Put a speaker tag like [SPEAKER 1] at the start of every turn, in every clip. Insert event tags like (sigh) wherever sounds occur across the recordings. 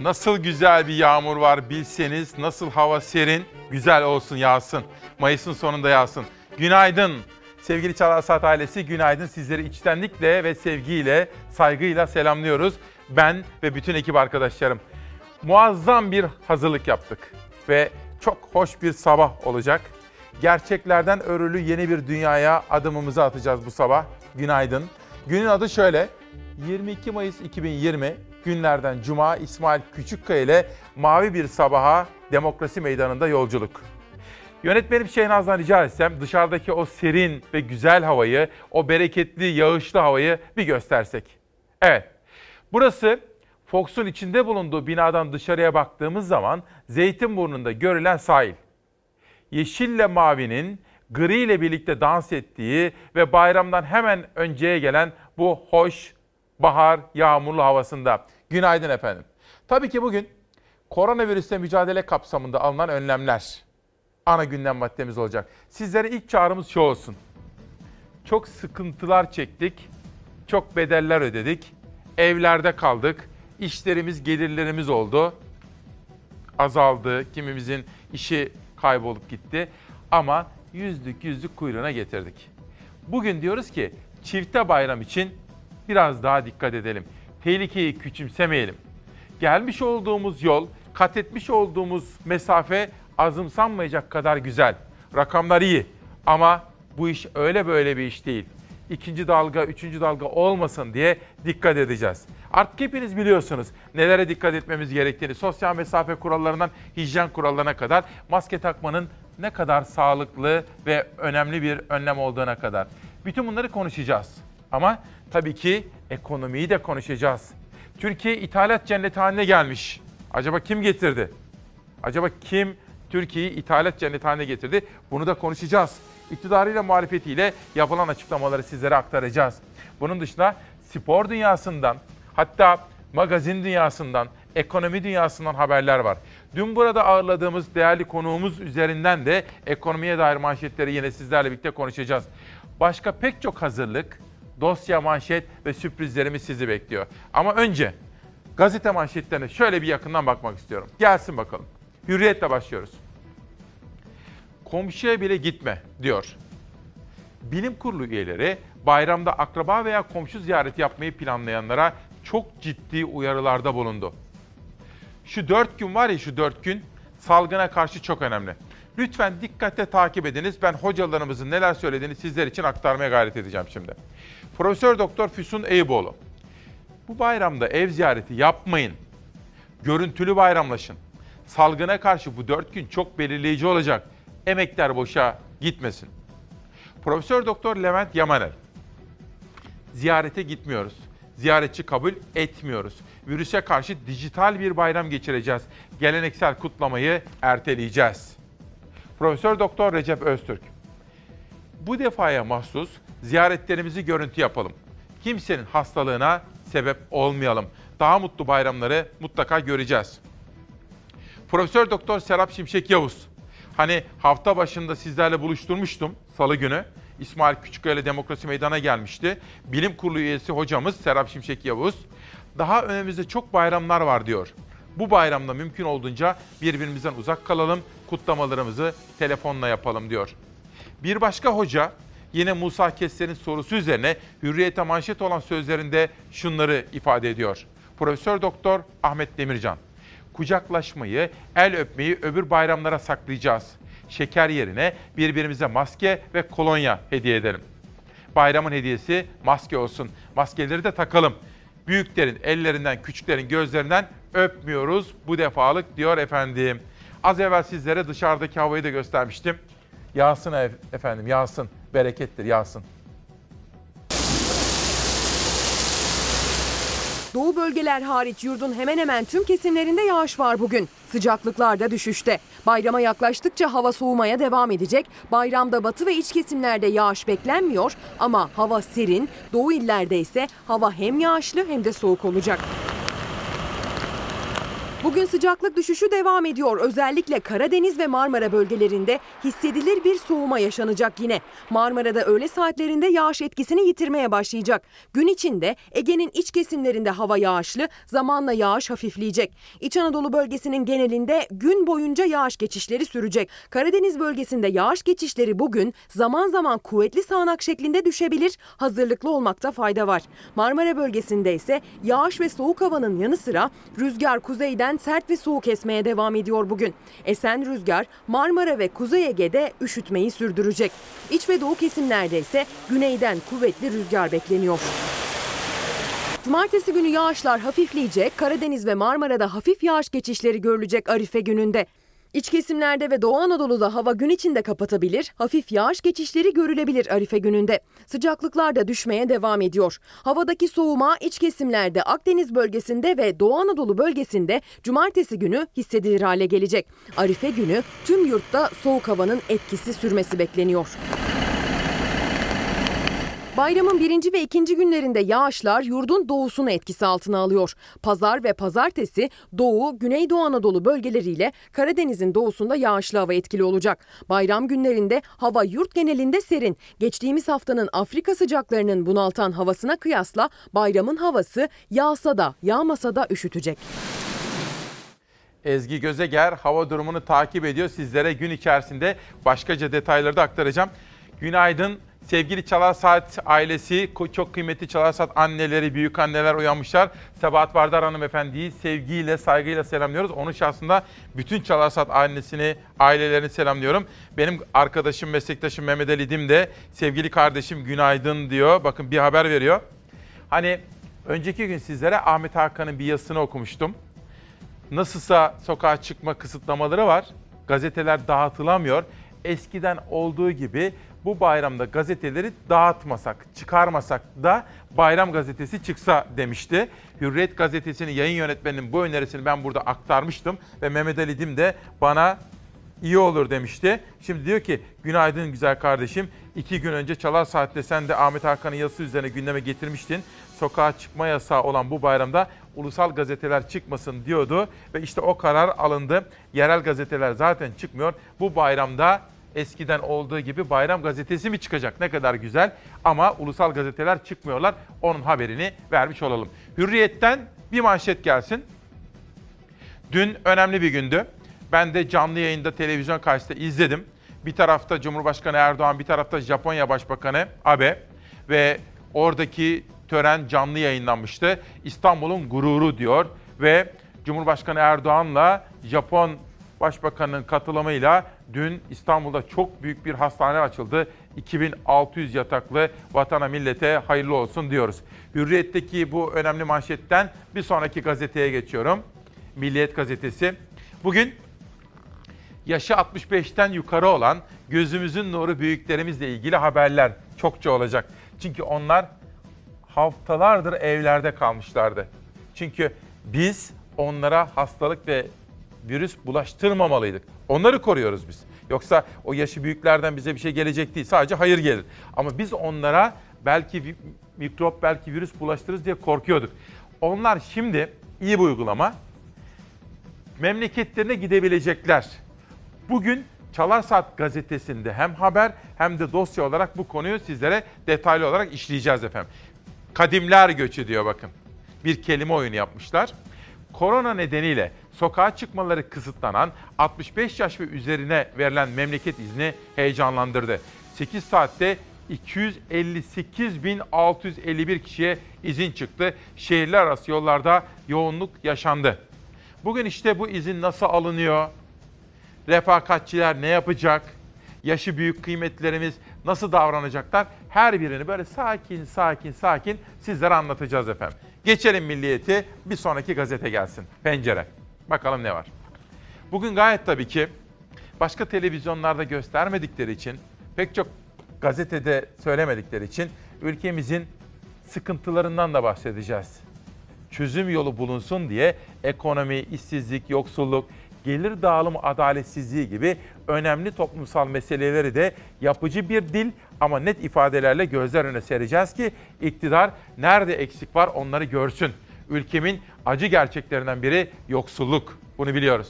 [SPEAKER 1] Nasıl güzel bir yağmur var bilseniz, nasıl hava serin, güzel olsun yağsın. Mayıs'ın sonunda yağsın. Günaydın. Sevgili Çalar Saat ailesi günaydın. Sizleri içtenlikle ve sevgiyle, saygıyla selamlıyoruz. Ben ve bütün ekip arkadaşlarım. Muazzam bir hazırlık yaptık ve çok hoş bir sabah olacak. Gerçeklerden örülü yeni bir dünyaya adımımızı atacağız bu sabah. Günaydın. Günün adı şöyle. 22 Mayıs 2020 günlerden Cuma İsmail Küçükkaya ile Mavi Bir Sabaha Demokrasi Meydanı'nda yolculuk. Yönetmenim Şehnaz'dan rica etsem dışarıdaki o serin ve güzel havayı, o bereketli, yağışlı havayı bir göstersek. Evet, burası Fox'un içinde bulunduğu binadan dışarıya baktığımız zaman Zeytinburnu'nda görülen sahil. Yeşille mavinin gri ile birlikte dans ettiği ve bayramdan hemen önceye gelen bu hoş bahar yağmurlu havasında. Günaydın efendim. Tabii ki bugün koronavirüsle mücadele kapsamında alınan önlemler ana gündem maddemiz olacak. Sizlere ilk çağrımız şu olsun. Çok sıkıntılar çektik, çok bedeller ödedik, evlerde kaldık, işlerimiz, gelirlerimiz oldu. Azaldı, kimimizin işi kaybolup gitti ama yüzlük yüzlük kuyruğuna getirdik. Bugün diyoruz ki çifte bayram için biraz daha dikkat edelim. Tehlikeyi küçümsemeyelim. Gelmiş olduğumuz yol, kat etmiş olduğumuz mesafe azımsanmayacak kadar güzel. Rakamlar iyi ama bu iş öyle böyle bir iş değil. İkinci dalga, üçüncü dalga olmasın diye dikkat edeceğiz. Artık hepiniz biliyorsunuz nelere dikkat etmemiz gerektiğini. Sosyal mesafe kurallarından hijyen kurallarına kadar maske takmanın ne kadar sağlıklı ve önemli bir önlem olduğuna kadar. Bütün bunları konuşacağız. Ama tabii ki ekonomiyi de konuşacağız. Türkiye ithalat cenneti haline gelmiş. Acaba kim getirdi? Acaba kim Türkiye'yi ithalat cenneti haline getirdi? Bunu da konuşacağız. İktidarıyla muhalefetiyle yapılan açıklamaları sizlere aktaracağız. Bunun dışında spor dünyasından hatta magazin dünyasından, ekonomi dünyasından haberler var. Dün burada ağırladığımız değerli konuğumuz üzerinden de ekonomiye dair manşetleri yine sizlerle birlikte konuşacağız. Başka pek çok hazırlık, dosya, manşet ve sürprizlerimiz sizi bekliyor. Ama önce gazete manşetlerine şöyle bir yakından bakmak istiyorum. Gelsin bakalım. Hürriyetle başlıyoruz. Komşuya bile gitme diyor. Bilim kurulu üyeleri bayramda akraba veya komşu ziyareti yapmayı planlayanlara çok ciddi uyarılarda bulundu. Şu dört gün var ya şu dört gün salgına karşı çok önemli. Lütfen dikkatle takip ediniz. Ben hocalarımızın neler söylediğini sizler için aktarmaya gayret edeceğim şimdi. Profesör Doktor Füsun Eyüboğlu. Bu bayramda ev ziyareti yapmayın. Görüntülü bayramlaşın. Salgına karşı bu dört gün çok belirleyici olacak. Emekler boşa gitmesin. Profesör Doktor Levent Yamanel. Ziyarete gitmiyoruz. Ziyaretçi kabul etmiyoruz. Virüse karşı dijital bir bayram geçireceğiz. Geleneksel kutlamayı erteleyeceğiz. Profesör Doktor Recep Öztürk. Bu defaya mahsus ziyaretlerimizi görüntü yapalım. Kimsenin hastalığına sebep olmayalım. Daha mutlu bayramları mutlaka göreceğiz. Profesör Doktor Serap Şimşek Yavuz. Hani hafta başında sizlerle buluşturmuştum salı günü. İsmail Küçükkaya ile Demokrasi Meydan'a gelmişti. Bilim Kurulu üyesi hocamız Serap Şimşek Yavuz. Daha önümüzde çok bayramlar var diyor. Bu bayramda mümkün olduğunca birbirimizden uzak kalalım, kutlamalarımızı telefonla yapalım diyor. Bir başka hoca yine Musa Kesser'in sorusu üzerine hürriyete manşet olan sözlerinde şunları ifade ediyor. Profesör Doktor Ahmet Demircan kucaklaşmayı, el öpmeyi öbür bayramlara saklayacağız. Şeker yerine birbirimize maske ve kolonya hediye edelim. Bayramın hediyesi maske olsun. Maskeleri de takalım. Büyüklerin ellerinden, küçüklerin gözlerinden öpmüyoruz bu defalık diyor efendim. Az evvel sizlere dışarıdaki havayı da göstermiştim. Yağsın efendim, yağsın. Berekettir, yağsın.
[SPEAKER 2] Doğu bölgeler hariç yurdun hemen hemen tüm kesimlerinde yağış var bugün. Sıcaklıklar da düşüşte. Bayrama yaklaştıkça hava soğumaya devam edecek. Bayramda batı ve iç kesimlerde yağış beklenmiyor ama hava serin. Doğu illerde ise hava hem yağışlı hem de soğuk olacak. Bugün sıcaklık düşüşü devam ediyor. Özellikle Karadeniz ve Marmara bölgelerinde hissedilir bir soğuma yaşanacak yine. Marmara'da öğle saatlerinde yağış etkisini yitirmeye başlayacak. Gün içinde Ege'nin iç kesimlerinde hava yağışlı, zamanla yağış hafifleyecek. İç Anadolu bölgesinin genelinde gün boyunca yağış geçişleri sürecek. Karadeniz bölgesinde yağış geçişleri bugün zaman zaman kuvvetli sağanak şeklinde düşebilir. Hazırlıklı olmakta fayda var. Marmara bölgesinde ise yağış ve soğuk havanın yanı sıra rüzgar kuzeyden sert ve soğuk esmeye devam ediyor bugün. Esen rüzgar Marmara ve Kuzey Ege'de üşütmeyi sürdürecek. İç ve doğu kesimlerde ise güneyden kuvvetli rüzgar bekleniyor. Cumartesi günü yağışlar hafifleyecek. Karadeniz ve Marmara'da hafif yağış geçişleri görülecek Arife gününde. İç kesimlerde ve Doğu Anadolu'da hava gün içinde kapatabilir, hafif yağış geçişleri görülebilir Arife gününde. Sıcaklıklar da düşmeye devam ediyor. Havadaki soğuma iç kesimlerde Akdeniz bölgesinde ve Doğu Anadolu bölgesinde cumartesi günü hissedilir hale gelecek. Arife günü tüm yurtta soğuk havanın etkisi sürmesi bekleniyor. Bayramın birinci ve ikinci günlerinde yağışlar yurdun doğusunu etkisi altına alıyor. Pazar ve pazartesi Doğu, Güneydoğu Anadolu bölgeleriyle Karadeniz'in doğusunda yağışlı hava etkili olacak. Bayram günlerinde hava yurt genelinde serin. Geçtiğimiz haftanın Afrika sıcaklarının bunaltan havasına kıyasla bayramın havası yağsa da yağmasa da üşütecek.
[SPEAKER 1] Ezgi Gözeger hava durumunu takip ediyor. Sizlere gün içerisinde başkaca detayları da aktaracağım. Günaydın sevgili Çalar Saat ailesi, çok kıymetli Çalar Saat anneleri, büyük anneler uyanmışlar. Sabahat Vardar hanımefendiyi sevgiyle, saygıyla selamlıyoruz. Onun şahsında bütün Çalar Saat ailesini, ailelerini selamlıyorum. Benim arkadaşım, meslektaşım Mehmet Ali Dim de sevgili kardeşim günaydın diyor. Bakın bir haber veriyor. Hani önceki gün sizlere Ahmet Hakan'ın bir yazısını okumuştum. Nasılsa sokağa çıkma kısıtlamaları var. Gazeteler dağıtılamıyor. Eskiden olduğu gibi bu bayramda gazeteleri dağıtmasak, çıkarmasak da bayram gazetesi çıksa demişti. Hürriyet gazetesinin yayın yönetmeninin bu önerisini ben burada aktarmıştım ve Mehmet Ali Dim de bana iyi olur demişti. Şimdi diyor ki günaydın güzel kardeşim. İki gün önce Çalar Saat'te sen de Ahmet Hakan'ın yazısı üzerine gündeme getirmiştin. Sokağa çıkma yasağı olan bu bayramda ulusal gazeteler çıkmasın diyordu. Ve işte o karar alındı. Yerel gazeteler zaten çıkmıyor. Bu bayramda eskiden olduğu gibi bayram gazetesi mi çıkacak? Ne kadar güzel ama ulusal gazeteler çıkmıyorlar. Onun haberini vermiş olalım. Hürriyet'ten bir manşet gelsin. Dün önemli bir gündü. Ben de canlı yayında televizyon karşısında izledim. Bir tarafta Cumhurbaşkanı Erdoğan, bir tarafta Japonya Başbakanı Abe ve oradaki tören canlı yayınlanmıştı. İstanbul'un gururu diyor ve Cumhurbaşkanı Erdoğan'la Japon Başbakanın katılımıyla dün İstanbul'da çok büyük bir hastane açıldı. 2600 yataklı vatana millete hayırlı olsun diyoruz. Hürriyet'teki bu önemli manşetten bir sonraki gazeteye geçiyorum. Milliyet gazetesi. Bugün yaşı 65'ten yukarı olan gözümüzün nuru büyüklerimizle ilgili haberler çokça olacak. Çünkü onlar haftalardır evlerde kalmışlardı. Çünkü biz onlara hastalık ve virüs bulaştırmamalıydık. Onları koruyoruz biz. Yoksa o yaşı büyüklerden bize bir şey gelecek değil. Sadece hayır gelir. Ama biz onlara belki mikrop, belki virüs bulaştırırız diye korkuyorduk. Onlar şimdi iyi bir uygulama. Memleketlerine gidebilecekler. Bugün Çalar Saat gazetesinde hem haber hem de dosya olarak bu konuyu sizlere detaylı olarak işleyeceğiz efendim. Kadimler göçü diyor bakın. Bir kelime oyunu yapmışlar. Korona nedeniyle sokağa çıkmaları kısıtlanan 65 yaş ve üzerine verilen memleket izni heyecanlandırdı. 8 saatte 258.651 kişiye izin çıktı. Şehirler arası yollarda yoğunluk yaşandı. Bugün işte bu izin nasıl alınıyor? Refakatçiler ne yapacak? Yaşı büyük kıymetlerimiz nasıl davranacaklar? Her birini böyle sakin sakin sakin sizlere anlatacağız efendim. Geçelim milliyeti bir sonraki gazete gelsin. Pencere. Bakalım ne var. Bugün gayet tabii ki başka televizyonlarda göstermedikleri için, pek çok gazetede söylemedikleri için ülkemizin sıkıntılarından da bahsedeceğiz. Çözüm yolu bulunsun diye ekonomi, işsizlik, yoksulluk, gelir dağılımı adaletsizliği gibi önemli toplumsal meseleleri de yapıcı bir dil ama net ifadelerle gözler önüne sereceğiz ki iktidar nerede eksik var onları görsün ülkemin acı gerçeklerinden biri yoksulluk. Bunu biliyoruz.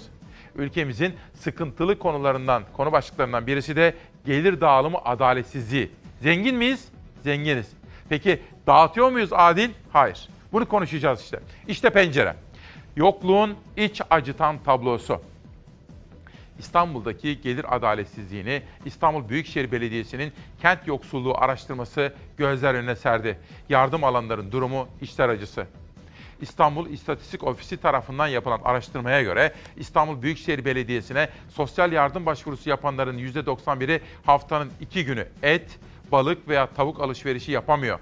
[SPEAKER 1] Ülkemizin sıkıntılı konularından, konu başlıklarından birisi de gelir dağılımı adaletsizliği. Zengin miyiz? Zenginiz. Peki dağıtıyor muyuz adil? Hayır. Bunu konuşacağız işte. İşte pencere. Yokluğun iç acıtan tablosu. İstanbul'daki gelir adaletsizliğini İstanbul Büyükşehir Belediyesi'nin kent yoksulluğu araştırması gözler önüne serdi. Yardım alanların durumu içler acısı. İstanbul İstatistik Ofisi tarafından yapılan araştırmaya göre İstanbul Büyükşehir Belediyesi'ne sosyal yardım başvurusu yapanların %91'i haftanın iki günü et, balık veya tavuk alışverişi yapamıyor.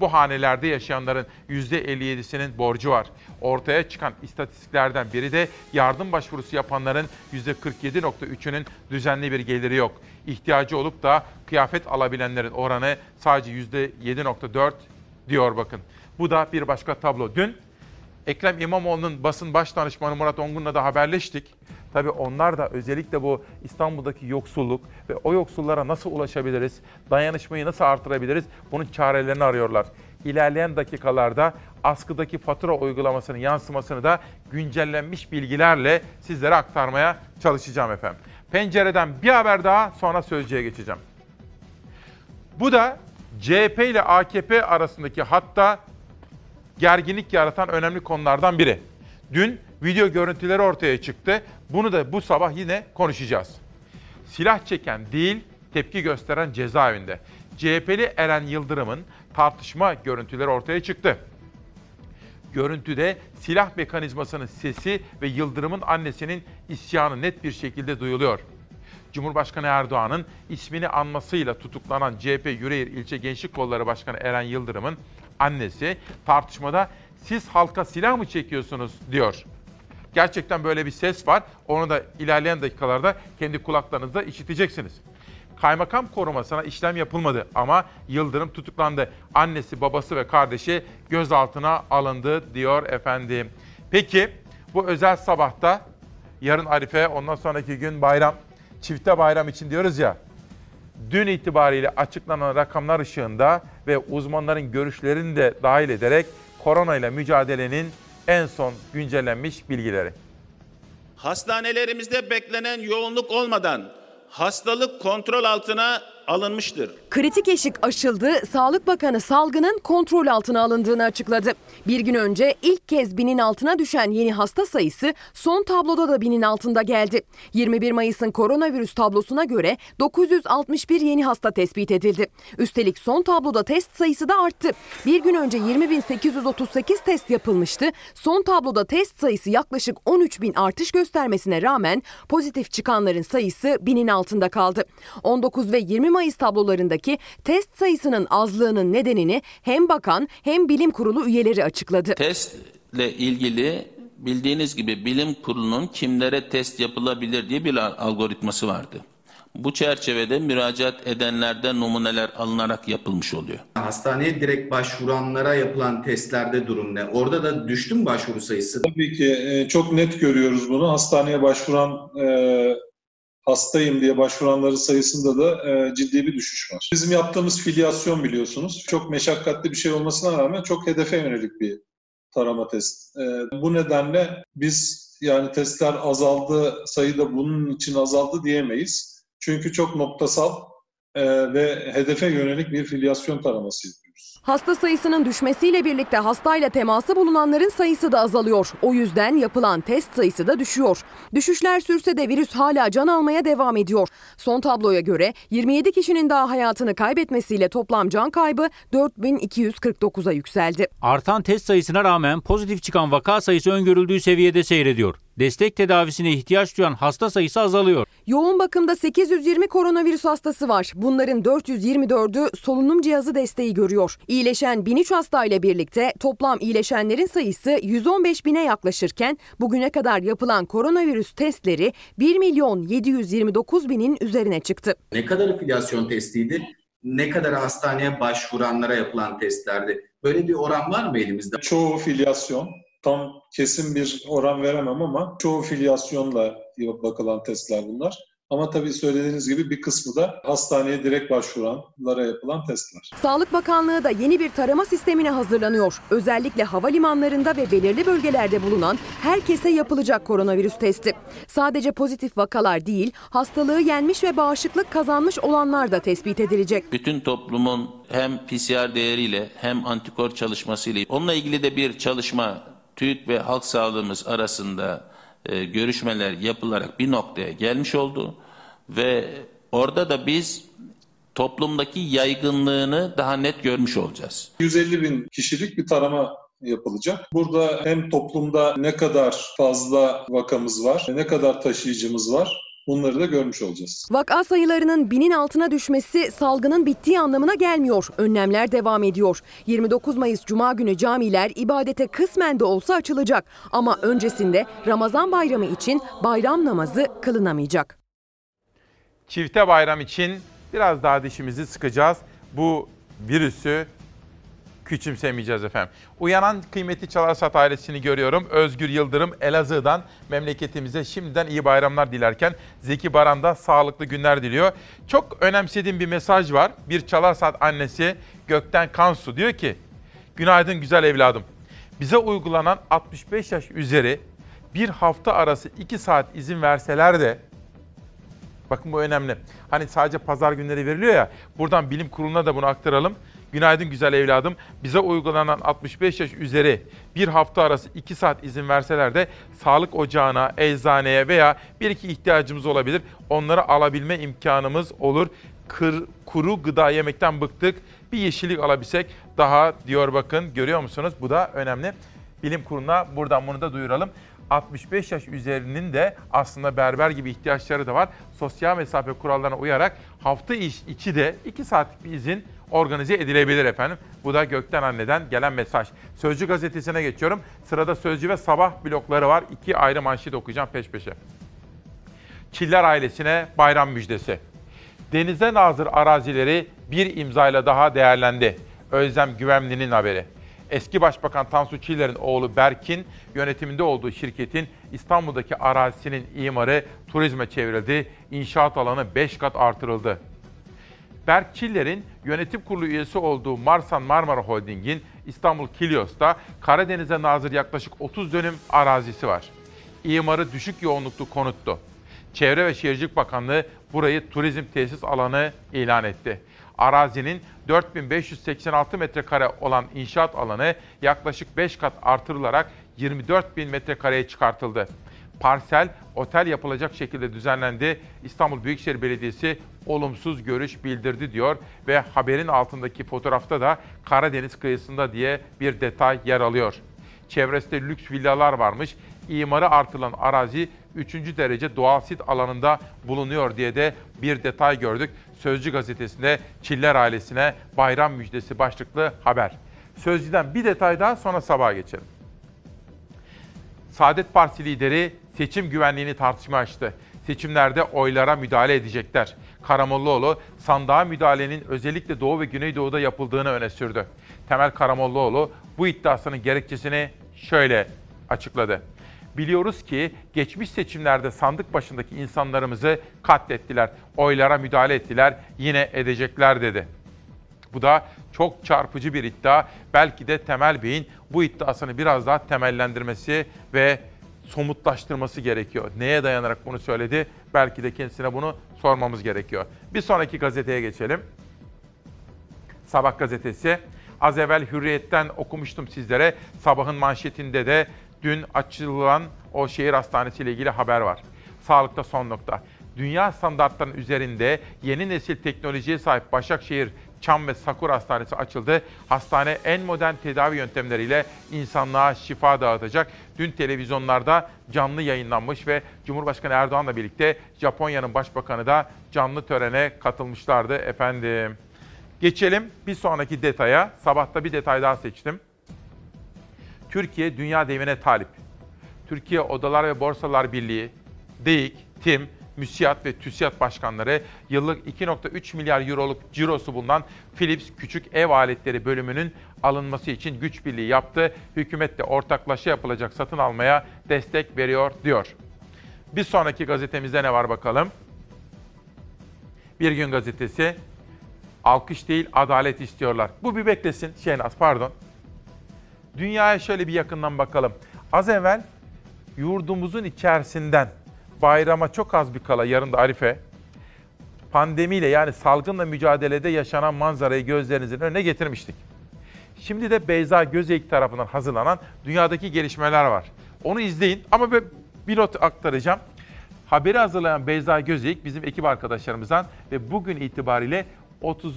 [SPEAKER 1] Bu hanelerde yaşayanların %57'sinin borcu var. Ortaya çıkan istatistiklerden biri de yardım başvurusu yapanların %47.3'ünün düzenli bir geliri yok. İhtiyacı olup da kıyafet alabilenlerin oranı sadece %7.4 diyor bakın. Bu da bir başka tablo. Dün Ekrem İmamoğlu'nun basın baş danışmanı Murat Ongun'la da haberleştik. Tabii onlar da özellikle bu İstanbul'daki yoksulluk ve o yoksullara nasıl ulaşabiliriz, dayanışmayı nasıl artırabiliriz bunun çarelerini arıyorlar. İlerleyen dakikalarda askıdaki fatura uygulamasının yansımasını da güncellenmiş bilgilerle sizlere aktarmaya çalışacağım efendim. Pencereden bir haber daha sonra sözcüye geçeceğim. Bu da CHP ile AKP arasındaki hatta gerginlik yaratan önemli konulardan biri. Dün video görüntüleri ortaya çıktı. Bunu da bu sabah yine konuşacağız. Silah çeken değil, tepki gösteren cezaevinde. CHP'li Eren Yıldırım'ın tartışma görüntüleri ortaya çıktı. Görüntüde silah mekanizmasının sesi ve Yıldırım'ın annesinin isyanı net bir şekilde duyuluyor. Cumhurbaşkanı Erdoğan'ın ismini anmasıyla tutuklanan CHP Yüreğir İlçe Gençlik Kolları Başkanı Eren Yıldırım'ın annesi tartışmada siz halka silah mı çekiyorsunuz diyor. Gerçekten böyle bir ses var. Onu da ilerleyen dakikalarda kendi kulaklarınızda işiteceksiniz. Kaymakam korumasına işlem yapılmadı ama Yıldırım tutuklandı. Annesi, babası ve kardeşi gözaltına alındı diyor efendim. Peki bu özel sabahta yarın Arife ondan sonraki gün bayram çifte bayram için diyoruz ya. Dün itibariyle açıklanan rakamlar ışığında ve uzmanların görüşlerini de dahil ederek korona ile mücadelenin en son güncellenmiş bilgileri.
[SPEAKER 3] Hastanelerimizde beklenen yoğunluk olmadan hastalık kontrol altına alınmıştır.
[SPEAKER 2] Kritik eşik aşıldı, Sağlık Bakanı salgının kontrol altına alındığını açıkladı. Bir gün önce ilk kez binin altına düşen yeni hasta sayısı son tabloda da binin altında geldi. 21 Mayıs'ın koronavirüs tablosuna göre 961 yeni hasta tespit edildi. Üstelik son tabloda test sayısı da arttı. Bir gün önce 20.838 test yapılmıştı. Son tabloda test sayısı yaklaşık 13.000 artış göstermesine rağmen pozitif çıkanların sayısı binin altında kaldı. 19 ve 20 Mayıs tablolarındaki test sayısının azlığının nedenini hem bakan hem bilim kurulu üyeleri açıkladı.
[SPEAKER 4] Testle ilgili bildiğiniz gibi bilim kurulunun kimlere test yapılabilir diye bir algoritması vardı. Bu çerçevede müracaat edenlerden numuneler alınarak yapılmış oluyor.
[SPEAKER 5] Hastaneye direkt başvuranlara yapılan testlerde durum ne? Orada da düştü mü başvuru sayısı?
[SPEAKER 6] Tabii ki e, çok net görüyoruz bunu. Hastaneye başvuran e, hastayım diye başvuranların sayısında da e, ciddi bir düşüş var. Bizim yaptığımız filyasyon biliyorsunuz. Çok meşakkatli bir şey olmasına rağmen çok hedefe yönelik bir tarama test. E, bu nedenle biz yani testler azaldı, sayıda bunun için azaldı diyemeyiz. Çünkü çok noktasal e, ve hedefe yönelik bir filyasyon taraması yapıyoruz.
[SPEAKER 2] Hasta sayısının düşmesiyle birlikte hastayla teması bulunanların sayısı da azalıyor. O yüzden yapılan test sayısı da düşüyor. Düşüşler sürse de virüs hala can almaya devam ediyor. Son tabloya göre 27 kişinin daha hayatını kaybetmesiyle toplam can kaybı 4249'a yükseldi.
[SPEAKER 7] Artan test sayısına rağmen pozitif çıkan vaka sayısı öngörüldüğü seviyede seyrediyor. Destek tedavisine ihtiyaç duyan hasta sayısı azalıyor.
[SPEAKER 2] Yoğun bakımda 820 koronavirüs hastası var. Bunların 424'ü solunum cihazı desteği görüyor. İyileşen 1003 hastayla birlikte toplam iyileşenlerin sayısı 115 bine yaklaşırken bugüne kadar yapılan koronavirüs testleri 1 milyon 729 binin üzerine çıktı.
[SPEAKER 5] Ne kadar filyasyon testiydi? Ne kadar hastaneye başvuranlara yapılan testlerdi? Böyle bir oran var mı elimizde?
[SPEAKER 6] Çoğu filyasyon, tam kesin bir oran veremem ama çoğu filyasyonla bakılan testler bunlar. Ama tabii söylediğiniz gibi bir kısmı da hastaneye direkt başvuranlara yapılan testler.
[SPEAKER 2] Sağlık Bakanlığı da yeni bir tarama sistemine hazırlanıyor. Özellikle havalimanlarında ve belirli bölgelerde bulunan herkese yapılacak koronavirüs testi. Sadece pozitif vakalar değil, hastalığı yenmiş ve bağışıklık kazanmış olanlar da tespit edilecek.
[SPEAKER 4] Bütün toplumun hem PCR değeriyle hem antikor çalışmasıyla onunla ilgili de bir çalışma TÜİK ve halk sağlığımız arasında e, görüşmeler yapılarak bir noktaya gelmiş oldu ve orada da biz toplumdaki yaygınlığını daha net görmüş olacağız.
[SPEAKER 6] 150 bin kişilik bir tarama yapılacak. Burada hem toplumda ne kadar fazla vakamız var, ne kadar taşıyıcımız var bunları da görmüş olacağız.
[SPEAKER 2] Vaka sayılarının binin altına düşmesi salgının bittiği anlamına gelmiyor. Önlemler devam ediyor. 29 Mayıs Cuma günü camiler ibadete kısmen de olsa açılacak. Ama öncesinde Ramazan bayramı için bayram namazı kılınamayacak.
[SPEAKER 1] Çifte bayram için biraz daha dişimizi sıkacağız. Bu virüsü küçümsemeyeceğiz efendim. Uyanan kıymetli Çalarsat ailesini görüyorum. Özgür Yıldırım Elazığ'dan memleketimize şimdiden iyi bayramlar dilerken Zeki Baran da sağlıklı günler diliyor. Çok önemsediğim bir mesaj var. Bir Çalarsat annesi Gökten Kansu diyor ki Günaydın güzel evladım. Bize uygulanan 65 yaş üzeri bir hafta arası 2 saat izin verseler de Bakın bu önemli. Hani sadece pazar günleri veriliyor ya. Buradan bilim kuruluna da bunu aktaralım. Günaydın güzel evladım. Bize uygulanan 65 yaş üzeri bir hafta arası 2 saat izin verseler de sağlık ocağına, eczaneye veya bir iki ihtiyacımız olabilir. Onları alabilme imkanımız olur. Kır, kuru gıda yemekten bıktık. Bir yeşillik alabilsek daha diyor bakın görüyor musunuz? Bu da önemli. Bilim kuruluna buradan bunu da duyuralım. 65 yaş üzerinin de aslında berber gibi ihtiyaçları da var. Sosyal mesafe kurallarına uyarak hafta içi de 2 saatlik bir izin organize edilebilir efendim. Bu da Gökten Anne'den gelen mesaj. Sözcü gazetesine geçiyorum. Sırada Sözcü ve Sabah blokları var. İki ayrı manşet okuyacağım peş peşe. Çiller ailesine bayram müjdesi. Denize nazır arazileri bir imzayla daha değerlendi. Özlem Güvenli'nin haberi. Eski Başbakan Tansu Çiller'in oğlu Berk'in yönetiminde olduğu şirketin İstanbul'daki arazisinin imarı turizme çevrildi. İnşaat alanı 5 kat artırıldı. Berk Çiller'in yönetim kurulu üyesi olduğu Marsan Marmara Holding'in İstanbul Kilyos'ta Karadeniz'e nazır yaklaşık 30 dönüm arazisi var. İmarı düşük yoğunluklu konuttu. Çevre ve Şehircilik Bakanlığı burayı turizm tesis alanı ilan etti. Arazinin 4586 metrekare olan inşaat alanı yaklaşık 5 kat artırılarak 24 bin metrekareye çıkartıldı. Parsel otel yapılacak şekilde düzenlendi. İstanbul Büyükşehir Belediyesi olumsuz görüş bildirdi diyor ve haberin altındaki fotoğrafta da Karadeniz kıyısında diye bir detay yer alıyor. Çevresinde lüks villalar varmış. İmarı artılan arazi 3. derece doğal sit alanında bulunuyor diye de bir detay gördük. Sözcü gazetesinde Çiller ailesine bayram müjdesi başlıklı haber. Sözcüden bir detay daha sonra sabaha geçelim. Saadet Partisi lideri seçim güvenliğini tartışma açtı. Seçimlerde oylara müdahale edecekler. Karamollaoğlu sandığa müdahalenin özellikle Doğu ve Güneydoğu'da yapıldığını öne sürdü. Temel Karamollaoğlu bu iddiasının gerekçesini şöyle açıkladı. Biliyoruz ki geçmiş seçimlerde sandık başındaki insanlarımızı katlettiler, oylara müdahale ettiler, yine edecekler dedi. Bu da çok çarpıcı bir iddia. Belki de Temel Bey'in bu iddiasını biraz daha temellendirmesi ve somutlaştırması gerekiyor. Neye dayanarak bunu söyledi? Belki de kendisine bunu sormamız gerekiyor. Bir sonraki gazeteye geçelim. Sabah gazetesi. Az evvel Hürriyet'ten okumuştum sizlere. Sabahın manşetinde de dün açılan o şehir hastanesi ile ilgili haber var. Sağlıkta son nokta. Dünya standartlarının üzerinde yeni nesil teknolojiye sahip Başakşehir Çam ve Sakur Hastanesi açıldı. Hastane en modern tedavi yöntemleriyle insanlığa şifa dağıtacak. Dün televizyonlarda canlı yayınlanmış ve Cumhurbaşkanı Erdoğan'la birlikte Japonya'nın başbakanı da canlı törene katılmışlardı efendim. Geçelim bir sonraki detaya. Sabahta bir detay daha seçtim. Türkiye dünya devine talip. Türkiye Odalar ve Borsalar Birliği, DEİK, TİM, müsiyat ve TÜSİAD başkanları yıllık 2.3 milyar euroluk cirosu bulunan Philips Küçük Ev Aletleri bölümünün alınması için güç birliği yaptı. Hükümet de ortaklaşa yapılacak satın almaya destek veriyor diyor. Bir sonraki gazetemizde ne var bakalım? Bir Gün Gazetesi alkış değil adalet istiyorlar. Bu bir beklesin Şehnaz pardon. Dünyaya şöyle bir yakından bakalım. Az evvel yurdumuzun içerisinden bayrama çok az bir kala yarın da Arife pandemiyle yani salgınla mücadelede yaşanan manzarayı gözlerinizin önüne getirmiştik. Şimdi de Beyza Gözeyik tarafından hazırlanan dünyadaki gelişmeler var. Onu izleyin ama bir not aktaracağım. Haberi hazırlayan Beyza Gözeyik bizim ekip arkadaşlarımızdan ve bugün itibariyle 30.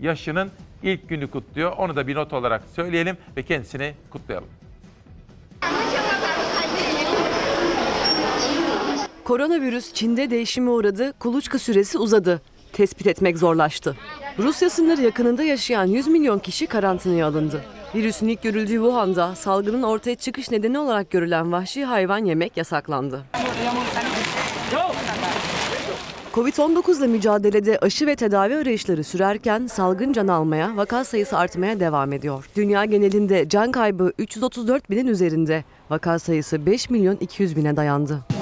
[SPEAKER 1] yaşının ilk günü kutluyor. Onu da bir not olarak söyleyelim ve kendisini kutlayalım.
[SPEAKER 8] Koronavirüs Çin'de değişime uğradı, kuluçka süresi uzadı. Tespit etmek zorlaştı. Rusya sınırı yakınında yaşayan 100 milyon kişi karantinaya alındı. Virüsün ilk görüldüğü Wuhan'da salgının ortaya çıkış nedeni olarak görülen vahşi hayvan yemek yasaklandı. Covid-19 ile mücadelede aşı ve tedavi arayışları sürerken salgın can almaya, vaka sayısı artmaya devam ediyor. Dünya genelinde can kaybı 334 binin üzerinde, vaka sayısı 5 milyon 200 bine dayandı.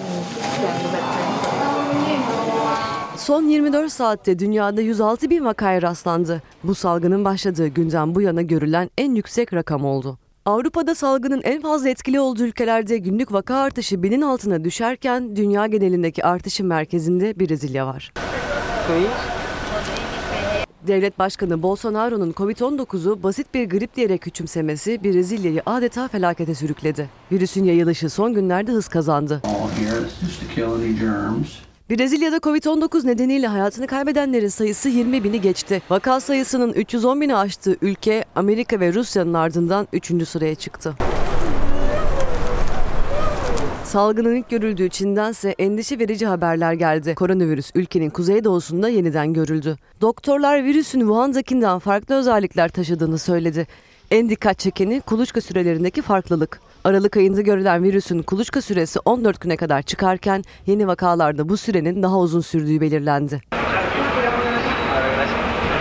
[SPEAKER 8] Son 24 saatte dünyada 106 bin vakaya rastlandı. Bu salgının başladığı günden bu yana görülen en yüksek rakam oldu. Avrupa'da salgının en fazla etkili olduğu ülkelerde günlük vaka artışı binin altına düşerken dünya genelindeki artışın merkezinde Brezilya var. Devlet Başkanı Bolsonaro'nun Covid-19'u basit bir grip diyerek küçümsemesi Brezilya'yı adeta felakete sürükledi. Virüsün yayılışı son günlerde hız kazandı. Brezilya'da Covid-19 nedeniyle hayatını kaybedenlerin sayısı 20 bini geçti. Vaka sayısının 310 bini aştığı ülke Amerika ve Rusya'nın ardından 3. sıraya çıktı. Salgının ilk görüldüğü Çin'dense endişe verici haberler geldi. Koronavirüs ülkenin kuzeydoğusunda yeniden görüldü. Doktorlar virüsün Wuhan'dakinden farklı özellikler taşıdığını söyledi. En dikkat çekeni kuluçka sürelerindeki farklılık. Aralık ayında görülen virüsün kuluçka süresi 14 güne kadar çıkarken yeni vakalarda bu sürenin daha uzun sürdüğü belirlendi.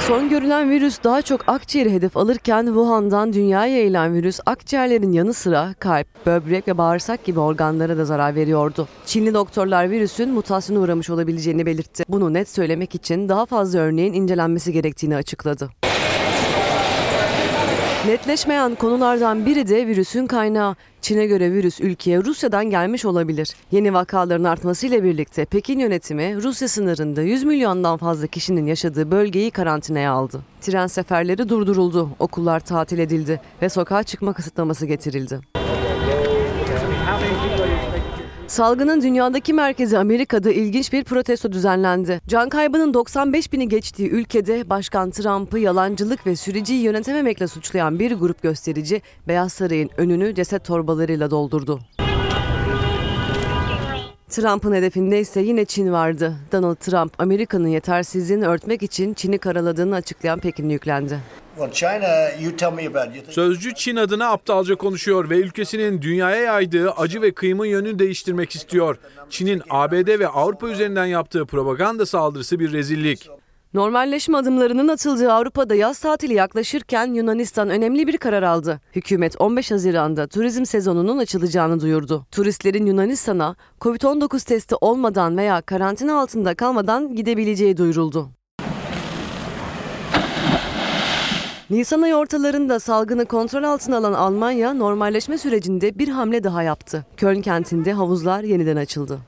[SPEAKER 8] Son görülen virüs daha çok akciğeri hedef alırken Wuhan'dan dünyaya yayılan virüs akciğerlerin yanı sıra kalp, böbrek ve bağırsak gibi organlara da zarar veriyordu. Çinli doktorlar virüsün mutasyona uğramış olabileceğini belirtti. Bunu net söylemek için daha fazla örneğin incelenmesi gerektiğini açıkladı. Netleşmeyen konulardan biri de virüsün kaynağı. Çin'e göre virüs ülkeye Rusya'dan gelmiş olabilir. Yeni vakaların artmasıyla birlikte Pekin yönetimi Rusya sınırında 100 milyondan fazla kişinin yaşadığı bölgeyi karantinaya aldı. Tren seferleri durduruldu, okullar tatil edildi ve sokağa çıkma kısıtlaması getirildi. Salgının dünyadaki merkezi Amerika'da ilginç bir protesto düzenlendi. Can kaybının 95 bini geçtiği ülkede Başkan Trump'ı yalancılık ve süreciyi yönetememekle suçlayan bir grup gösterici Beyaz Saray'ın önünü ceset torbalarıyla doldurdu. Trump'ın hedefinde ise yine Çin vardı. Donald Trump, Amerika'nın yetersizliğini örtmek için Çin'i karaladığını açıklayan Pekin'e yüklendi.
[SPEAKER 9] Sözcü Çin adına aptalca konuşuyor ve ülkesinin dünyaya yaydığı acı ve kıyımın yönünü değiştirmek istiyor. Çin'in ABD ve Avrupa üzerinden yaptığı propaganda saldırısı bir rezillik.
[SPEAKER 8] Normalleşme adımlarının atıldığı Avrupa'da yaz tatili yaklaşırken Yunanistan önemli bir karar aldı. Hükümet 15 Haziran'da turizm sezonunun açılacağını duyurdu. Turistlerin Yunanistan'a COVID-19 testi olmadan veya karantina altında kalmadan gidebileceği duyuruldu. Nisan ayı ortalarında salgını kontrol altına alan Almanya normalleşme sürecinde bir hamle daha yaptı. Köln kentinde havuzlar yeniden açıldı.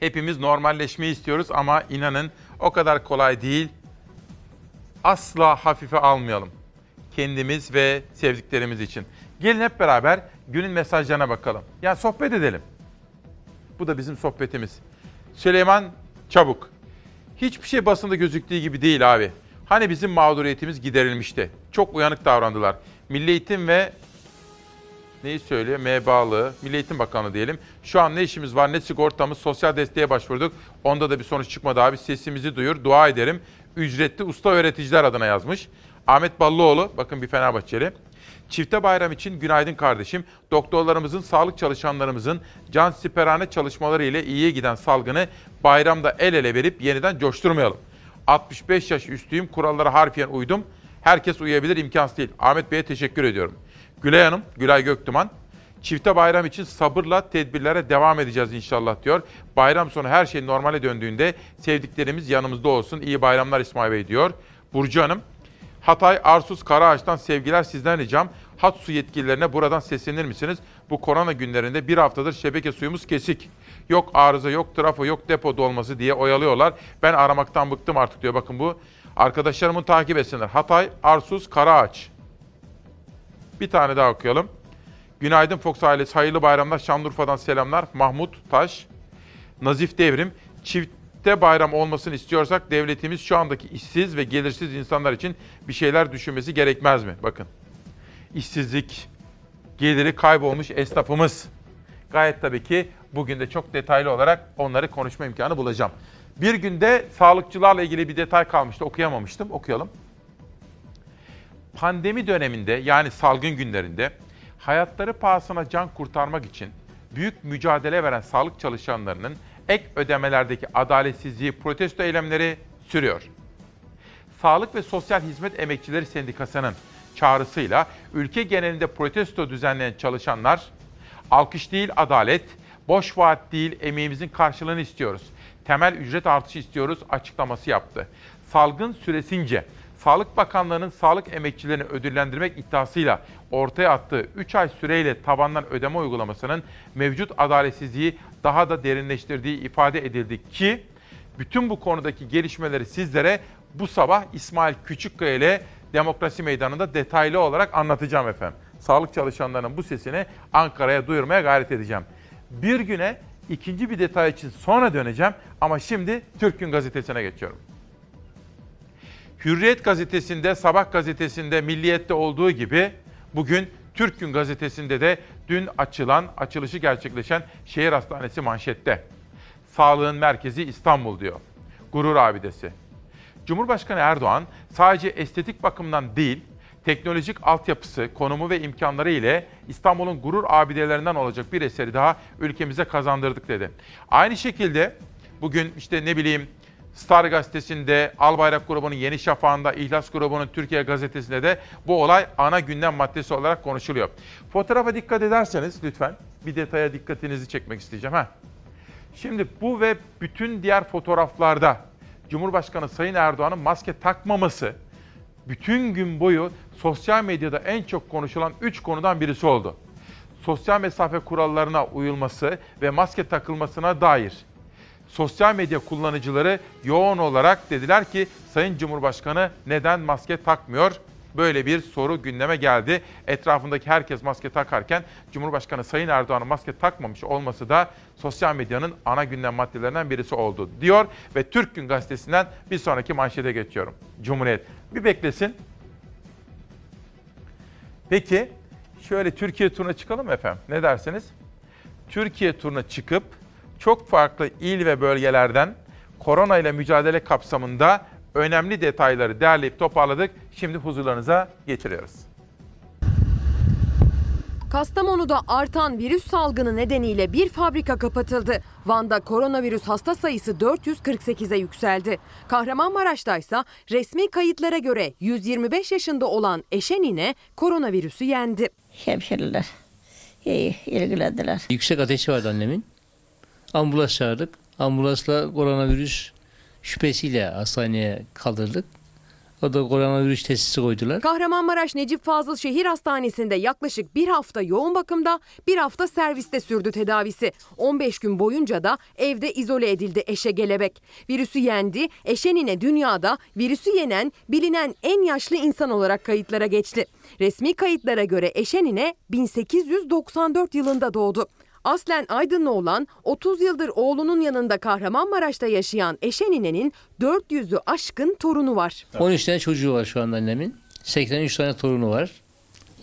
[SPEAKER 1] Hepimiz normalleşmeyi istiyoruz ama inanın o kadar kolay değil. Asla hafife almayalım. Kendimiz ve sevdiklerimiz için. Gelin hep beraber günün mesajlarına bakalım. Yani sohbet edelim. Bu da bizim sohbetimiz. Süleyman Çabuk. Hiçbir şey basında gözüktüğü gibi değil abi. Hani bizim mağduriyetimiz giderilmişti. Çok uyanık davrandılar. Milli Eğitim ve neyi söylüyor? MEBA'lı, Milli Eğitim Bakanı diyelim. Şu an ne işimiz var, ne sigortamız, sosyal desteğe başvurduk. Onda da bir sonuç çıkmadı abi. Sesimizi duyur, dua ederim. Ücretli usta öğreticiler adına yazmış. Ahmet Ballıoğlu, bakın bir Fenerbahçeli. Çifte bayram için günaydın kardeşim. Doktorlarımızın, sağlık çalışanlarımızın can siperhane çalışmaları ile iyiye giden salgını bayramda el ele verip yeniden coşturmayalım. 65 yaş üstüyüm, kurallara harfiyen uydum. Herkes uyuyabilir, imkansız değil. Ahmet Bey'e teşekkür ediyorum. Gülay Hanım, Gülay Göktuman. Çifte bayram için sabırla tedbirlere devam edeceğiz inşallah diyor. Bayram sonu her şey normale döndüğünde sevdiklerimiz yanımızda olsun. İyi bayramlar İsmail Bey diyor. Burcu Hanım, Hatay Arsuz Karaağaç'tan sevgiler sizden ricam. Hat su yetkililerine buradan seslenir misiniz? Bu korona günlerinde bir haftadır şebeke suyumuz kesik. Yok arıza, yok trafo, yok depo dolması diye oyalıyorlar. Ben aramaktan bıktım artık diyor. Bakın bu arkadaşlarımın takip etsinler. Hatay Arsuz Karaağaç. Bir tane daha okuyalım. Günaydın Fox ailesi. Hayırlı bayramlar. Şanlıurfa'dan selamlar. Mahmut Taş. Nazif Devrim. Çifte bayram olmasını istiyorsak devletimiz şu andaki işsiz ve gelirsiz insanlar için bir şeyler düşünmesi gerekmez mi? Bakın. İşsizlik, geliri kaybolmuş esnafımız. Gayet tabii ki bugün de çok detaylı olarak onları konuşma imkanı bulacağım. Bir günde sağlıkçılarla ilgili bir detay kalmıştı. Okuyamamıştım. Okuyalım. Pandemi döneminde yani salgın günlerinde hayatları pahasına can kurtarmak için büyük mücadele veren sağlık çalışanlarının ek ödemelerdeki adaletsizliği protesto eylemleri sürüyor. Sağlık ve Sosyal Hizmet Emekçileri Sendikası'nın çağrısıyla ülke genelinde protesto düzenleyen çalışanlar alkış değil adalet, boş vaat değil emeğimizin karşılığını istiyoruz. Temel ücret artışı istiyoruz açıklaması yaptı. Salgın süresince Sağlık Bakanlığı'nın sağlık emekçilerini ödüllendirmek iddiasıyla ortaya attığı 3 ay süreyle tabandan ödeme uygulamasının mevcut adaletsizliği daha da derinleştirdiği ifade edildi ki bütün bu konudaki gelişmeleri sizlere bu sabah İsmail Küçükkaya ile Demokrasi Meydanı'nda detaylı olarak anlatacağım efendim. Sağlık çalışanlarının bu sesini Ankara'ya duyurmaya gayret edeceğim. Bir güne ikinci bir detay için sonra döneceğim ama şimdi Türk Gün Gazetesi'ne geçiyorum. Hürriyet gazetesinde, Sabah gazetesinde, Milliyet'te olduğu gibi bugün Türk Gün gazetesinde de dün açılan, açılışı gerçekleşen şehir hastanesi manşette. Sağlığın merkezi İstanbul diyor. Gurur abidesi. Cumhurbaşkanı Erdoğan sadece estetik bakımdan değil, teknolojik altyapısı, konumu ve imkanları ile İstanbul'un gurur abidelerinden olacak bir eseri daha ülkemize kazandırdık dedi. Aynı şekilde bugün işte ne bileyim Star gazetesinde, Albayrak grubunun Yeni Şafağı'nda, İhlas grubunun Türkiye gazetesinde de bu olay ana gündem maddesi olarak konuşuluyor. Fotoğrafa dikkat ederseniz lütfen bir detaya dikkatinizi çekmek isteyeceğim. Ha. Şimdi bu ve bütün diğer fotoğraflarda Cumhurbaşkanı Sayın Erdoğan'ın maske takmaması bütün gün boyu sosyal medyada en çok konuşulan 3 konudan birisi oldu. Sosyal mesafe kurallarına uyulması ve maske takılmasına dair sosyal medya kullanıcıları yoğun olarak dediler ki Sayın Cumhurbaşkanı neden maske takmıyor? Böyle bir soru gündeme geldi. Etrafındaki herkes maske takarken Cumhurbaşkanı Sayın Erdoğan'ın maske takmamış olması da sosyal medyanın ana gündem maddelerinden birisi oldu diyor. Ve Türk Gün Gazetesi'nden bir sonraki manşete geçiyorum. Cumhuriyet. Bir beklesin. Peki şöyle Türkiye turuna çıkalım efendim? Ne dersiniz? Türkiye turuna çıkıp çok farklı il ve bölgelerden korona ile mücadele kapsamında önemli detayları derleyip toparladık. Şimdi huzurlarınıza getiriyoruz.
[SPEAKER 2] Kastamonu'da artan virüs salgını nedeniyle bir fabrika kapatıldı. Van'da koronavirüs hasta sayısı 448'e yükseldi. Kahramanmaraş'ta ise resmi kayıtlara göre 125 yaşında olan Eşenine koronavirüsü yendi.
[SPEAKER 10] Hemşeriler iyi ilgilendiler.
[SPEAKER 11] Yüksek ateşi vardı annemin. Ambulans çağırdık. Ambulansla koronavirüs şüphesiyle hastaneye kaldırdık. O da koronavirüs testisi koydular.
[SPEAKER 2] Kahramanmaraş Necip Fazıl Şehir Hastanesi'nde yaklaşık bir hafta yoğun bakımda, bir hafta serviste sürdü tedavisi. 15 gün boyunca da evde izole edildi Eşe Gelebek. Virüsü yendi, Eşenine dünyada virüsü yenen bilinen en yaşlı insan olarak kayıtlara geçti. Resmi kayıtlara göre Eşenine 1894 yılında doğdu. Aslen Aydınlı olan 30 yıldır oğlunun yanında Kahramanmaraş'ta yaşayan Eşenine'nin 400'ü aşkın torunu var.
[SPEAKER 11] 13 tane çocuğu var şu anda annemin. 83 tane torunu var.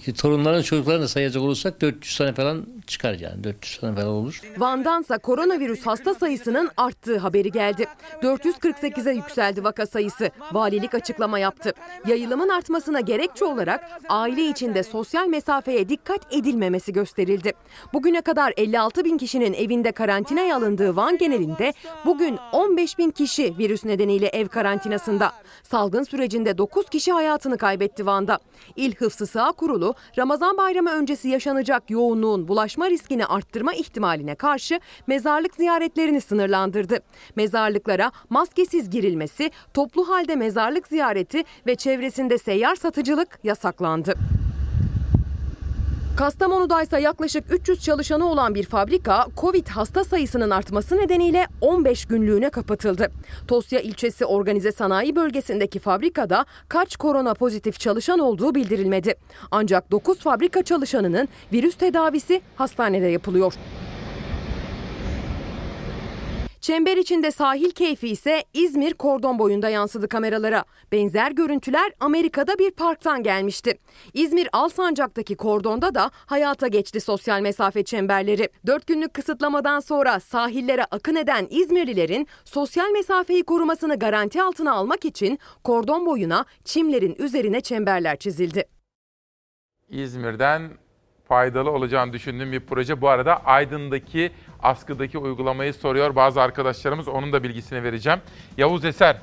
[SPEAKER 11] İşte torunların çocuklarını sayacak olursak 400 tane falan çıkar yani. 400 tane falan olur.
[SPEAKER 2] Van'dansa koronavirüs hasta sayısının arttığı haberi geldi. 448'e yükseldi vaka sayısı. Valilik açıklama yaptı. Yayılımın artmasına gerekçe olarak aile içinde sosyal mesafeye dikkat edilmemesi gösterildi. Bugüne kadar 56 bin kişinin evinde karantinaya alındığı Van genelinde bugün 15 bin kişi virüs nedeniyle ev karantinasında. Salgın sürecinde 9 kişi hayatını kaybetti Van'da. İl Hıfzı Sağ Kurulu Ramazan bayramı öncesi yaşanacak yoğunluğun bulaşma riskini arttırma ihtimaline karşı mezarlık ziyaretlerini sınırlandırdı. Mezarlıklara maskesiz girilmesi, toplu halde mezarlık ziyareti ve çevresinde seyyar satıcılık yasaklandı. Kastamonu'da ise yaklaşık 300 çalışanı olan bir fabrika Covid hasta sayısının artması nedeniyle 15 günlüğüne kapatıldı. Tosya ilçesi organize sanayi bölgesindeki fabrikada kaç korona pozitif çalışan olduğu bildirilmedi. Ancak 9 fabrika çalışanının virüs tedavisi hastanede yapılıyor. Çember içinde sahil keyfi ise İzmir kordon boyunda yansıdı kameralara. Benzer görüntüler Amerika'da bir parktan gelmişti. İzmir Alsancak'taki kordonda da hayata geçti sosyal mesafe çemberleri. 4 günlük kısıtlamadan sonra sahillere akın eden İzmirlilerin sosyal mesafeyi korumasını garanti altına almak için kordon boyuna çimlerin üzerine çemberler çizildi.
[SPEAKER 1] İzmir'den faydalı olacağını düşündüğüm bir proje. Bu arada Aydın'daki askıdaki uygulamayı soruyor bazı arkadaşlarımız. Onun da bilgisini vereceğim. Yavuz Eser,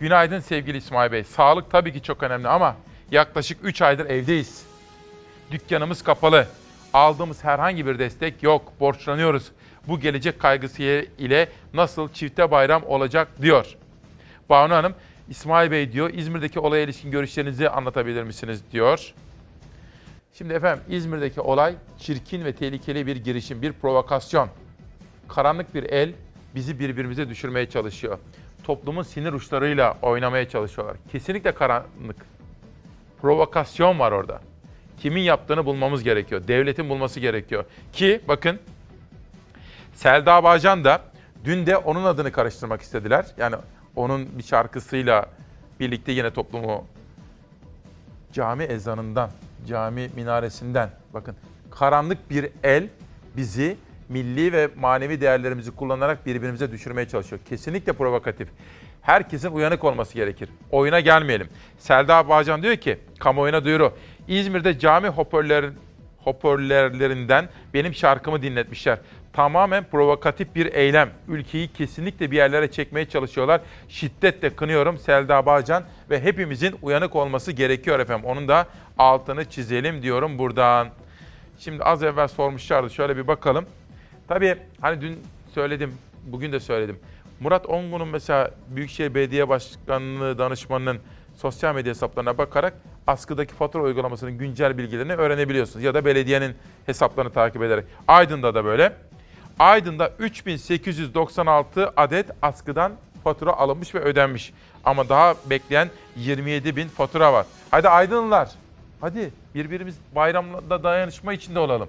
[SPEAKER 1] günaydın sevgili İsmail Bey. Sağlık tabii ki çok önemli ama yaklaşık 3 aydır evdeyiz. Dükkanımız kapalı. Aldığımız herhangi bir destek yok. Borçlanıyoruz. Bu gelecek kaygısı ile nasıl çifte bayram olacak diyor. Banu Hanım, İsmail Bey diyor İzmir'deki olaya ilişkin görüşlerinizi anlatabilir misiniz diyor. Şimdi efendim İzmir'deki olay çirkin ve tehlikeli bir girişim, bir provokasyon. Karanlık bir el bizi birbirimize düşürmeye çalışıyor. Toplumun sinir uçlarıyla oynamaya çalışıyorlar. Kesinlikle karanlık. Provokasyon var orada. Kimin yaptığını bulmamız gerekiyor. Devletin bulması gerekiyor. Ki bakın Selda Bağcan da dün de onun adını karıştırmak istediler. Yani onun bir şarkısıyla birlikte yine toplumu cami ezanından, cami minaresinden bakın karanlık bir el bizi milli ve manevi değerlerimizi kullanarak birbirimize düşürmeye çalışıyor. Kesinlikle provokatif. Herkesin uyanık olması gerekir. Oyuna gelmeyelim. Selda Bağcan diyor ki, kamuoyuna duyuru. İzmir'de cami hoparlör, hoparlörlerinden benim şarkımı dinletmişler. Tamamen provokatif bir eylem. Ülkeyi kesinlikle bir yerlere çekmeye çalışıyorlar. Şiddetle kınıyorum Selda Bağcan ve hepimizin uyanık olması gerekiyor efendim. Onun da altını çizelim diyorum buradan. Şimdi az evvel sormuşlardı. Şöyle bir bakalım. Tabii hani dün söyledim, bugün de söyledim. Murat Ongun'un mesela Büyükşehir Belediye Başkanlığı danışmanının sosyal medya hesaplarına bakarak askıdaki fatura uygulamasının güncel bilgilerini öğrenebiliyorsunuz. Ya da belediyenin hesaplarını takip ederek. Aydın'da da böyle. Aydın'da 3896 adet askıdan fatura alınmış ve ödenmiş. Ama daha bekleyen 27 bin fatura var. Hadi Aydınlılar, hadi birbirimiz bayramda dayanışma içinde olalım.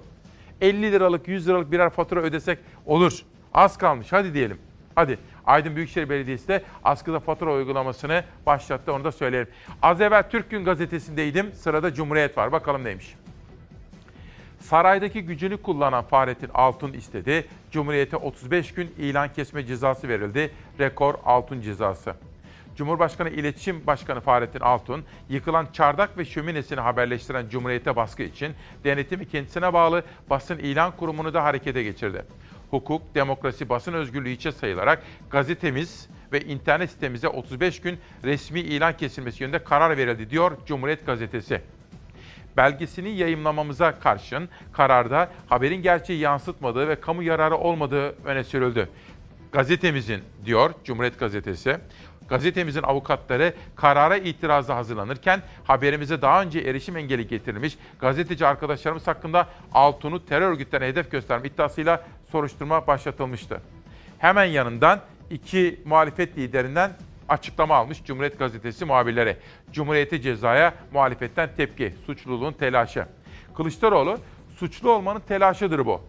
[SPEAKER 1] 50 liralık 100 liralık birer fatura ödesek olur. Az kalmış hadi diyelim. Hadi Aydın Büyükşehir Belediyesi de askıda fatura uygulamasını başlattı onu da söyleyelim. Az evvel Türk Gün gazetesindeydim. Sırada Cumhuriyet var. Bakalım neymiş. Saraydaki gücünü kullanan Fahrettin Altun istedi. Cumhuriyete 35 gün ilan kesme cezası verildi. Rekor Altun cezası. Cumhurbaşkanı İletişim Başkanı Fahrettin Altun, yıkılan çardak ve şöminesini haberleştiren Cumhuriyete baskı için denetimi kendisine bağlı basın ilan kurumunu da harekete geçirdi. Hukuk, demokrasi, basın özgürlüğü içe sayılarak gazetemiz ve internet sitemize 35 gün resmi ilan kesilmesi yönünde karar verildi diyor Cumhuriyet Gazetesi belgesini yayımlamamıza karşın kararda haberin gerçeği yansıtmadığı ve kamu yararı olmadığı öne sürüldü. Gazetemizin diyor Cumhuriyet Gazetesi, gazetemizin avukatları karara itirazda hazırlanırken haberimize daha önce erişim engeli getirilmiş gazeteci arkadaşlarımız hakkında Altun'u terör örgütlerine hedef gösterme iddiasıyla soruşturma başlatılmıştı. Hemen yanından iki muhalefet liderinden açıklama almış Cumhuriyet Gazetesi muhabirleri. Cumhuriyeti cezaya muhalefetten tepki, suçluluğun telaşı. Kılıçdaroğlu, suçlu olmanın telaşıdır bu.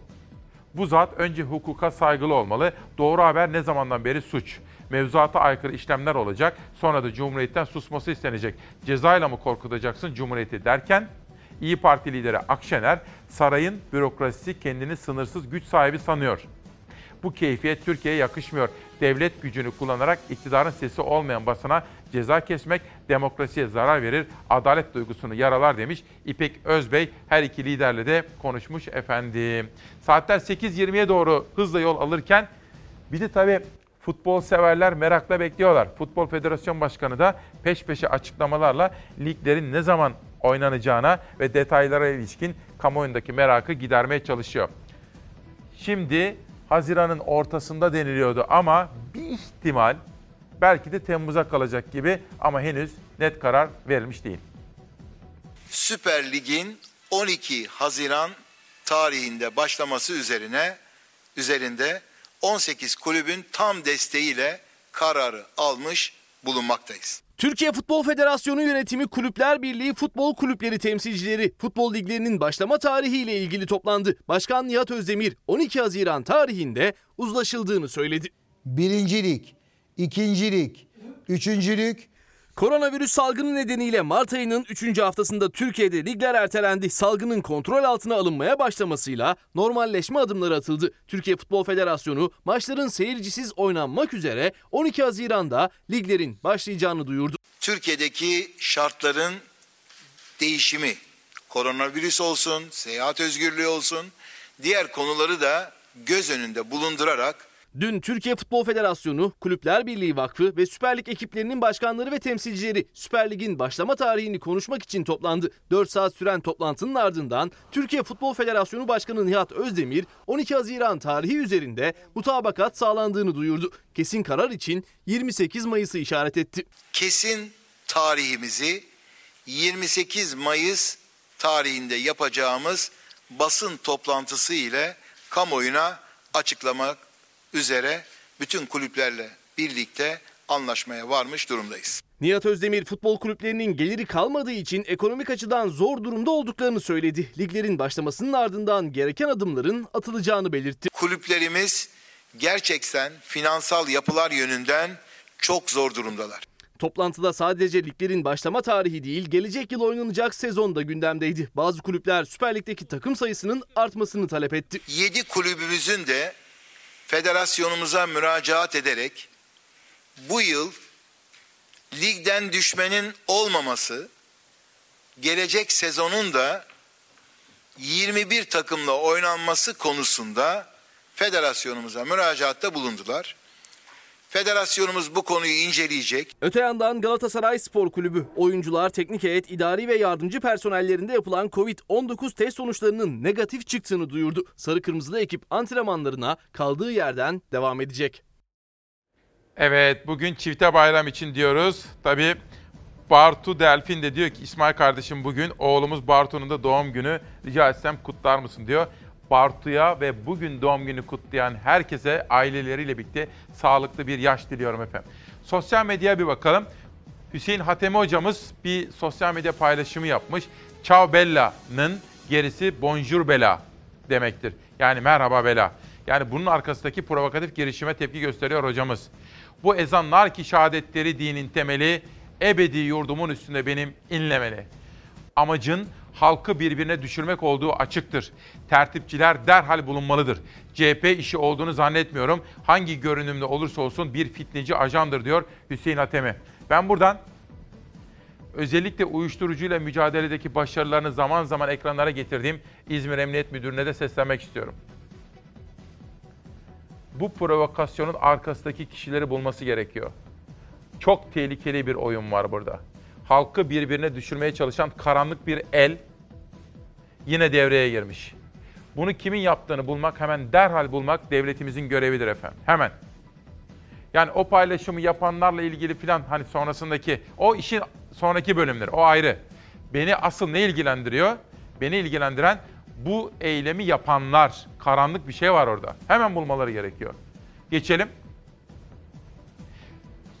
[SPEAKER 1] Bu zat önce hukuka saygılı olmalı. Doğru haber ne zamandan beri suç. Mevzuata aykırı işlemler olacak. Sonra da Cumhuriyet'ten susması istenecek. Cezayla mı korkutacaksın Cumhuriyeti derken İyi Parti lideri Akşener, sarayın bürokrasisi kendini sınırsız güç sahibi sanıyor. Bu keyfiyet Türkiye'ye yakışmıyor. Devlet gücünü kullanarak iktidarın sesi olmayan basına ceza kesmek demokrasiye zarar verir, adalet duygusunu yaralar demiş İpek Özbey. Her iki liderle de konuşmuş efendim. Saatler 8.20'ye doğru hızla yol alırken bir de tabii futbol severler merakla bekliyorlar. Futbol Federasyon Başkanı da peş peşe açıklamalarla liglerin ne zaman oynanacağına ve detaylara ilişkin kamuoyundaki merakı gidermeye çalışıyor. Şimdi Haziran'ın ortasında deniliyordu ama bir ihtimal belki de Temmuz'a kalacak gibi ama henüz net karar verilmiş değil.
[SPEAKER 12] Süper Lig'in 12 Haziran tarihinde başlaması üzerine üzerinde 18 kulübün tam desteğiyle kararı almış bulunmaktayız.
[SPEAKER 13] Türkiye Futbol Federasyonu yönetimi Kulüpler Birliği futbol kulüpleri temsilcileri futbol liglerinin başlama tarihiyle ilgili toplandı. Başkan Nihat Özdemir 12 Haziran tarihinde uzlaşıldığını söyledi.
[SPEAKER 14] Birincilik, ikincilik, üçüncülük
[SPEAKER 13] Koronavirüs salgını nedeniyle Mart ayının 3. haftasında Türkiye'de ligler ertelendi. Salgının kontrol altına alınmaya başlamasıyla normalleşme adımları atıldı. Türkiye Futbol Federasyonu maçların seyircisiz oynanmak üzere 12 Haziran'da liglerin başlayacağını duyurdu.
[SPEAKER 12] Türkiye'deki şartların değişimi, koronavirüs olsun, seyahat özgürlüğü olsun, diğer konuları da göz önünde bulundurarak
[SPEAKER 13] Dün Türkiye Futbol Federasyonu, Kulüpler Birliği Vakfı ve Süper Lig ekiplerinin başkanları ve temsilcileri Süper Lig'in başlama tarihini konuşmak için toplandı. 4 saat süren toplantının ardından Türkiye Futbol Federasyonu Başkanı Nihat Özdemir 12 Haziran tarihi üzerinde mutabakat sağlandığını duyurdu. Kesin karar için 28 Mayıs'ı işaret etti.
[SPEAKER 12] kesin tarihimizi 28 Mayıs tarihinde yapacağımız basın toplantısı ile kamuoyuna açıklamak üzere bütün kulüplerle birlikte anlaşmaya varmış durumdayız.
[SPEAKER 13] Nihat Özdemir futbol kulüplerinin geliri kalmadığı için ekonomik açıdan zor durumda olduklarını söyledi. Liglerin başlamasının ardından gereken adımların atılacağını belirtti.
[SPEAKER 12] Kulüplerimiz gerçekten finansal yapılar yönünden çok zor durumdalar.
[SPEAKER 13] Toplantıda sadece liglerin başlama tarihi değil, gelecek yıl oynanacak sezon da gündemdeydi. Bazı kulüpler Süper Lig'deki takım sayısının artmasını talep etti.
[SPEAKER 12] 7 kulübümüzün de federasyonumuza müracaat ederek bu yıl ligden düşmenin olmaması, gelecek sezonun da 21 takımla oynanması konusunda federasyonumuza müracaatta bulundular. Federasyonumuz bu konuyu inceleyecek.
[SPEAKER 13] Öte yandan Galatasaray Spor Kulübü oyuncular, teknik heyet, idari ve yardımcı personellerinde yapılan Covid-19 test sonuçlarının negatif çıktığını duyurdu. Sarı Kırmızılı ekip antrenmanlarına kaldığı yerden devam edecek.
[SPEAKER 1] Evet bugün çifte bayram için diyoruz. Tabii Bartu Delfin de diyor ki İsmail kardeşim bugün oğlumuz Bartu'nun da doğum günü rica etsem kutlar mısın diyor. Bartu'ya ve bugün doğum günü kutlayan herkese aileleriyle birlikte sağlıklı bir yaş diliyorum efendim. Sosyal medyaya bir bakalım. Hüseyin Hatemi hocamız bir sosyal medya paylaşımı yapmış. Ciao Bella'nın gerisi Bonjour Bella demektir. Yani merhaba Bella. Yani bunun arkasındaki provokatif girişime tepki gösteriyor hocamız. Bu ezanlar ki şehadetleri dinin temeli, ebedi yurdumun üstünde benim inlemeli. Amacın halkı birbirine düşürmek olduğu açıktır. Tertipçiler derhal bulunmalıdır. CHP işi olduğunu zannetmiyorum. Hangi görünümde olursa olsun bir fitneci ajandır diyor Hüseyin Atemi. Ben buradan özellikle uyuşturucuyla mücadeledeki başarılarını zaman zaman ekranlara getirdiğim İzmir Emniyet Müdürü'ne de seslenmek istiyorum. Bu provokasyonun arkasındaki kişileri bulması gerekiyor. Çok tehlikeli bir oyun var burada. Halkı birbirine düşürmeye çalışan karanlık bir el yine devreye girmiş. Bunu kimin yaptığını bulmak, hemen derhal bulmak devletimizin görevidir efendim. Hemen. Yani o paylaşımı yapanlarla ilgili filan hani sonrasındaki o işin sonraki bölümleri o ayrı. Beni asıl ne ilgilendiriyor? Beni ilgilendiren bu eylemi yapanlar. Karanlık bir şey var orada. Hemen bulmaları gerekiyor. Geçelim.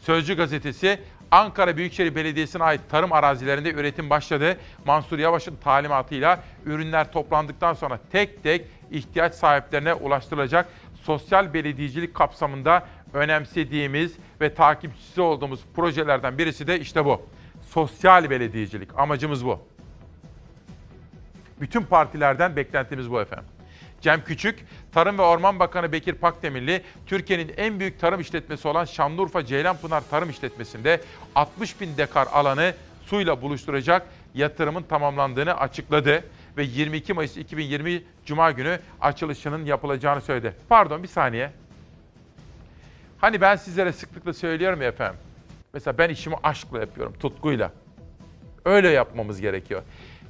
[SPEAKER 1] Sözcü gazetesi Ankara Büyükşehir Belediyesi'ne ait tarım arazilerinde üretim başladı. Mansur Yavaş'ın talimatıyla ürünler toplandıktan sonra tek tek ihtiyaç sahiplerine ulaştırılacak. Sosyal belediyecilik kapsamında önemsediğimiz ve takipçisi olduğumuz projelerden birisi de işte bu. Sosyal belediyecilik. Amacımız bu. Bütün partilerden beklentimiz bu efendim. Cem Küçük, Tarım ve Orman Bakanı Bekir Pakdemirli, Türkiye'nin en büyük tarım işletmesi olan Şanlıurfa Ceylanpınar Tarım İşletmesi'nde 60 bin dekar alanı suyla buluşturacak yatırımın tamamlandığını açıkladı ve 22 Mayıs 2020 Cuma günü açılışının yapılacağını söyledi. Pardon bir saniye. Hani ben sizlere sıklıkla söylüyorum ya efendim. Mesela ben işimi aşkla yapıyorum, tutkuyla. Öyle yapmamız gerekiyor.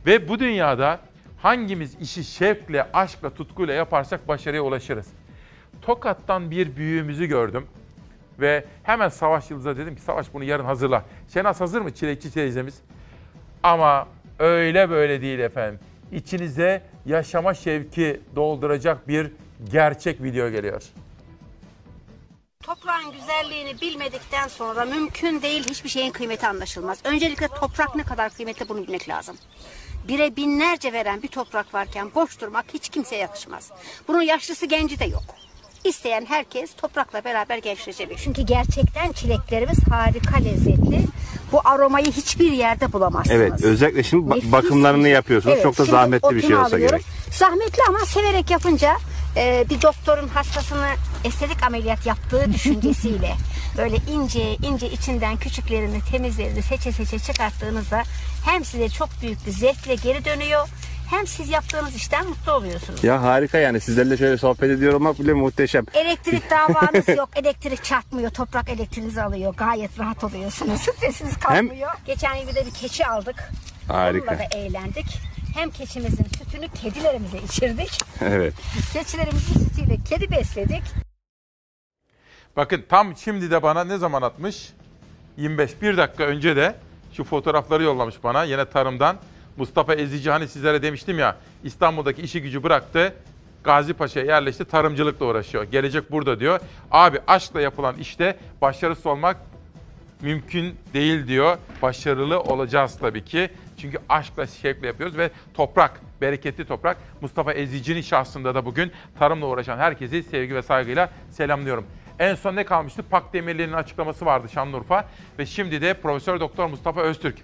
[SPEAKER 1] Ve bu dünyada hangimiz işi şevkle, aşkla, tutkuyla yaparsak başarıya ulaşırız. Tokat'tan bir büyüğümüzü gördüm. Ve hemen Savaş Yıldız'a dedim ki Savaş bunu yarın hazırla. Şenaz hazır mı çilekçi teyzemiz? Ama öyle böyle değil efendim. İçinize yaşama şevki dolduracak bir gerçek video geliyor.
[SPEAKER 15] Toprağın güzelliğini bilmedikten sonra mümkün değil hiçbir şeyin kıymeti anlaşılmaz. Öncelikle toprak ne kadar kıymetli bunu bilmek lazım. Bire binlerce veren bir toprak varken boş durmak hiç kimseye yakışmaz. Bunun yaşlısı genci de yok. İsteyen herkes toprakla beraber gençleşebilir. Çünkü gerçekten çileklerimiz harika lezzetli. Bu aromayı hiçbir yerde bulamazsınız.
[SPEAKER 16] Evet, özellikle şimdi ba-
[SPEAKER 15] Nefis
[SPEAKER 16] bakımlarını
[SPEAKER 15] bir-
[SPEAKER 16] yapıyorsunuz.
[SPEAKER 15] Evet,
[SPEAKER 16] Çok da
[SPEAKER 15] şimdi
[SPEAKER 16] zahmetli bir şey
[SPEAKER 15] otunu
[SPEAKER 16] olsa
[SPEAKER 15] alıyorum.
[SPEAKER 16] gerek.
[SPEAKER 15] Zahmetli ama severek yapınca e, bir doktorun hastasını estetik ameliyat yaptığı (laughs) düşüncesiyle böyle ince ince içinden küçüklerini temizlerini seçe seçe çıkarttığınızda hem size çok büyük bir zevkle geri dönüyor hem siz yaptığınız işten mutlu oluyorsunuz.
[SPEAKER 16] Ya harika yani sizlerle şöyle sohbet ediyor olmak bile muhteşem.
[SPEAKER 15] Elektrik davanız yok. Elektrik çarpmıyor. Toprak elektriğinizi alıyor. Gayet rahat oluyorsunuz. (laughs) Stresiniz kalmıyor. Geçen yıl bir de bir keçi aldık.
[SPEAKER 16] Harika.
[SPEAKER 15] Onunla da eğlendik. Hem keçimizin sütünü kedilerimize içirdik.
[SPEAKER 16] Evet.
[SPEAKER 15] Keçilerimizin sütüyle kedi besledik.
[SPEAKER 1] Bakın tam şimdi de bana ne zaman atmış? 25 bir dakika önce de şu fotoğrafları yollamış bana yine tarımdan. Mustafa Ezici hani sizlere demiştim ya İstanbul'daki işi gücü bıraktı. Gazi Paşa'ya yerleşti tarımcılıkla uğraşıyor. Gelecek burada diyor. Abi aşkla yapılan işte başarısız olmak mümkün değil diyor. Başarılı olacağız tabii ki. Çünkü aşkla şevkle yapıyoruz ve toprak, bereketli toprak. Mustafa Ezici'nin şahsında da bugün tarımla uğraşan herkesi sevgi ve saygıyla selamlıyorum. En son ne kalmıştı? Pak Demirli'nin açıklaması vardı Şanlıurfa ve şimdi de Profesör Doktor Mustafa Öztürk.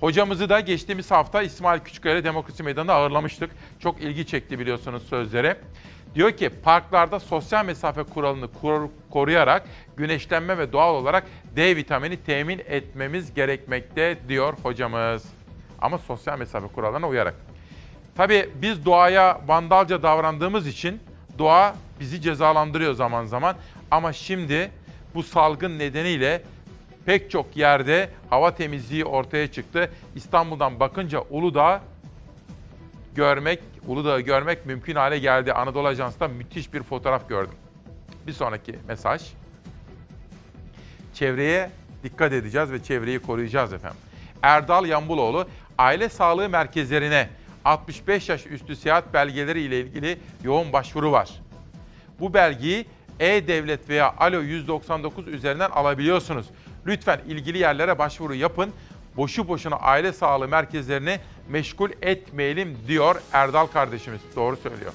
[SPEAKER 1] Hocamızı da geçtiğimiz hafta İsmail Küçükkaya Demokrasi Meydanı'nda ağırlamıştık. Çok ilgi çekti biliyorsunuz sözleri. Diyor ki parklarda sosyal mesafe kuralını kor- koruyarak güneşlenme ve doğal olarak D vitamini temin etmemiz gerekmekte diyor hocamız. Ama sosyal mesafe kurallarına uyarak. Tabii biz doğaya vandalca davrandığımız için doğa bizi cezalandırıyor zaman zaman. Ama şimdi bu salgın nedeniyle pek çok yerde hava temizliği ortaya çıktı. İstanbul'dan bakınca Uludağ görmek, Uludağ'ı görmek mümkün hale geldi. Anadolu Ajans'ta müthiş bir fotoğraf gördüm. Bir sonraki mesaj. Çevreye dikkat edeceğiz ve çevreyi koruyacağız efendim. Erdal Yambuloğlu aile sağlığı merkezlerine 65 yaş üstü seyahat belgeleri ile ilgili yoğun başvuru var. Bu belgeyi e-Devlet veya Alo 199 üzerinden alabiliyorsunuz. Lütfen ilgili yerlere başvuru yapın. Boşu boşuna aile sağlığı merkezlerini meşgul etmeyelim diyor Erdal kardeşimiz. Doğru söylüyor.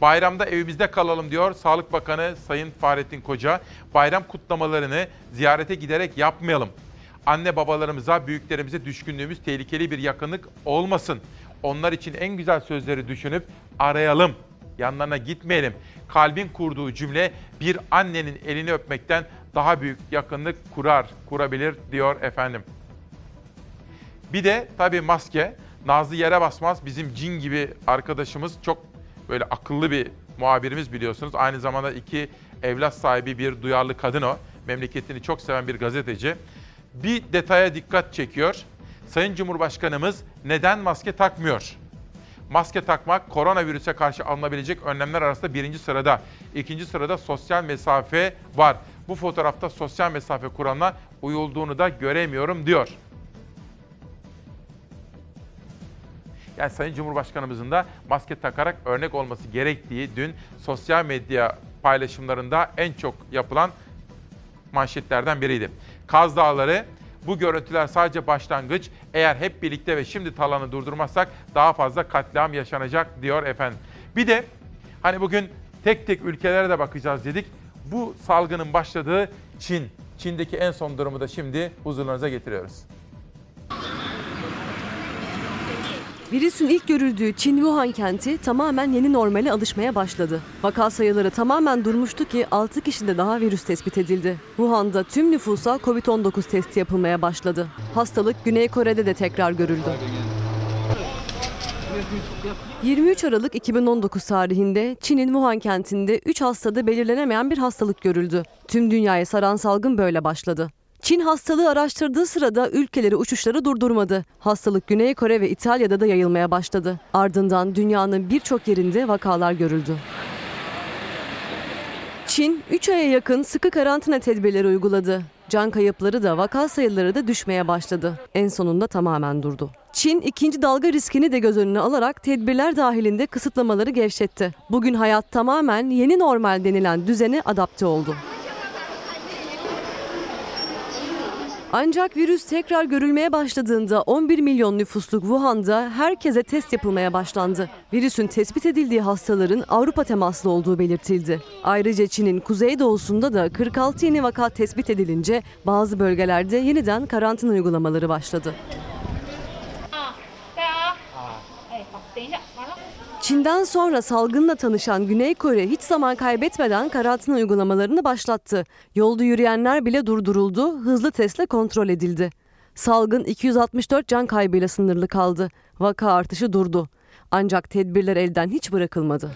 [SPEAKER 1] Bayramda evimizde kalalım diyor Sağlık Bakanı Sayın Fahrettin Koca. Bayram kutlamalarını ziyarete giderek yapmayalım. Anne babalarımıza, büyüklerimize düşkünlüğümüz tehlikeli bir yakınlık olmasın. Onlar için en güzel sözleri düşünüp arayalım. Yanlarına gitmeyelim. Kalbin kurduğu cümle bir annenin elini öpmekten daha büyük yakınlık kurar, kurabilir diyor efendim. Bir de tabii maske. Nazlı yere basmaz. Bizim cin gibi arkadaşımız çok böyle akıllı bir muhabirimiz biliyorsunuz. Aynı zamanda iki evlat sahibi bir duyarlı kadın o. Memleketini çok seven bir gazeteci. Bir detaya dikkat çekiyor. Sayın Cumhurbaşkanımız neden maske takmıyor? Maske takmak koronavirüse karşı alınabilecek önlemler arasında birinci sırada. İkinci sırada sosyal mesafe var. Bu fotoğrafta sosyal mesafe kuralına uyulduğunu da göremiyorum diyor. Yani Sayın Cumhurbaşkanımızın da maske takarak örnek olması gerektiği dün sosyal medya paylaşımlarında en çok yapılan manşetlerden biriydi. Kaz Dağları bu görüntüler sadece başlangıç. Eğer hep birlikte ve şimdi talanı durdurmazsak daha fazla katliam yaşanacak diyor efendim. Bir de hani bugün tek tek ülkelere de bakacağız dedik. Bu salgının başladığı Çin. Çin'deki en son durumu da şimdi huzurlarınıza getiriyoruz.
[SPEAKER 2] Virüsün ilk görüldüğü Çin Wuhan kenti tamamen yeni normale alışmaya başladı. Vaka sayıları tamamen durmuştu ki 6 kişide daha virüs tespit edildi. Wuhan'da tüm nüfusa Covid-19 testi yapılmaya başladı. Hastalık Güney Kore'de de tekrar görüldü. 23 Aralık 2019 tarihinde Çin'in Wuhan kentinde 3 hastada belirlenemeyen bir hastalık görüldü. Tüm dünyayı saran salgın böyle başladı.
[SPEAKER 8] Çin hastalığı araştırdığı sırada ülkeleri uçuşları durdurmadı. Hastalık Güney Kore ve İtalya'da da yayılmaya başladı. Ardından dünyanın birçok yerinde vakalar görüldü. Çin 3 aya yakın sıkı karantina tedbirleri uyguladı. Can kayıpları da vaka sayıları da düşmeye başladı. En sonunda tamamen durdu. Çin ikinci dalga riskini de göz önüne alarak tedbirler dahilinde kısıtlamaları gevşetti. Bugün hayat tamamen yeni normal denilen düzene adapte oldu. Ancak virüs tekrar görülmeye başladığında 11 milyon nüfusluk Wuhan'da herkese test yapılmaya başlandı. Virüsün tespit edildiği hastaların Avrupa temaslı olduğu belirtildi. Ayrıca Çin'in kuzeydoğusunda da 46 yeni vaka tespit edilince bazı bölgelerde yeniden karantina uygulamaları başladı. Çin'den sonra salgınla tanışan Güney Kore hiç zaman kaybetmeden karantina uygulamalarını başlattı. Yolda yürüyenler bile durduruldu, hızlı testle kontrol edildi. Salgın 264 can kaybıyla sınırlı kaldı. Vaka artışı durdu. Ancak tedbirler elden hiç bırakılmadı.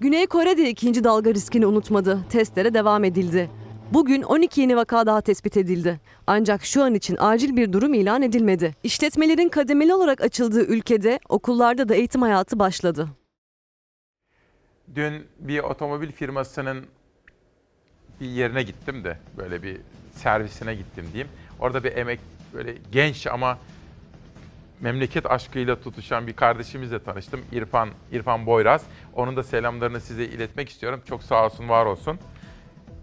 [SPEAKER 8] Güney Kore de ikinci dalga riskini unutmadı. Testlere devam edildi. Bugün 12 yeni vaka daha tespit edildi. Ancak şu an için acil bir durum ilan edilmedi. İşletmelerin kademeli olarak açıldığı ülkede okullarda da eğitim hayatı başladı.
[SPEAKER 1] Dün bir otomobil firmasının bir yerine gittim de böyle bir servisine gittim diyeyim. Orada bir emek böyle genç ama memleket aşkıyla tutuşan bir kardeşimizle tanıştım. İrfan İrfan Boyraz. Onun da selamlarını size iletmek istiyorum. Çok sağ olsun, var olsun.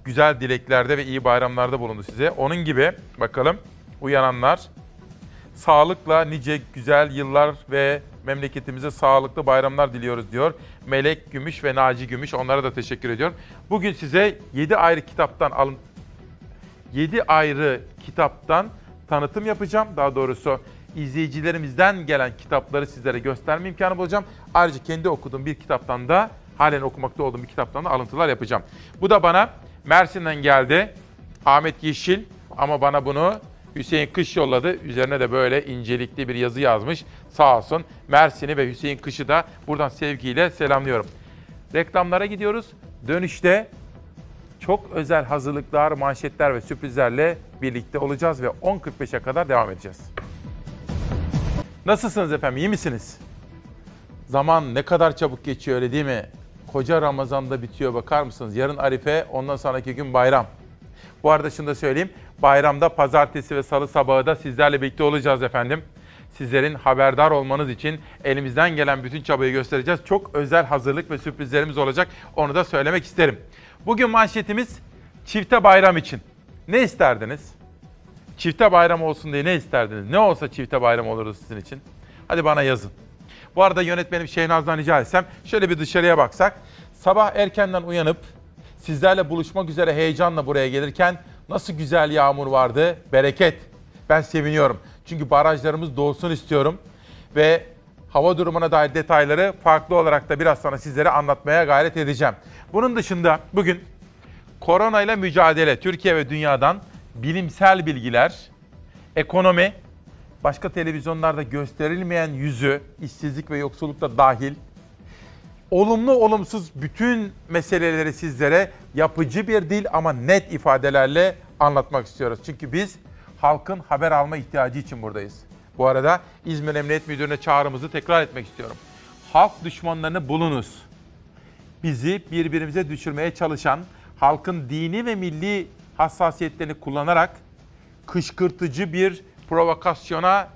[SPEAKER 1] Güzel dileklerde ve iyi bayramlarda bulundu size. Onun gibi bakalım uyananlar sağlıkla nice güzel yıllar ve memleketimize sağlıklı bayramlar diliyoruz diyor. Melek Gümüş ve Naci Gümüş onlara da teşekkür ediyorum. Bugün size 7 ayrı kitaptan alın 7 ayrı kitaptan tanıtım yapacağım. Daha doğrusu izleyicilerimizden gelen kitapları sizlere gösterme imkanı bulacağım. Ayrıca kendi okuduğum bir kitaptan da halen okumakta olduğum bir kitaptan da alıntılar yapacağım. Bu da bana Mersin'den geldi. Ahmet Yeşil ama bana bunu Hüseyin Kış yolladı. Üzerine de böyle incelikli bir yazı yazmış. Sağ olsun. Mersin'i ve Hüseyin Kış'ı da buradan sevgiyle selamlıyorum. Reklamlara gidiyoruz. Dönüşte çok özel hazırlıklar, manşetler ve sürprizlerle birlikte olacağız ve 10.45'e kadar devam edeceğiz. Nasılsınız efendim? İyi misiniz? Zaman ne kadar çabuk geçiyor öyle değil mi? Koca Ramazan'da bitiyor bakar mısınız? Yarın Arife, ondan sonraki gün bayram. Bu arada şunu da söyleyeyim. Bayramda pazartesi ve salı sabahı da sizlerle birlikte olacağız efendim. Sizlerin haberdar olmanız için elimizden gelen bütün çabayı göstereceğiz. Çok özel hazırlık ve sürprizlerimiz olacak. Onu da söylemek isterim. Bugün manşetimiz çifte bayram için. Ne isterdiniz? Çifte bayram olsun diye ne isterdiniz? Ne olsa çifte bayram olurdu sizin için? Hadi bana yazın. Bu arada yönetmenim Şehnaz'dan rica etsem şöyle bir dışarıya baksak. Sabah erkenden uyanıp sizlerle buluşmak üzere heyecanla buraya gelirken nasıl güzel yağmur vardı, bereket. Ben seviniyorum. Çünkü barajlarımız dolsun istiyorum. Ve hava durumuna dair detayları farklı olarak da biraz sonra sizlere anlatmaya gayret edeceğim. Bunun dışında bugün koronayla mücadele Türkiye ve dünyadan bilimsel bilgiler, ekonomi, başka televizyonlarda gösterilmeyen yüzü, işsizlik ve yoksulluk da dahil, olumlu olumsuz bütün meseleleri sizlere yapıcı bir dil ama net ifadelerle anlatmak istiyoruz. Çünkü biz halkın haber alma ihtiyacı için buradayız. Bu arada İzmir Emniyet Müdürü'ne çağrımızı tekrar etmek istiyorum. Halk düşmanlarını bulunuz. Bizi birbirimize düşürmeye çalışan, halkın dini ve milli hassasiyetlerini kullanarak kışkırtıcı bir provokasyona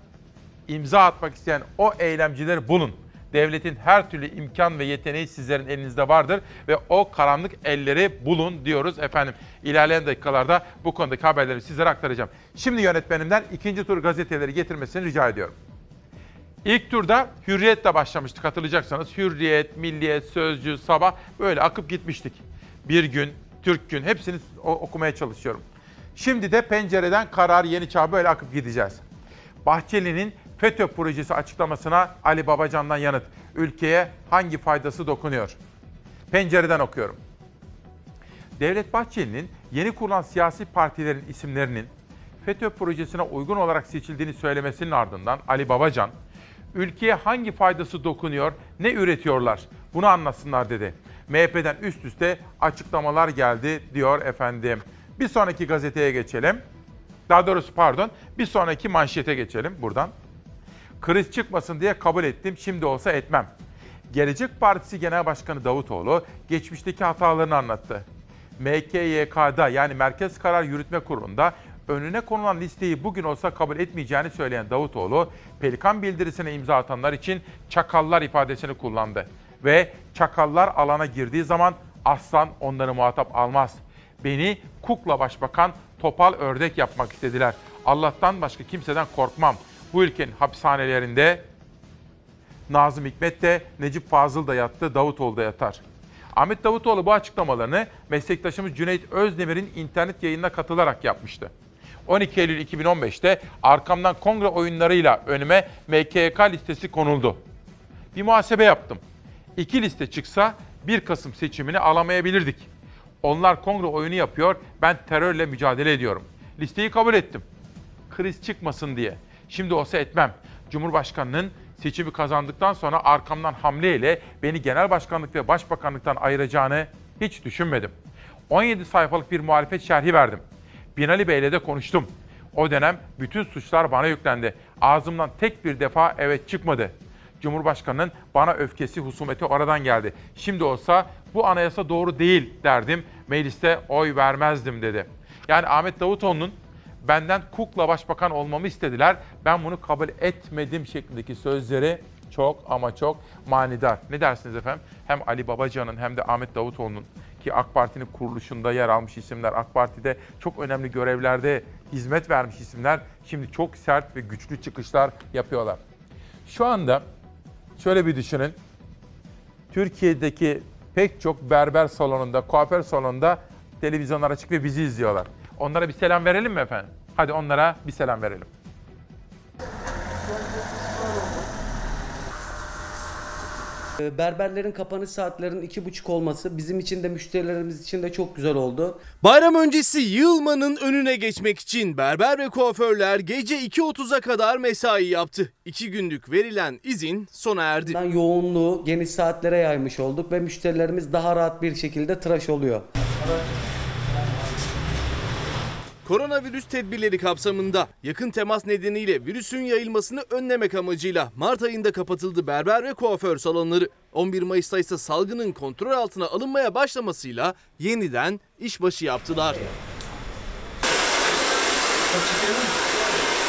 [SPEAKER 1] imza atmak isteyen o eylemcileri bulun. Devletin her türlü imkan ve yeteneği sizlerin elinizde vardır ve o karanlık elleri bulun diyoruz efendim. İlerleyen dakikalarda bu konudaki haberleri sizlere aktaracağım. Şimdi yönetmenimden ikinci tur gazeteleri getirmesini rica ediyorum. İlk turda Hürriyet'le başlamıştık hatırlayacaksanız. Hürriyet, Milliyet, Sözcü, Sabah böyle akıp gitmiştik. Bir gün, Türk gün hepsini okumaya çalışıyorum. Şimdi de pencereden karar yeni çağ böyle akıp gideceğiz. Bahçeli'nin FETÖ projesi açıklamasına Ali Babacan'dan yanıt. Ülkeye hangi faydası dokunuyor? Pencereden okuyorum. Devlet Bahçeli'nin yeni kurulan siyasi partilerin isimlerinin FETÖ projesine uygun olarak seçildiğini söylemesinin ardından Ali Babacan, ülkeye hangi faydası dokunuyor, ne üretiyorlar? Bunu anlasınlar dedi. MHP'den üst üste açıklamalar geldi diyor efendim. Bir sonraki gazeteye geçelim. Daha doğrusu pardon bir sonraki manşete geçelim buradan. Kriz çıkmasın diye kabul ettim şimdi olsa etmem. Gelecek Partisi Genel Başkanı Davutoğlu geçmişteki hatalarını anlattı. MKYK'da yani Merkez Karar Yürütme Kurulu'nda önüne konulan listeyi bugün olsa kabul etmeyeceğini söyleyen Davutoğlu, Pelikan bildirisine imza atanlar için çakallar ifadesini kullandı. Ve çakallar alana girdiği zaman aslan onları muhatap almaz. Beni kukla başbakan topal ördek yapmak istediler. Allah'tan başka kimseden korkmam. Bu ülkenin hapishanelerinde Nazım Hikmet de Necip Fazıl da yattı, Davutoğlu da yatar. Ahmet Davutoğlu bu açıklamalarını meslektaşımız Cüneyt Özdemir'in internet yayınına katılarak yapmıştı. 12 Eylül 2015'te arkamdan kongre oyunlarıyla önüme MKYK listesi konuldu. Bir muhasebe yaptım. İki liste çıksa 1 Kasım seçimini alamayabilirdik. Onlar kongre oyunu yapıyor, ben terörle mücadele ediyorum. Listeyi kabul ettim. Kriz çıkmasın diye. Şimdi olsa etmem. Cumhurbaşkanının seçimi kazandıktan sonra arkamdan hamleyle beni genel başkanlık ve başbakanlıktan ayıracağını hiç düşünmedim. 17 sayfalık bir muhalefet şerhi verdim. Binali Bey'le de konuştum. O dönem bütün suçlar bana yüklendi. Ağzımdan tek bir defa evet çıkmadı. Cumhurbaşkanının bana öfkesi, husumeti oradan geldi. Şimdi olsa bu anayasa doğru değil derdim. Mecliste oy vermezdim dedi. Yani Ahmet Davutoğlu'nun benden kukla başbakan olmamı istediler. Ben bunu kabul etmedim şeklindeki sözleri çok ama çok manidar. Ne dersiniz efendim? Hem Ali Babacan'ın hem de Ahmet Davutoğlu'nun ki AK Parti'nin kuruluşunda yer almış isimler, AK Parti'de çok önemli görevlerde hizmet vermiş isimler şimdi çok sert ve güçlü çıkışlar yapıyorlar. Şu anda şöyle bir düşünün. Türkiye'deki pek çok berber salonunda, kuaför salonunda televizyonlar açık ve bizi izliyorlar. Onlara bir selam verelim mi efendim? Hadi onlara bir selam verelim.
[SPEAKER 17] Ee, Berberlerin kapanış saatlerinin iki buçuk olması bizim için de müşterilerimiz için de çok güzel oldu.
[SPEAKER 13] Bayram öncesi yığılmanın önüne geçmek için berber ve kuaförler gece 2.30'a kadar mesai yaptı. İki günlük verilen izin sona erdi.
[SPEAKER 17] Yoğunluğu geniş saatlere yaymış olduk ve müşterilerimiz daha rahat bir şekilde tıraş oluyor.
[SPEAKER 13] Koronavirüs tedbirleri kapsamında yakın temas nedeniyle virüsün yayılmasını önlemek amacıyla Mart ayında kapatıldı berber ve kuaför salonları. 11 Mayıs'ta ise salgının kontrol altına alınmaya başlamasıyla yeniden işbaşı yaptılar.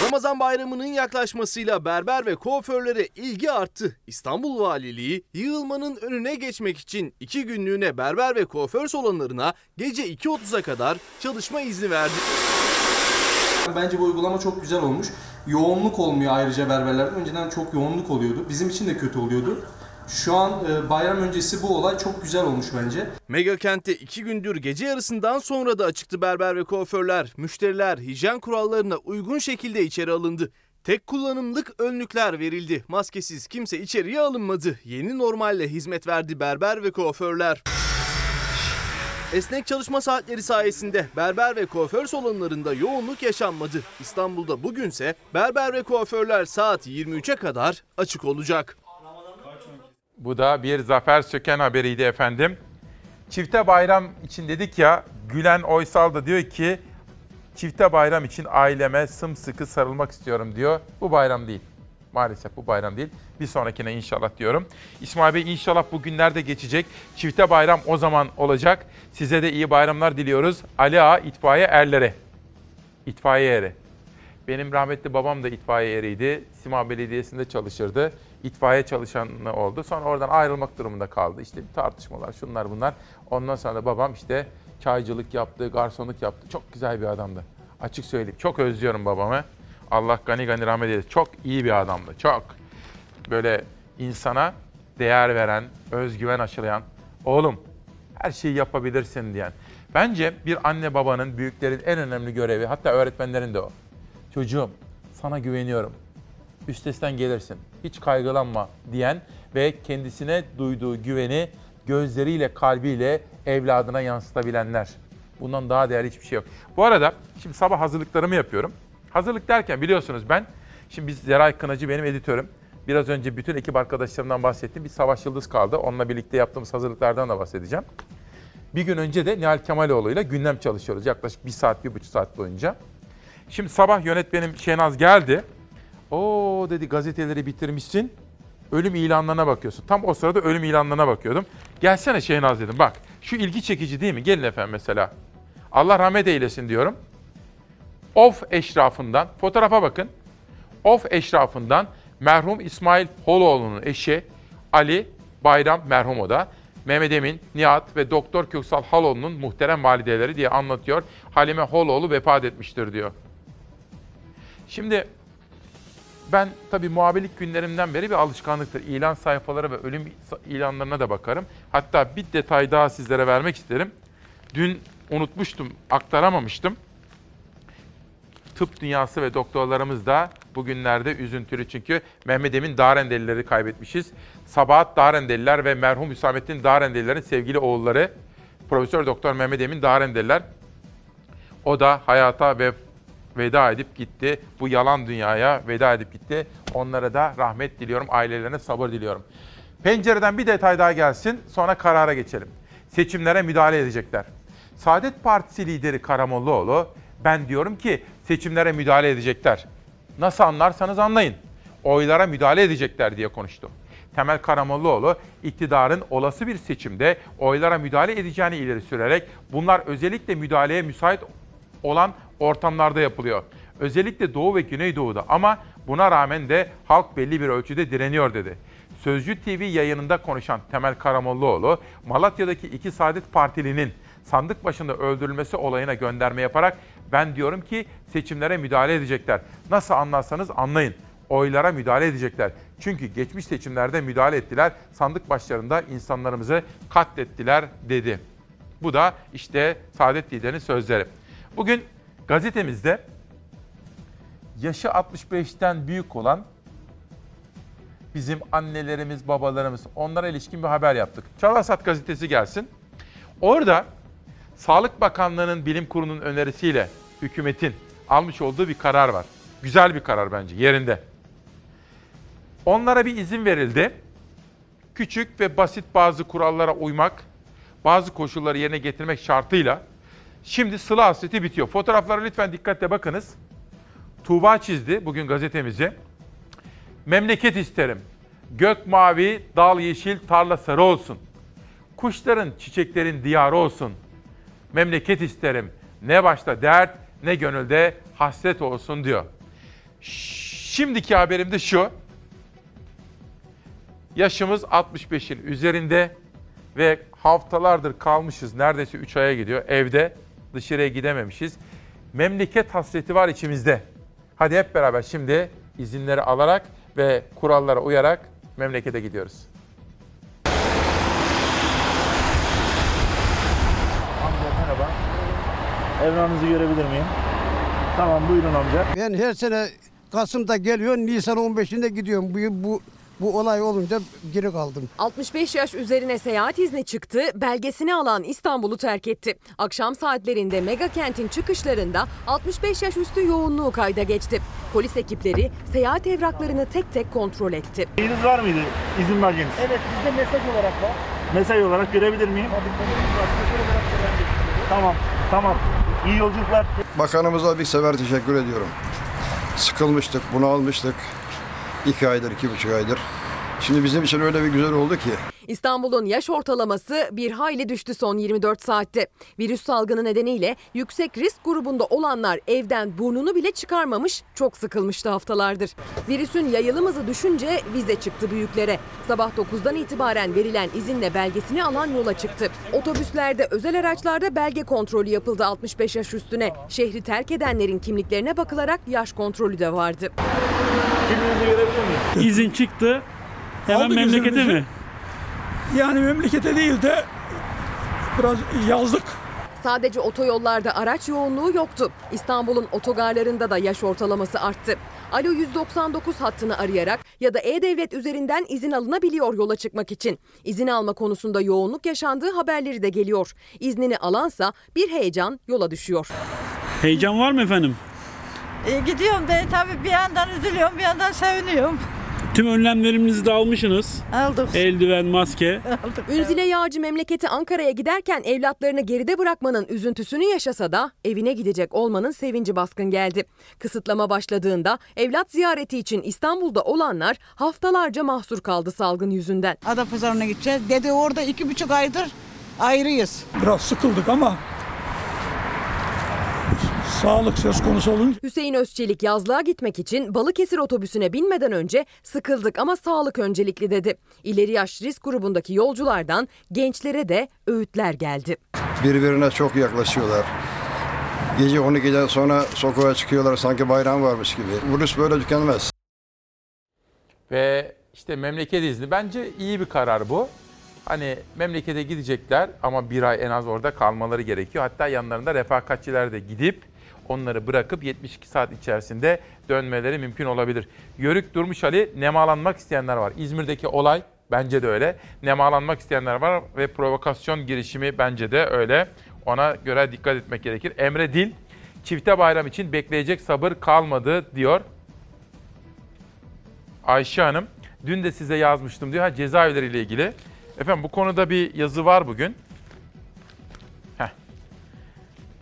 [SPEAKER 13] Ramazan bayramının yaklaşmasıyla berber ve kuaförlere ilgi arttı. İstanbul Valiliği yığılmanın önüne geçmek için iki günlüğüne berber ve kuaför salonlarına gece 2.30'a kadar çalışma izni verdi.
[SPEAKER 18] Bence bu uygulama çok güzel olmuş. Yoğunluk olmuyor ayrıca berberlerde. Önceden çok yoğunluk oluyordu. Bizim için de kötü oluyordu. Şu an e, bayram öncesi bu olay çok güzel olmuş bence.
[SPEAKER 13] Mega kentte iki gündür gece yarısından sonra da açıktı berber ve kuaförler. Müşteriler hijyen kurallarına uygun şekilde içeri alındı. Tek kullanımlık önlükler verildi. Maskesiz kimse içeriye alınmadı. Yeni normalle hizmet verdi berber ve kuaförler. Esnek çalışma saatleri sayesinde berber ve kuaför salonlarında yoğunluk yaşanmadı. İstanbul'da bugünse berber ve kuaförler saat 23'e kadar açık olacak.
[SPEAKER 1] Bu da bir Zafer Söken haberiydi efendim. Çifte bayram için dedik ya Gülen Oysal da diyor ki çifte bayram için aileme sımsıkı sarılmak istiyorum diyor. Bu bayram değil. Maalesef bu bayram değil. Bir sonrakine inşallah diyorum. İsmail Bey inşallah bu günlerde geçecek. Çifte bayram o zaman olacak. Size de iyi bayramlar diliyoruz. Ali Ağa itfaiye erlere. İtfaiye eri. Benim rahmetli babam da itfaiye eriydi. Sima Belediyesi'nde çalışırdı. İtfaiye çalışanı oldu. Sonra oradan ayrılmak durumunda kaldı. İşte tartışmalar, şunlar bunlar. Ondan sonra da babam işte çaycılık yaptı, garsonluk yaptı. Çok güzel bir adamdı. Açık söyleyeyim. Çok özlüyorum babamı. Allah gani gani rahmet eylesin. Çok iyi bir adamdı. Çok. Böyle insana değer veren, özgüven aşılayan, oğlum her şeyi yapabilirsin diyen. Bence bir anne babanın, büyüklerin en önemli görevi, hatta öğretmenlerin de o. Çocuğum sana güveniyorum. Üstesinden gelirsin. Hiç kaygılanma diyen ve kendisine duyduğu güveni gözleriyle, kalbiyle evladına yansıtabilenler. Bundan daha değerli hiçbir şey yok. Bu arada şimdi sabah hazırlıklarımı yapıyorum. Hazırlık derken biliyorsunuz ben, şimdi biz Zeray Kınacı benim editörüm. Biraz önce bütün ekip arkadaşlarımdan bahsettim. Bir Savaş Yıldız kaldı. Onunla birlikte yaptığımız hazırlıklardan da bahsedeceğim. Bir gün önce de Nihal Kemaloğlu ile gündem çalışıyoruz. Yaklaşık bir saat, bir buçuk saat boyunca. Şimdi sabah yönetmenim Şenaz geldi. O dedi gazeteleri bitirmişsin. Ölüm ilanlarına bakıyorsun. Tam o sırada ölüm ilanlarına bakıyordum. Gelsene Şehnaz dedim. Bak şu ilgi çekici değil mi? Gelin efendim mesela. Allah rahmet eylesin diyorum. Of eşrafından, fotoğrafa bakın. Of eşrafından merhum İsmail Holoğlu'nun eşi Ali Bayram merhum o da. Mehmet Emin, Nihat ve Doktor Köksal Haloğlu'nun muhterem valideleri diye anlatıyor. Halime Holoğlu vefat etmiştir diyor. Şimdi ben tabii muhabirlik günlerimden beri bir alışkanlıktır. İlan sayfaları ve ölüm ilanlarına da bakarım. Hatta bir detay daha sizlere vermek isterim. Dün unutmuştum, aktaramamıştım. Tıp dünyası ve doktorlarımız da bugünlerde üzüntülü çünkü Mehmet Emin Darendelileri kaybetmişiz. Sabahat Darendeliler ve merhum Hüsamettin Darendelilerin sevgili oğulları Profesör Doktor Mehmet Emin Darendeliler. O da hayata ve veda edip gitti. Bu yalan dünyaya veda edip gitti. Onlara da rahmet diliyorum, ailelerine sabır diliyorum. Pencereden bir detay daha gelsin, sonra karara geçelim. Seçimlere müdahale edecekler. Saadet Partisi lideri Karamollaoğlu, ben diyorum ki seçimlere müdahale edecekler. Nasıl anlarsanız anlayın. Oylara müdahale edecekler diye konuştu. Temel Karamollaoğlu iktidarın olası bir seçimde oylara müdahale edeceğini ileri sürerek bunlar özellikle müdahaleye müsait olan ortamlarda yapılıyor. Özellikle Doğu ve Güneydoğu'da ama buna rağmen de halk belli bir ölçüde direniyor dedi. Sözcü TV yayınında konuşan Temel Karamollaoğlu, Malatya'daki iki Saadet Partilinin sandık başında öldürülmesi olayına gönderme yaparak ben diyorum ki seçimlere müdahale edecekler. Nasıl anlarsanız anlayın. Oylara müdahale edecekler. Çünkü geçmiş seçimlerde müdahale ettiler. Sandık başlarında insanlarımızı katlettiler dedi. Bu da işte Saadet liderinin sözleri. Bugün gazetemizde yaşı 65'ten büyük olan bizim annelerimiz, babalarımız onlara ilişkin bir haber yaptık. Çalasat gazetesi gelsin. Orada Sağlık Bakanlığı'nın bilim kurulunun önerisiyle hükümetin almış olduğu bir karar var. Güzel bir karar bence yerinde. Onlara bir izin verildi. Küçük ve basit bazı kurallara uymak, bazı koşulları yerine getirmek şartıyla şimdi sıla hasreti bitiyor. Fotoğraflara lütfen dikkatle bakınız. Tuğba çizdi bugün gazetemizi. Memleket isterim. Gök mavi, dal yeşil, tarla sarı olsun. Kuşların, çiçeklerin diyarı olsun. Memleket isterim. Ne başta dert, ne gönülde hasret olsun diyor. Şimdiki haberim de şu. Yaşımız 65'in üzerinde ve haftalardır kalmışız. Neredeyse 3 aya gidiyor. Evde dışarıya gidememişiz. Memleket hasreti var içimizde. Hadi hep beraber şimdi izinleri alarak ve kurallara uyarak memlekete gidiyoruz.
[SPEAKER 19] Amca merhaba. Evranınızı görebilir miyim? Tamam buyurun amca.
[SPEAKER 20] Ben her sene Kasım'da geliyor, Nisan 15'inde gidiyorum. Bu, bu, bu olay olunca geri kaldım.
[SPEAKER 2] 65 yaş üzerine seyahat izni çıktı, belgesini alan İstanbul'u terk etti. Akşam saatlerinde mega kentin çıkışlarında 65 yaş üstü yoğunluğu kayda geçti. Polis ekipleri seyahat evraklarını tek tek kontrol etti.
[SPEAKER 19] İzniniz var mıydı? İzin belgeniz.
[SPEAKER 20] Evet, bizde mesaj olarak var.
[SPEAKER 19] Mesaj olarak görebilir miyim? Tamam, tamam. İyi yolculuklar.
[SPEAKER 21] Bakanımıza bir sefer teşekkür ediyorum. Sıkılmıştık, bunu almıştık. İki aydır, iki buçuk aydır. Şimdi bizim için öyle bir güzel oldu ki.
[SPEAKER 2] İstanbul'un yaş ortalaması bir hayli düştü son 24 saatte. Virüs salgını nedeniyle yüksek risk grubunda olanlar evden burnunu bile çıkarmamış, çok sıkılmıştı haftalardır. Virüsün yayılım hızı düşünce vize çıktı büyüklere. Sabah 9'dan itibaren verilen izinle belgesini alan yola çıktı. Otobüslerde, özel araçlarda belge kontrolü yapıldı 65 yaş üstüne. Şehri terk edenlerin kimliklerine bakılarak yaş kontrolü de vardı.
[SPEAKER 22] İzin çıktı. Hemen
[SPEAKER 20] Aldık
[SPEAKER 22] memlekete mi?
[SPEAKER 20] Yani memlekete değil de biraz yazlık.
[SPEAKER 2] Sadece otoyollarda araç yoğunluğu yoktu. İstanbul'un otogarlarında da yaş ortalaması arttı. Alo 199 hattını arayarak ya da E-Devlet üzerinden izin alınabiliyor yola çıkmak için. İzin alma konusunda yoğunluk yaşandığı haberleri de geliyor. İznini alansa bir heyecan yola düşüyor.
[SPEAKER 22] Heyecan var mı efendim?
[SPEAKER 23] E, gidiyorum ben tabii bir yandan üzülüyorum bir yandan seviniyorum.
[SPEAKER 22] Tüm önlemlerimizi de almışsınız.
[SPEAKER 10] Aldık.
[SPEAKER 22] Eldiven, maske. (laughs)
[SPEAKER 2] Ünzile Yağcı memleketi Ankara'ya giderken evlatlarını geride bırakmanın üzüntüsünü yaşasa da evine gidecek olmanın sevinci baskın geldi. Kısıtlama başladığında evlat ziyareti için İstanbul'da olanlar haftalarca mahsur kaldı salgın yüzünden.
[SPEAKER 24] Adapazarı'na gideceğiz. Dedi orada iki buçuk aydır ayrıyız.
[SPEAKER 25] Biraz sıkıldık ama sağlık söz konusu olunca
[SPEAKER 2] Hüseyin Özçelik yazlığa gitmek için Balıkesir otobüsüne binmeden önce sıkıldık ama sağlık öncelikli dedi. İleri yaş risk grubundaki yolculardan gençlere de öğütler geldi.
[SPEAKER 21] Birbirine çok yaklaşıyorlar. Gece 12'den sonra sokağa çıkıyorlar sanki bayram varmış gibi. Virüs böyle tükenmez.
[SPEAKER 1] Ve işte memleket izni. Bence iyi bir karar bu. Hani memlekete gidecekler ama bir ay en az orada kalmaları gerekiyor. Hatta yanlarında refakatçiler de gidip onları bırakıp 72 saat içerisinde dönmeleri mümkün olabilir. Yörük Durmuş Ali nemalanmak isteyenler var. İzmir'deki olay bence de öyle. Nemalanmak isteyenler var ve provokasyon girişimi bence de öyle. Ona göre dikkat etmek gerekir. Emre Dil çifte bayram için bekleyecek sabır kalmadı diyor. Ayşe Hanım, dün de size yazmıştım diyor. Ha cezaevleriyle ilgili. Efendim bu konuda bir yazı var bugün. Heh.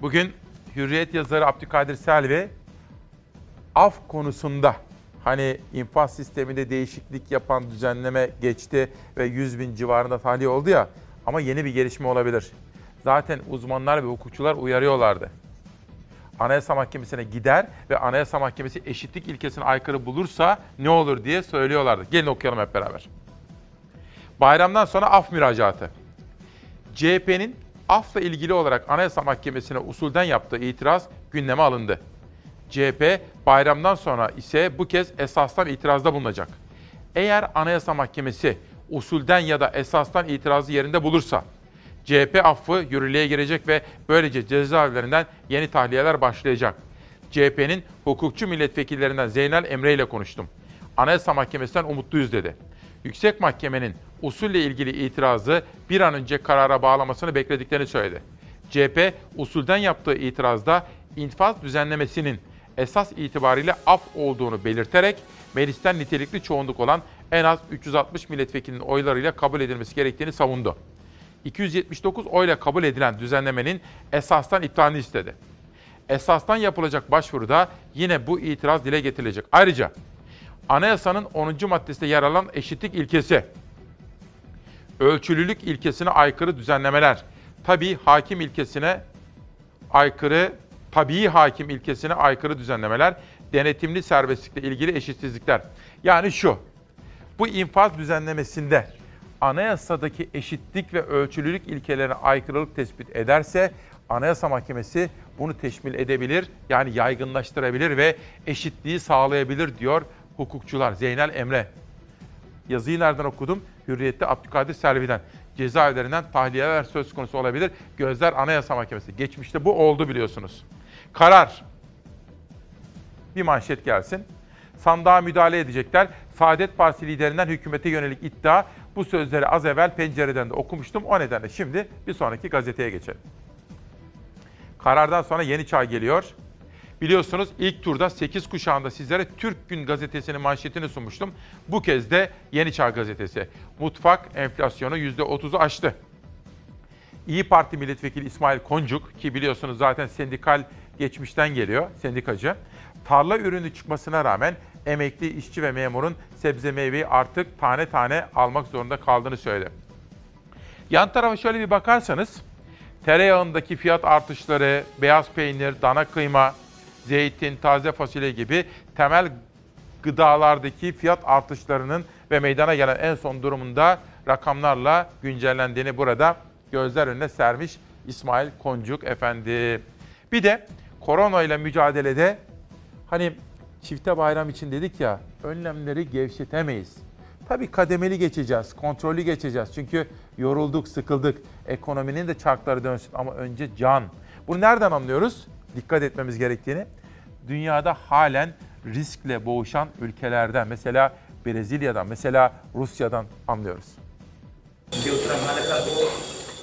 [SPEAKER 1] Bugün Hürriyet yazarı Abdülkadir Selvi af konusunda hani infaz sisteminde değişiklik yapan düzenleme geçti ve 100 bin civarında tahliye oldu ya ama yeni bir gelişme olabilir. Zaten uzmanlar ve hukukçular uyarıyorlardı. Anayasa Mahkemesi'ne gider ve Anayasa Mahkemesi eşitlik ilkesine aykırı bulursa ne olur diye söylüyorlardı. Gelin okuyalım hep beraber. Bayramdan sonra af müracaatı. CHP'nin afla ilgili olarak Anayasa Mahkemesi'ne usulden yaptığı itiraz gündeme alındı. CHP bayramdan sonra ise bu kez esastan itirazda bulunacak. Eğer Anayasa Mahkemesi usulden ya da esastan itirazı yerinde bulursa CHP affı yürürlüğe girecek ve böylece cezaevlerinden yeni tahliyeler başlayacak. CHP'nin hukukçu milletvekillerinden Zeynel Emre ile konuştum. Anayasa Mahkemesi'nden umutluyuz dedi. Yüksek Mahkemenin usulle ilgili itirazı bir an önce karara bağlamasını beklediklerini söyledi. CHP usulden yaptığı itirazda infaz düzenlemesinin esas itibariyle af olduğunu belirterek meclisten nitelikli çoğunluk olan en az 360 milletvekilinin oylarıyla kabul edilmesi gerektiğini savundu. 279 oyla kabul edilen düzenlemenin esastan iptalini istedi. Esastan yapılacak başvuruda yine bu itiraz dile getirilecek. Ayrıca anayasanın 10. maddesinde yer alan eşitlik ilkesi, ölçülülük ilkesine aykırı düzenlemeler, tabii hakim ilkesine aykırı, tabii hakim ilkesine aykırı düzenlemeler, denetimli serbestlikle ilgili eşitsizlikler. Yani şu, bu infaz düzenlemesinde anayasadaki eşitlik ve ölçülülük ilkelerine aykırılık tespit ederse Anayasa Mahkemesi bunu teşmil edebilir, yani yaygınlaştırabilir ve eşitliği sağlayabilir diyor hukukçular. Zeynel Emre. Yazıyı nereden okudum? Hürriyet'te Abdülkadir Selvi'den. Cezaevlerinden tahliyeler söz konusu olabilir. Gözler Anayasa Mahkemesi. Geçmişte bu oldu biliyorsunuz. Karar. Bir manşet gelsin. Sandığa müdahale edecekler. Saadet Partisi liderinden hükümete yönelik iddia. Bu sözleri az evvel pencereden de okumuştum. O nedenle şimdi bir sonraki gazeteye geçelim. Karardan sonra Yeni Çağ geliyor. Biliyorsunuz ilk turda 8 kuşağında sizlere Türk Gün gazetesinin manşetini sunmuştum. Bu kez de Yeni Çağ gazetesi. Mutfak enflasyonu %30'u aştı. İyi Parti milletvekili İsmail Koncuk ki biliyorsunuz zaten sendikal geçmişten geliyor, sendikacı. Tarla ürünü çıkmasına rağmen emekli, işçi ve memurun sebze meyveyi artık tane tane almak zorunda kaldığını söyledi. Yan tarafa şöyle bir bakarsanız tereyağındaki fiyat artışları, beyaz peynir, dana kıyma, zeytin, taze fasulye gibi temel gıdalardaki fiyat artışlarının ve meydana gelen en son durumunda rakamlarla güncellendiğini burada gözler önüne sermiş İsmail Koncuk Efendi. Bir de korona ile mücadelede hani çifte bayram için dedik ya önlemleri gevşetemeyiz. Tabii kademeli geçeceğiz, kontrollü geçeceğiz. Çünkü yorulduk, sıkıldık. Ekonominin de çarkları dönsün ama önce can. Bunu nereden anlıyoruz? Dikkat etmemiz gerektiğini. Dünyada halen riskle boğuşan ülkelerden, mesela Brezilya'dan, mesela Rusya'dan anlıyoruz.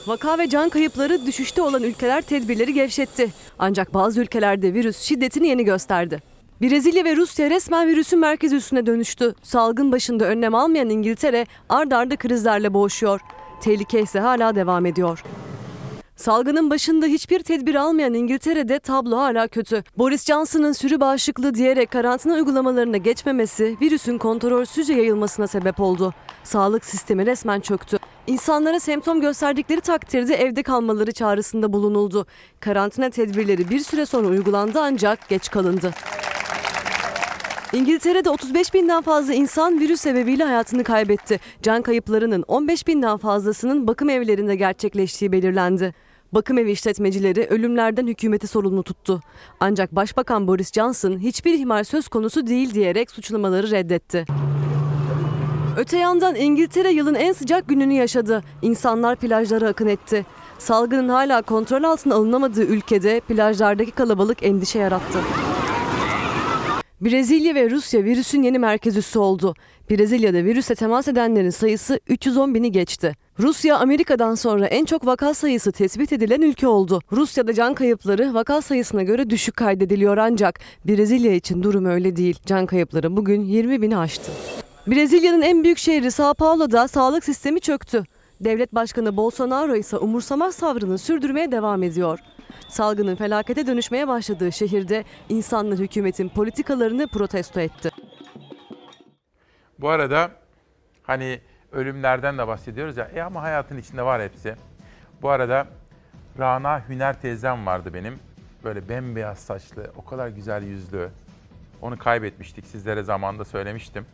[SPEAKER 8] Vaka ve can kayıpları düşüşte olan ülkeler tedbirleri gevşetti. Ancak bazı ülkelerde virüs şiddetini yeni gösterdi. Brezilya ve Rusya resmen virüsün merkez üssüne dönüştü. Salgın başında önlem almayan İngiltere ard arda krizlerle boğuşuyor. Tehlike ise hala devam ediyor. Salgının başında hiçbir tedbir almayan İngiltere'de tablo hala kötü. Boris Johnson'ın sürü bağışıklığı diyerek karantina uygulamalarına geçmemesi virüsün kontrolsüzce yayılmasına sebep oldu. Sağlık sistemi resmen çöktü. İnsanlara semptom gösterdikleri takdirde evde kalmaları çağrısında bulunuldu. Karantina tedbirleri bir süre sonra uygulandı ancak geç kalındı. İngiltere'de 35 binden fazla insan virüs sebebiyle hayatını kaybetti. Can kayıplarının 15 binden fazlasının bakım evlerinde gerçekleştiği belirlendi. Bakım evi işletmecileri ölümlerden hükümeti sorumlu tuttu. Ancak Başbakan Boris Johnson hiçbir ihmal söz konusu değil diyerek suçlamaları reddetti. Öte yandan İngiltere yılın en sıcak gününü yaşadı. İnsanlar plajlara akın etti. Salgının hala kontrol altına alınamadığı ülkede plajlardaki kalabalık endişe yarattı. Brezilya ve Rusya virüsün yeni merkez üssü oldu. Brezilya'da virüse temas edenlerin sayısı 310 bini geçti. Rusya Amerika'dan sonra en çok vaka sayısı tespit edilen ülke oldu. Rusya'da can kayıpları vaka sayısına göre düşük kaydediliyor ancak Brezilya için durum öyle değil. Can kayıpları bugün 20 bini aştı. Brezilya'nın en büyük şehri Sao Paulo'da sağlık sistemi çöktü. Devlet Başkanı Bolsonaro ise umursamaz sabrını sürdürmeye devam ediyor. Salgının felakete dönüşmeye başladığı şehirde insanlar hükümetin politikalarını protesto etti.
[SPEAKER 1] Bu arada hani ölümlerden de bahsediyoruz ya. E ama hayatın içinde var hepsi. Bu arada Rana Hüner teyzem vardı benim. Böyle bembeyaz saçlı, o kadar güzel yüzlü. Onu kaybetmiştik sizlere zamanında söylemiştim.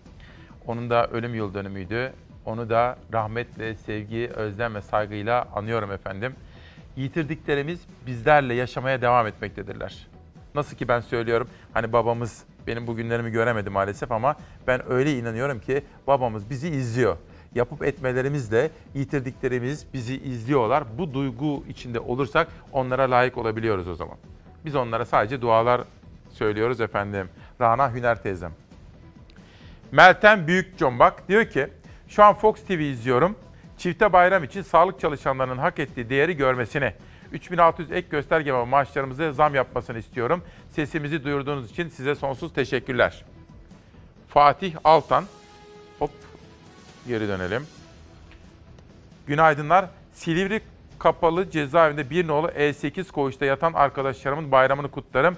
[SPEAKER 1] Onun da ölüm yıl dönümüydü. Onu da rahmetle, sevgi, özlem ve saygıyla anıyorum efendim. Yitirdiklerimiz bizlerle yaşamaya devam etmektedirler. Nasıl ki ben söylüyorum hani babamız benim bugünlerimi göremedi maalesef ama ben öyle inanıyorum ki babamız bizi izliyor. Yapıp etmelerimizle yitirdiklerimiz bizi izliyorlar. Bu duygu içinde olursak onlara layık olabiliyoruz o zaman. Biz onlara sadece dualar söylüyoruz efendim. Rana Hüner teyzem. Meltem Büyükcombak diyor ki şu an Fox TV izliyorum. Çifte bayram için sağlık çalışanlarının hak ettiği değeri görmesini, 3600 ek gösterge ve maaşlarımıza zam yapmasını istiyorum. Sesimizi duyurduğunuz için size sonsuz teşekkürler. Fatih Altan. Hop geri dönelim. Günaydınlar. Silivri kapalı cezaevinde bir nolu E8 koğuşta yatan arkadaşlarımın bayramını kutlarım.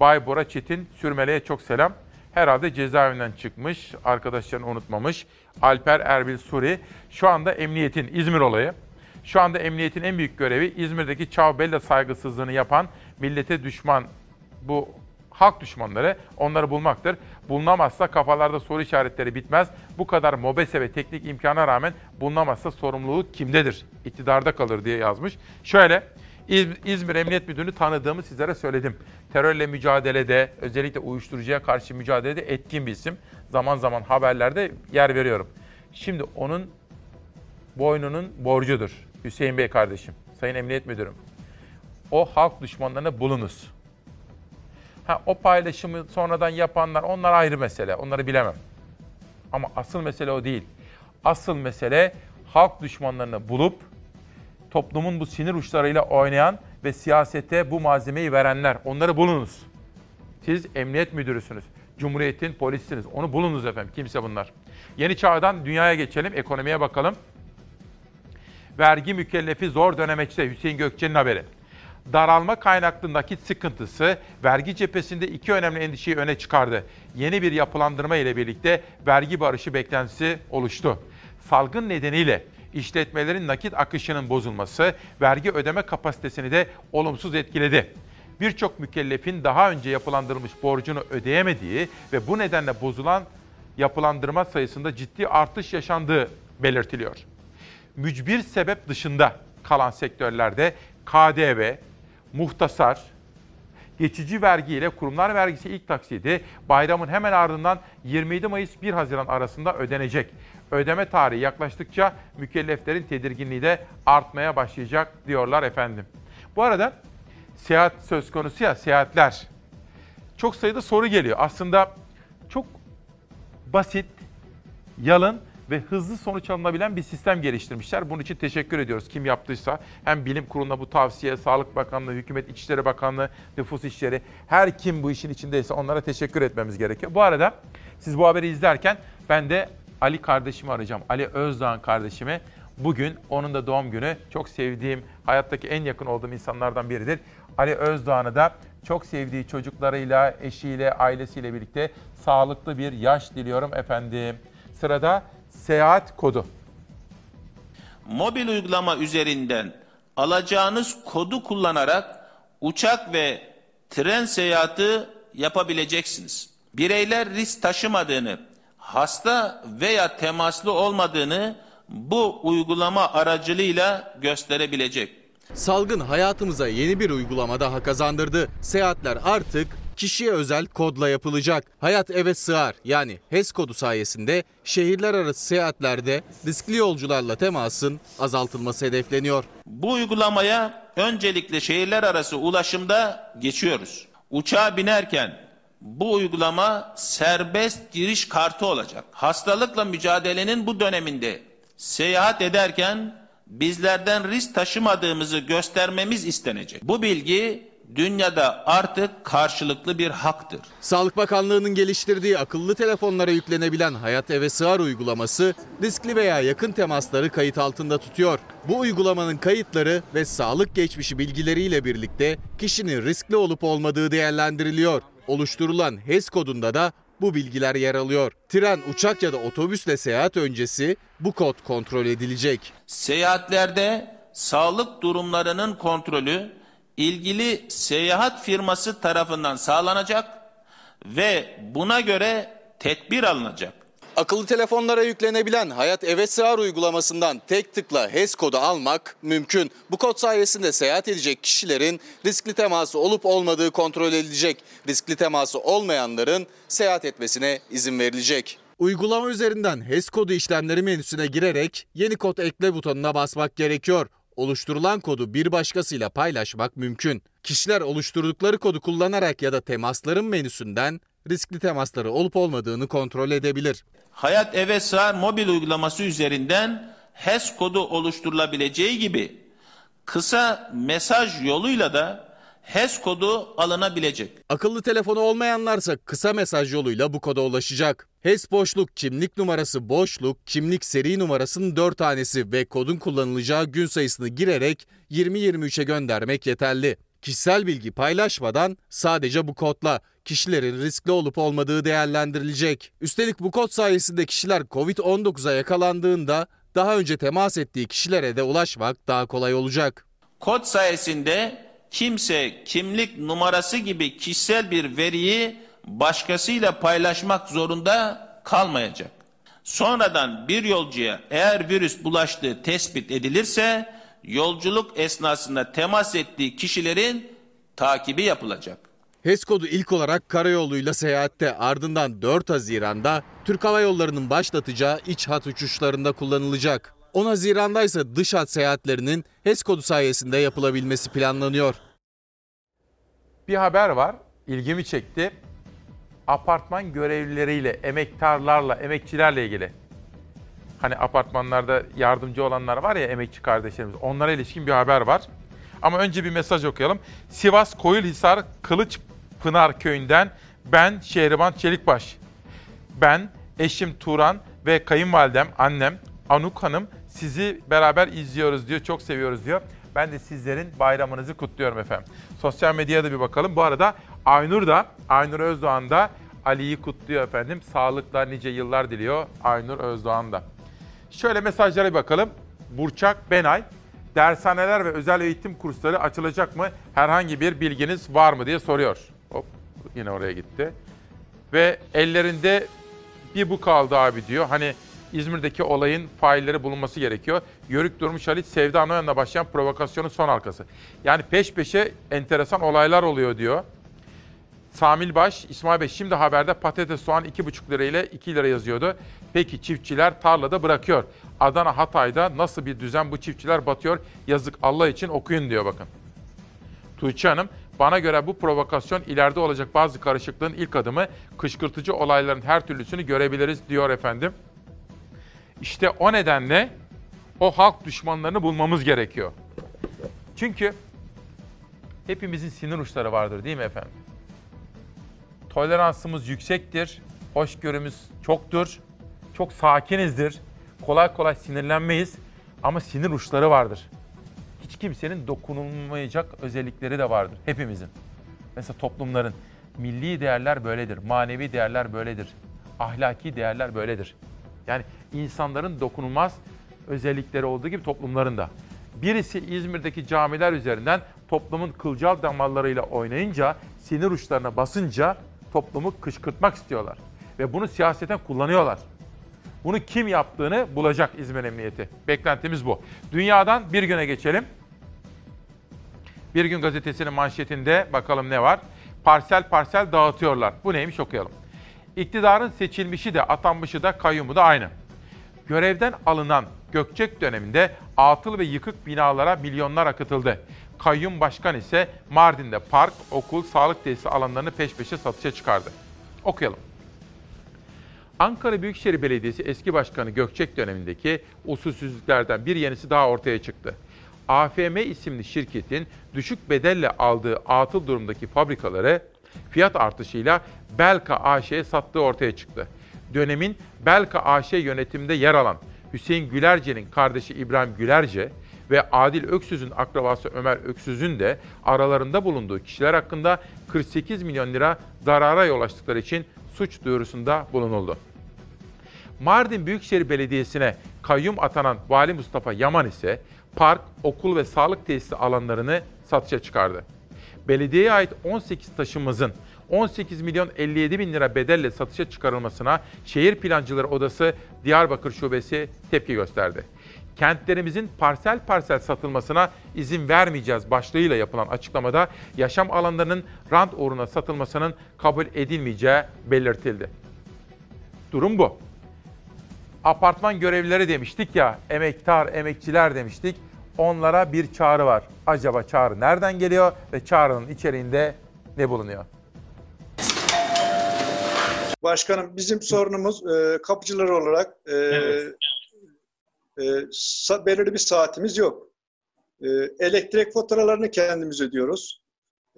[SPEAKER 1] Bay Bora Çetin Sürmele'ye çok selam. Herhalde cezaevinden çıkmış, arkadaşlarını unutmamış. Alper Erbil Suri. Şu anda emniyetin, İzmir olayı. Şu anda emniyetin en büyük görevi İzmir'deki Çavbella saygısızlığını yapan millete düşman bu halk düşmanları onları bulmaktır. Bulunamazsa kafalarda soru işaretleri bitmez. Bu kadar mobese ve teknik imkana rağmen bulunamazsa sorumluluk kimdedir? İktidarda kalır diye yazmış. Şöyle İzmir Emniyet Müdürünü tanıdığımı sizlere söyledim. Terörle mücadelede, özellikle uyuşturucuya karşı mücadelede etkin bir isim. Zaman zaman haberlerde yer veriyorum. Şimdi onun boynunun borcudur. Hüseyin Bey kardeşim, Sayın Emniyet Müdürüm. O halk düşmanlarına bulunuz. Ha, o paylaşımı sonradan yapanlar onlar ayrı mesele. Onları bilemem. Ama asıl mesele o değil. Asıl mesele halk düşmanlarını bulup toplumun bu sinir uçlarıyla oynayan ve siyasete bu malzemeyi verenler. Onları bulunuz. Siz emniyet müdürüsünüz. Cumhuriyetin polisiniz. Onu bulunuz efendim. Kimse bunlar. Yeni çağdan dünyaya geçelim. Ekonomiye bakalım. Vergi mükellefi zor dönemeçte Hüseyin Gökçe'nin haberi. Daralma kaynaklı nakit sıkıntısı vergi cephesinde iki önemli endişeyi öne çıkardı. Yeni bir yapılandırma ile birlikte vergi barışı beklentisi oluştu. Salgın nedeniyle işletmelerin nakit akışının bozulması vergi ödeme kapasitesini de olumsuz etkiledi. Birçok mükellefin daha önce yapılandırılmış borcunu ödeyemediği ve bu nedenle bozulan yapılandırma sayısında ciddi artış yaşandığı belirtiliyor. Mücbir sebep dışında kalan sektörlerde KDV, muhtasar, geçici vergi ile kurumlar vergisi ilk taksidi bayramın hemen ardından 27 Mayıs 1 Haziran arasında ödenecek. Ödeme tarihi yaklaştıkça mükelleflerin tedirginliği de artmaya başlayacak diyorlar efendim. Bu arada seyahat söz konusu ya seyahatler. Çok sayıda soru geliyor. Aslında çok basit, yalın ve hızlı sonuç alınabilen bir sistem geliştirmişler. Bunun için teşekkür ediyoruz kim yaptıysa. Hem bilim kuruluna bu tavsiye, Sağlık Bakanlığı, Hükümet İçişleri Bakanlığı, Nüfus İşleri her kim bu işin içindeyse onlara teşekkür etmemiz gerekiyor. Bu arada siz bu haberi izlerken ben de Ali kardeşimi arayacağım. Ali Özdağ'ın kardeşimi. Bugün onun da doğum günü. Çok sevdiğim, hayattaki en yakın olduğum insanlardan biridir. Ali Özdağ'ını da çok sevdiği çocuklarıyla, eşiyle, ailesiyle birlikte sağlıklı bir yaş diliyorum efendim. Sırada seyahat kodu.
[SPEAKER 26] Mobil uygulama üzerinden alacağınız kodu kullanarak uçak ve tren seyahati yapabileceksiniz. Bireyler risk taşımadığını, hasta veya temaslı olmadığını bu uygulama aracılığıyla gösterebilecek.
[SPEAKER 13] Salgın hayatımıza yeni bir uygulama daha kazandırdı. Seyahatler artık kişiye özel kodla yapılacak. Hayat eve sığar yani HES kodu sayesinde şehirler arası seyahatlerde riskli yolcularla temasın azaltılması hedefleniyor.
[SPEAKER 26] Bu uygulamaya öncelikle şehirler arası ulaşımda geçiyoruz. Uçağa binerken bu uygulama serbest giriş kartı olacak. Hastalıkla mücadelenin bu döneminde seyahat ederken bizlerden risk taşımadığımızı göstermemiz istenecek. Bu bilgi dünyada artık karşılıklı bir haktır.
[SPEAKER 13] Sağlık Bakanlığı'nın geliştirdiği akıllı telefonlara yüklenebilen Hayat Eve Sığar uygulaması riskli veya yakın temasları kayıt altında tutuyor. Bu uygulamanın kayıtları ve sağlık geçmişi bilgileriyle birlikte kişinin riskli olup olmadığı değerlendiriliyor. Oluşturulan HES kodunda da bu bilgiler yer alıyor. Tren, uçak ya da otobüsle seyahat öncesi bu kod kontrol edilecek.
[SPEAKER 26] Seyahatlerde sağlık durumlarının kontrolü ilgili seyahat firması tarafından sağlanacak ve buna göre tedbir alınacak.
[SPEAKER 13] Akıllı telefonlara yüklenebilen Hayat Eve Sığar uygulamasından tek tıkla HES kodu almak mümkün. Bu kod sayesinde seyahat edecek kişilerin riskli teması olup olmadığı kontrol edilecek. Riskli teması olmayanların seyahat etmesine izin verilecek. Uygulama üzerinden HES kodu işlemleri menüsüne girerek yeni kod ekle butonuna basmak gerekiyor. Oluşturulan kodu bir başkasıyla paylaşmak mümkün. Kişiler oluşturdukları kodu kullanarak ya da temasların menüsünden riskli temasları olup olmadığını kontrol edebilir.
[SPEAKER 26] Hayat Eve Sığar mobil uygulaması üzerinden HES kodu oluşturulabileceği gibi kısa mesaj yoluyla da HES kodu alınabilecek.
[SPEAKER 13] Akıllı telefonu olmayanlarsa kısa mesaj yoluyla bu koda ulaşacak. HES boşluk kimlik numarası boşluk kimlik seri numarasının 4 tanesi ve kodun kullanılacağı gün sayısını girerek 2023'e göndermek yeterli. Kişisel bilgi paylaşmadan sadece bu kodla kişilerin riskli olup olmadığı değerlendirilecek. Üstelik bu kod sayesinde kişiler Covid-19'a yakalandığında daha önce temas ettiği kişilere de ulaşmak daha kolay olacak.
[SPEAKER 26] Kod sayesinde kimse kimlik numarası gibi kişisel bir veriyi başkasıyla paylaşmak zorunda kalmayacak. Sonradan bir yolcuya eğer virüs bulaştığı tespit edilirse yolculuk esnasında temas ettiği kişilerin takibi yapılacak.
[SPEAKER 13] HES kodu ilk olarak karayoluyla seyahatte ardından 4 Haziran'da Türk Hava Yolları'nın başlatacağı iç hat uçuşlarında kullanılacak. 10 Haziran'da ise dış hat seyahatlerinin HES kodu sayesinde yapılabilmesi planlanıyor.
[SPEAKER 1] Bir haber var, ilgimi çekti. Apartman görevlileriyle, emektarlarla, emekçilerle ilgili. Hani apartmanlarda yardımcı olanlar var ya emekçi kardeşlerimiz. Onlara ilişkin bir haber var. Ama önce bir mesaj okuyalım. Sivas Koyulhisar Kılıçpınar köyünden ben Şehriban Çelikbaş. Ben, eşim Turan ve kayınvalidem, annem Anuk Hanım sizi beraber izliyoruz diyor. Çok seviyoruz diyor. Ben de sizlerin bayramınızı kutluyorum efendim. Sosyal medyaya da bir bakalım. Bu arada Aynur da, Aynur Özdoğan da Ali'yi kutluyor efendim. Sağlıkla nice yıllar diliyor Aynur Özdoğan da. Şöyle mesajlara bir bakalım. Burçak Benay, dershaneler ve özel eğitim kursları açılacak mı? Herhangi bir bilginiz var mı diye soruyor. Hop yine oraya gitti. Ve ellerinde bir bu kaldı abi diyor. Hani İzmir'deki olayın failleri bulunması gerekiyor. Yörük Durmuş Halit Sevda Noyan'la başlayan provokasyonun son halkası. Yani peş peşe enteresan olaylar oluyor diyor. Samil Baş, İsmail Bey şimdi haberde patates soğan 2,5 lira ile 2 lira yazıyordu. Peki çiftçiler tarlada bırakıyor. Adana Hatay'da nasıl bir düzen bu çiftçiler batıyor? Yazık Allah için okuyun diyor bakın. Tuğçe Hanım, bana göre bu provokasyon ileride olacak bazı karışıklığın ilk adımı kışkırtıcı olayların her türlüsünü görebiliriz diyor efendim. İşte o nedenle o halk düşmanlarını bulmamız gerekiyor. Çünkü hepimizin sinir uçları vardır değil mi efendim? Toleransımız yüksektir, hoşgörümüz çoktur, çok sakinizdir, kolay kolay sinirlenmeyiz ama sinir uçları vardır. Hiç kimsenin dokunulmayacak özellikleri de vardır hepimizin. Mesela toplumların milli değerler böyledir, manevi değerler böyledir, ahlaki değerler böyledir. Yani insanların dokunulmaz özellikleri olduğu gibi toplumların da. Birisi İzmir'deki camiler üzerinden toplumun kılcal damarlarıyla oynayınca, sinir uçlarına basınca toplumu kışkırtmak istiyorlar. Ve bunu siyaseten kullanıyorlar. Bunu kim yaptığını bulacak İzmir Emniyeti. Beklentimiz bu. Dünyadan bir güne geçelim. Bir gün gazetesinin manşetinde bakalım ne var? Parsel parsel dağıtıyorlar. Bu neymiş okuyalım. İktidarın seçilmişi de atanmışı da kayyumu da aynı. Görevden alınan Gökçek döneminde atıl ve yıkık binalara milyonlar akıtıldı. Kayyum başkan ise Mardin'de park, okul, sağlık tesisi alanlarını peş peşe satışa çıkardı. Okuyalım. Ankara Büyükşehir Belediyesi eski başkanı Gökçek dönemindeki usulsüzlüklerden bir yenisi daha ortaya çıktı. AFM isimli şirketin düşük bedelle aldığı atıl durumdaki fabrikaları fiyat artışıyla Belka AŞ'ye sattığı ortaya çıktı. Dönemin Belka AŞ yönetiminde yer alan Hüseyin Gülerce'nin kardeşi İbrahim Gülerce ve Adil Öksüz'ün akrabası Ömer Öksüz'ün de aralarında bulunduğu kişiler hakkında 48 milyon lira zarara yol açtıkları için suç duyurusunda bulunuldu. Mardin Büyükşehir Belediyesi'ne kayyum atanan Vali Mustafa Yaman ise park, okul ve sağlık tesisi alanlarını satışa çıkardı. Belediyeye ait 18 taşımızın 18 milyon 57 bin lira bedelle satışa çıkarılmasına Şehir Plancıları Odası Diyarbakır Şubesi tepki gösterdi. Kentlerimizin parsel parsel satılmasına izin vermeyeceğiz başlığıyla yapılan açıklamada yaşam alanlarının rant uğruna satılmasının kabul edilmeyeceği belirtildi. Durum bu. Apartman görevlileri demiştik ya, emektar, emekçiler demiştik. Onlara bir çağrı var. Acaba çağrı nereden geliyor ve çağrının içeriğinde ne bulunuyor?
[SPEAKER 27] Başkanım bizim sorunumuz e, kapıcılar olarak e, e, sa- belirli bir saatimiz yok. E, elektrik faturalarını kendimiz ödüyoruz.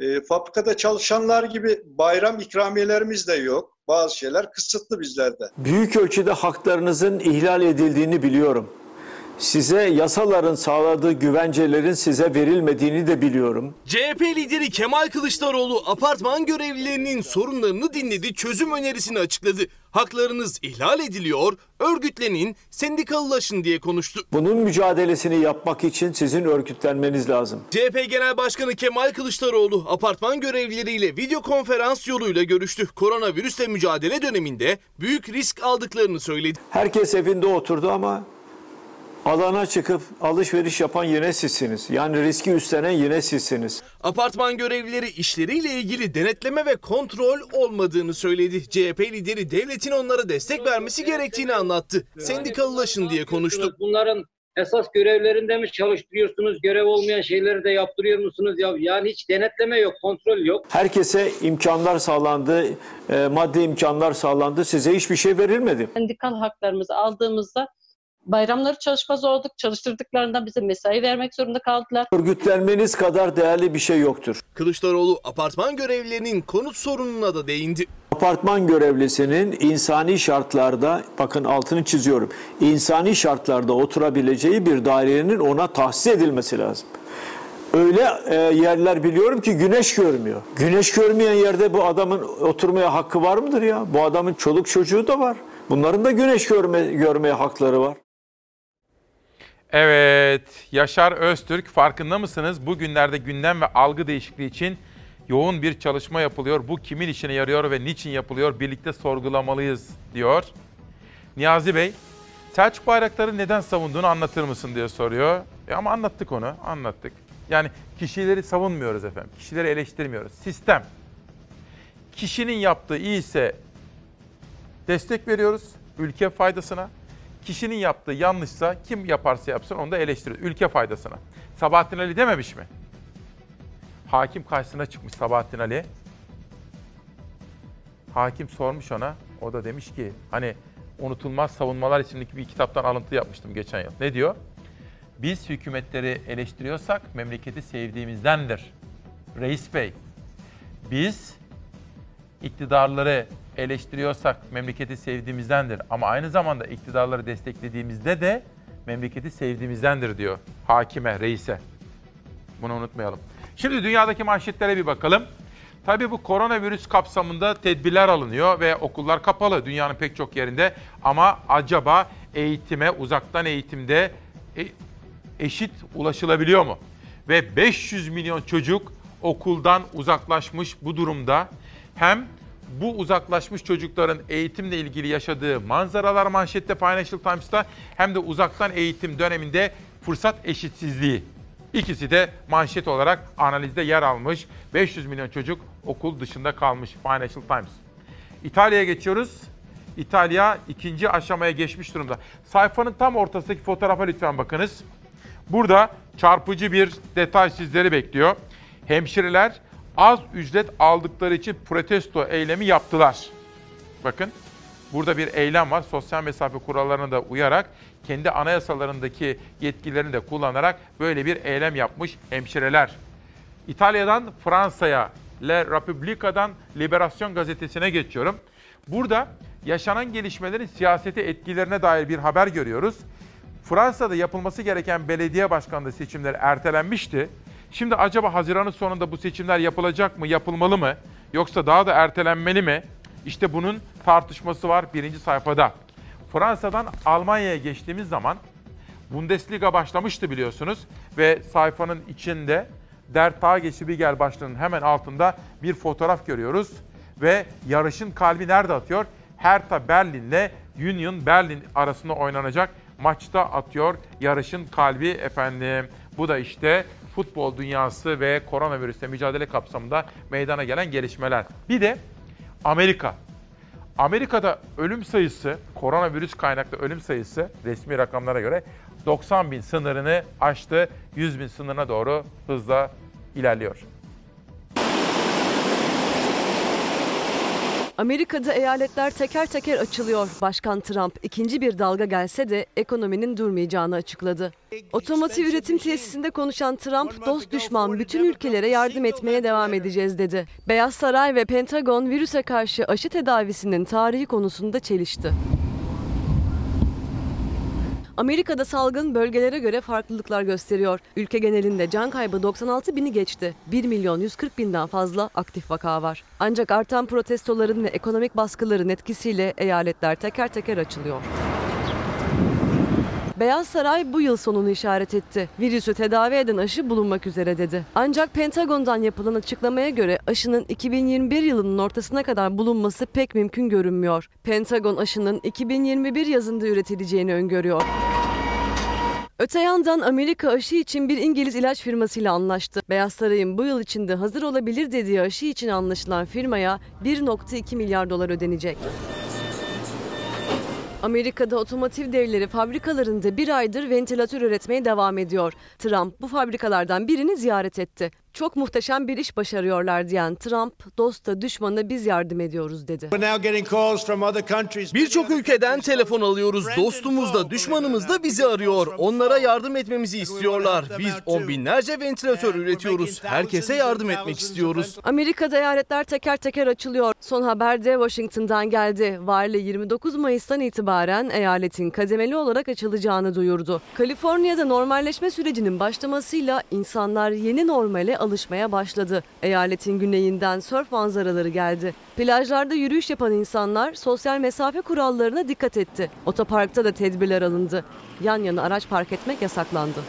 [SPEAKER 27] E, fabrikada çalışanlar gibi bayram ikramiyelerimiz de yok. Bazı şeyler kısıtlı bizlerde.
[SPEAKER 28] Büyük ölçüde haklarınızın ihlal edildiğini biliyorum. Size yasaların sağladığı güvencelerin size verilmediğini de biliyorum.
[SPEAKER 13] CHP lideri Kemal Kılıçdaroğlu apartman görevlilerinin sorunlarını dinledi, çözüm önerisini açıkladı. Haklarınız ihlal ediliyor, örgütlenin, sendikalılaşın diye konuştu.
[SPEAKER 28] Bunun mücadelesini yapmak için sizin örgütlenmeniz lazım.
[SPEAKER 13] CHP Genel Başkanı Kemal Kılıçdaroğlu apartman görevlileriyle video konferans yoluyla görüştü. Koronavirüsle mücadele döneminde büyük risk aldıklarını söyledi.
[SPEAKER 28] Herkes evinde oturdu ama alana çıkıp alışveriş yapan yine sizsiniz. Yani riski üstlenen yine sizsiniz.
[SPEAKER 13] Apartman görevlileri işleriyle ilgili denetleme ve kontrol olmadığını söyledi. CHP lideri devletin onlara destek vermesi gerektiğini anlattı. Sendikalılaşın diye konuştu.
[SPEAKER 23] Bunların esas görevlerinde mi çalıştırıyorsunuz? Görev olmayan şeyleri de yaptırıyor musunuz? Ya yani hiç denetleme yok, kontrol yok.
[SPEAKER 28] Herkese imkanlar sağlandı, e, maddi imkanlar sağlandı. Size hiçbir şey verilmedi.
[SPEAKER 29] Sendikal haklarımızı aldığımızda bayramları çalışmaz olduk. Çalıştırdıklarından bize mesai vermek zorunda kaldılar.
[SPEAKER 28] Örgütlenmeniz kadar değerli bir şey yoktur.
[SPEAKER 13] Kılıçdaroğlu apartman görevlilerinin konut sorununa da değindi.
[SPEAKER 28] Apartman görevlisinin insani şartlarda, bakın altını çiziyorum, insani şartlarda oturabileceği bir dairenin ona tahsis edilmesi lazım. Öyle e, yerler biliyorum ki güneş görmüyor. Güneş görmeyen yerde bu adamın oturmaya hakkı var mıdır ya? Bu adamın çoluk çocuğu da var. Bunların da güneş görme, görmeye hakları var.
[SPEAKER 1] Evet, Yaşar Öztürk farkında mısınız? Bugünlerde gündem ve algı değişikliği için yoğun bir çalışma yapılıyor. Bu kimin işine yarıyor ve niçin yapılıyor? Birlikte sorgulamalıyız diyor. Niyazi Bey, Selçuk Bayraktar'ı neden savunduğunu anlatır mısın diye soruyor. E ama anlattık onu, anlattık. Yani kişileri savunmuyoruz efendim, kişileri eleştirmiyoruz. Sistem. Kişinin yaptığı iyiyse destek veriyoruz ülke faydasına. Kişinin yaptığı yanlışsa kim yaparsa yapsın onu da eleştiriyoruz ülke faydasına. Sabahattin Ali dememiş mi? Hakim karşısına çıkmış Sabahattin Ali. Hakim sormuş ona. O da demiş ki hani Unutulmaz Savunmalar isimli bir kitaptan alıntı yapmıştım geçen yıl. Ne diyor? Biz hükümetleri eleştiriyorsak memleketi sevdiğimizdendir. Reis Bey, biz iktidarları eleştiriyorsak memleketi sevdiğimizdendir. Ama aynı zamanda iktidarları desteklediğimizde de memleketi sevdiğimizdendir diyor hakime, reise. Bunu unutmayalım. Şimdi dünyadaki manşetlere bir bakalım. Tabii bu koronavirüs kapsamında tedbirler alınıyor ve okullar kapalı dünyanın pek çok yerinde. Ama acaba eğitime, uzaktan eğitimde e- eşit ulaşılabiliyor mu? Ve 500 milyon çocuk okuldan uzaklaşmış bu durumda. Hem bu uzaklaşmış çocukların eğitimle ilgili yaşadığı manzaralar manşette Financial Times'ta hem de uzaktan eğitim döneminde fırsat eşitsizliği. İkisi de manşet olarak analizde yer almış. 500 milyon çocuk okul dışında kalmış Financial Times. İtalya'ya geçiyoruz. İtalya ikinci aşamaya geçmiş durumda. Sayfanın tam ortasındaki fotoğrafa lütfen bakınız. Burada çarpıcı bir detay sizleri bekliyor. Hemşireler az ücret aldıkları için protesto eylemi yaptılar. Bakın burada bir eylem var. Sosyal mesafe kurallarına da uyarak kendi anayasalarındaki yetkilerini de kullanarak böyle bir eylem yapmış hemşireler. İtalya'dan Fransa'ya, Le Repubblica'dan Liberasyon gazetesine geçiyorum. Burada yaşanan gelişmelerin siyasete etkilerine dair bir haber görüyoruz. Fransa'da yapılması gereken belediye başkanlığı seçimleri ertelenmişti. Şimdi acaba Haziran'ın sonunda bu seçimler yapılacak mı, yapılmalı mı? Yoksa daha da ertelenmeli mi? İşte bunun tartışması var birinci sayfada. Fransa'dan Almanya'ya geçtiğimiz zaman Bundesliga başlamıştı biliyorsunuz ve sayfanın içinde Der Tagesspiegel başlığının hemen altında bir fotoğraf görüyoruz ve yarışın kalbi nerede atıyor? Hertha Berlin'le Union Berlin arasında oynanacak maçta atıyor yarışın kalbi efendim. Bu da işte futbol dünyası ve koronavirüsle mücadele kapsamında meydana gelen gelişmeler. Bir de Amerika. Amerika'da ölüm sayısı, koronavirüs kaynaklı ölüm sayısı resmi rakamlara göre 90 bin sınırını aştı. 100 bin sınırına doğru hızla ilerliyor.
[SPEAKER 8] Amerika'da eyaletler teker teker açılıyor. Başkan Trump ikinci bir dalga gelse de ekonominin durmayacağını açıkladı. Otomotiv üretim tesisinde konuşan Trump, dost düşman bütün ülkelere yardım etmeye devam edeceğiz dedi. Beyaz Saray ve Pentagon virüse karşı aşı tedavisinin tarihi konusunda çelişti. Amerika'da salgın bölgelere göre farklılıklar gösteriyor. Ülke genelinde can kaybı 96 bini geçti. 1 milyon 140 binden fazla aktif vaka var. Ancak artan protestoların ve ekonomik baskıların etkisiyle eyaletler teker teker açılıyor. Beyaz Saray bu yıl sonunu işaret etti. Virüsü tedavi eden aşı bulunmak üzere dedi. Ancak Pentagon'dan yapılan açıklamaya göre aşının 2021 yılının ortasına kadar bulunması pek mümkün görünmüyor. Pentagon aşının 2021 yazında üretileceğini öngörüyor. Öte yandan Amerika aşı için bir İngiliz ilaç firmasıyla anlaştı. Beyaz Saray'ın bu yıl içinde hazır olabilir dediği aşı için anlaşılan firmaya 1.2 milyar dolar ödenecek. Amerika'da otomotiv devleri fabrikalarında bir aydır ventilatör üretmeye devam ediyor. Trump bu fabrikalardan birini ziyaret etti. Çok muhteşem bir iş başarıyorlar diyen Trump, dosta düşmana biz yardım ediyoruz dedi.
[SPEAKER 13] Birçok ülkeden telefon alıyoruz. Dostumuz da düşmanımız da bizi arıyor. Onlara yardım etmemizi istiyorlar. Biz on binlerce ventilatör üretiyoruz. Herkese yardım etmek istiyoruz.
[SPEAKER 8] Amerika'da eyaletler teker teker açılıyor. Son haber de Washington'dan geldi. Vali 29 Mayıs'tan itibaren eyaletin kademeli olarak açılacağını duyurdu. Kaliforniya'da normalleşme sürecinin başlamasıyla insanlar yeni normale alışmaya başladı. Eyaletin güneyinden sörf manzaraları geldi. Plajlarda yürüyüş yapan insanlar sosyal mesafe kurallarına dikkat etti. Otoparkta da tedbirler alındı. Yan yana araç park etmek yasaklandı.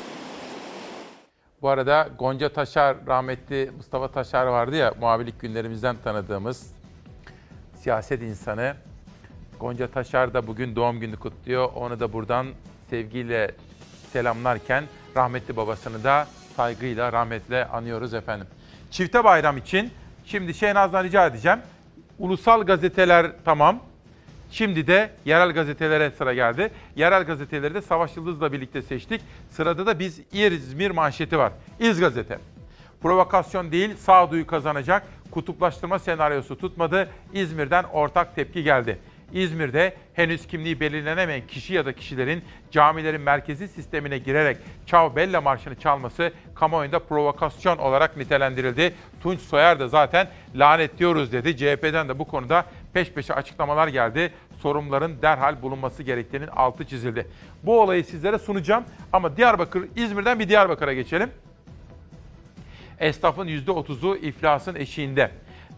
[SPEAKER 1] Bu arada Gonca Taşar, rahmetli Mustafa Taşar vardı ya muhabirlik günlerimizden tanıdığımız siyaset insanı. Gonca Taşar da bugün doğum günü kutluyor. Onu da buradan sevgiyle selamlarken rahmetli babasını da saygıyla, rahmetle anıyoruz efendim. Çifte bayram için şimdi Şehnaz'dan rica edeceğim. Ulusal gazeteler tamam. Şimdi de yerel gazetelere sıra geldi. Yerel gazeteleri de Savaş Yıldız'la birlikte seçtik. Sırada da biz İzmir manşeti var. İz gazete. Provokasyon değil, sağduyu kazanacak. Kutuplaştırma senaryosu tutmadı. İzmir'den ortak tepki geldi. İzmir'de henüz kimliği belirlenemeyen kişi ya da kişilerin camilerin merkezi sistemine girerek Ciao Bella Marşı'nı çalması kamuoyunda provokasyon olarak nitelendirildi. Tunç Soyer da zaten lanetliyoruz dedi. CHP'den de bu konuda peş peşe açıklamalar geldi. Sorumluların derhal bulunması gerektiğinin altı çizildi. Bu olayı sizlere sunacağım ama Diyarbakır, İzmir'den bir Diyarbakır'a geçelim. Esnafın %30'u iflasın eşiğinde.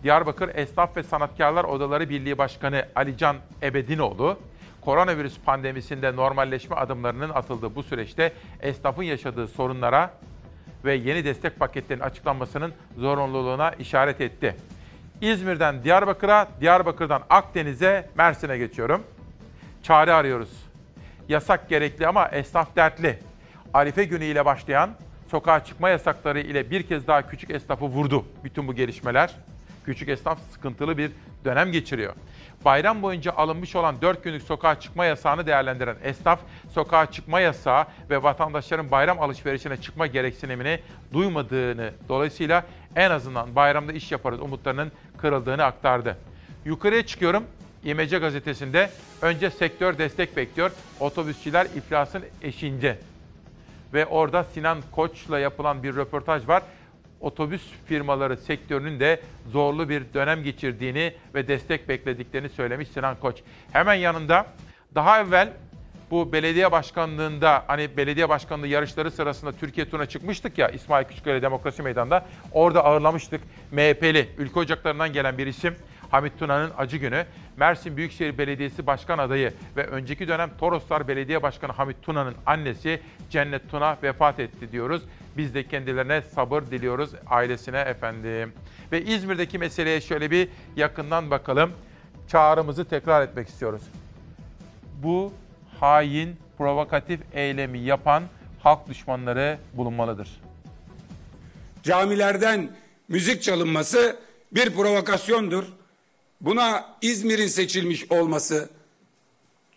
[SPEAKER 1] Diyarbakır Esnaf ve Sanatkarlar Odaları Birliği Başkanı Alican Ebedinoğlu, koronavirüs pandemisinde normalleşme adımlarının atıldığı bu süreçte esnafın yaşadığı sorunlara ve yeni destek paketlerinin açıklanmasının zorunluluğuna işaret etti. İzmir'den Diyarbakır'a, Diyarbakır'dan Akdeniz'e, Mersin'e geçiyorum. Çare arıyoruz. Yasak gerekli ama esnaf dertli. Arife günü ile başlayan sokağa çıkma yasakları ile bir kez daha küçük esnafı vurdu bütün bu gelişmeler. Küçük esnaf sıkıntılı bir dönem geçiriyor. Bayram boyunca alınmış olan 4 günlük sokağa çıkma yasağını değerlendiren esnaf, sokağa çıkma yasağı ve vatandaşların bayram alışverişine çıkma gereksinimini duymadığını, dolayısıyla en azından bayramda iş yaparız umutlarının kırıldığını aktardı. Yukarıya çıkıyorum. İmece gazetesinde önce sektör destek bekliyor. Otobüsçüler iflasın eşiğinde. Ve orada Sinan Koç'la yapılan bir röportaj var otobüs firmaları sektörünün de zorlu bir dönem geçirdiğini ve destek beklediklerini söylemiş Sinan Koç. Hemen yanında daha evvel bu belediye başkanlığında hani belediye başkanlığı yarışları sırasında Türkiye turuna çıkmıştık ya İsmail Küçükkaya Demokrasi Meydanı'nda. Orada ağırlamıştık MHP'li ülke ocaklarından gelen bir isim Hamit Tuna'nın acı günü. Mersin Büyükşehir Belediyesi Başkan adayı ve önceki dönem Toroslar Belediye Başkanı Hamit Tuna'nın annesi Cennet Tuna vefat etti diyoruz. Biz de kendilerine sabır diliyoruz ailesine efendim. Ve İzmir'deki meseleye şöyle bir yakından bakalım. Çağrımızı tekrar etmek istiyoruz. Bu hain, provokatif eylemi yapan halk düşmanları bulunmalıdır.
[SPEAKER 30] Camilerden müzik çalınması bir provokasyondur. Buna İzmir'in seçilmiş olması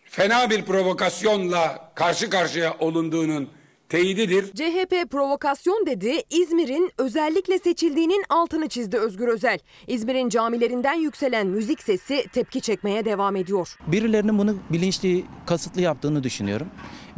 [SPEAKER 30] fena bir provokasyonla karşı karşıya olunduğunun teyididir.
[SPEAKER 2] CHP provokasyon dedi, İzmir'in özellikle seçildiğinin altını çizdi Özgür Özel. İzmir'in camilerinden yükselen müzik sesi tepki çekmeye devam ediyor.
[SPEAKER 31] Birilerinin bunu bilinçli, kasıtlı yaptığını düşünüyorum.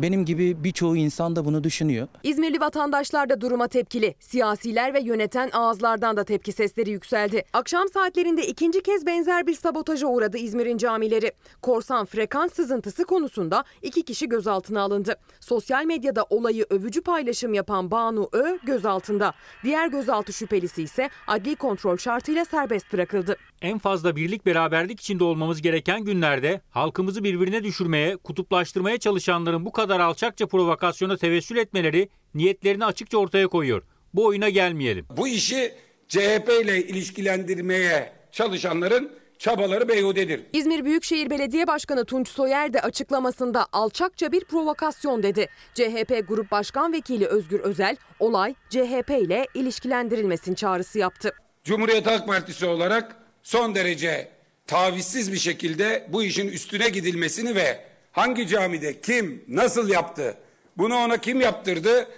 [SPEAKER 31] Benim gibi birçoğu insan da bunu düşünüyor.
[SPEAKER 2] İzmirli vatandaşlar da duruma tepkili. Siyasiler ve yöneten ağızlardan da tepki sesleri yükseldi. Akşam saatlerinde ikinci kez benzer bir sabotaja uğradı İzmir'in camileri. Korsan frekans sızıntısı konusunda iki kişi gözaltına alındı. Sosyal medyada olayı övücü paylaşım yapan Banu Ö gözaltında. Diğer gözaltı şüphelisi ise adli kontrol şartıyla serbest bırakıldı.
[SPEAKER 32] En fazla birlik beraberlik içinde olmamız gereken günlerde halkımızı birbirine düşürmeye, kutuplaştırmaya çalışanların bu kadar alçakça provokasyona tevessül etmeleri niyetlerini açıkça ortaya koyuyor. Bu oyuna gelmeyelim.
[SPEAKER 30] Bu işi CHP ile ilişkilendirmeye çalışanların çabaları beyhudedir.
[SPEAKER 2] İzmir Büyükşehir Belediye Başkanı Tunç Soyer de açıklamasında alçakça bir provokasyon dedi. CHP Grup Başkan Vekili Özgür Özel olay CHP ile ilişkilendirilmesin çağrısı yaptı.
[SPEAKER 30] Cumhuriyet Halk Partisi olarak son derece tavizsiz bir şekilde bu işin üstüne gidilmesini ve hangi camide kim nasıl yaptı bunu ona kim yaptırdı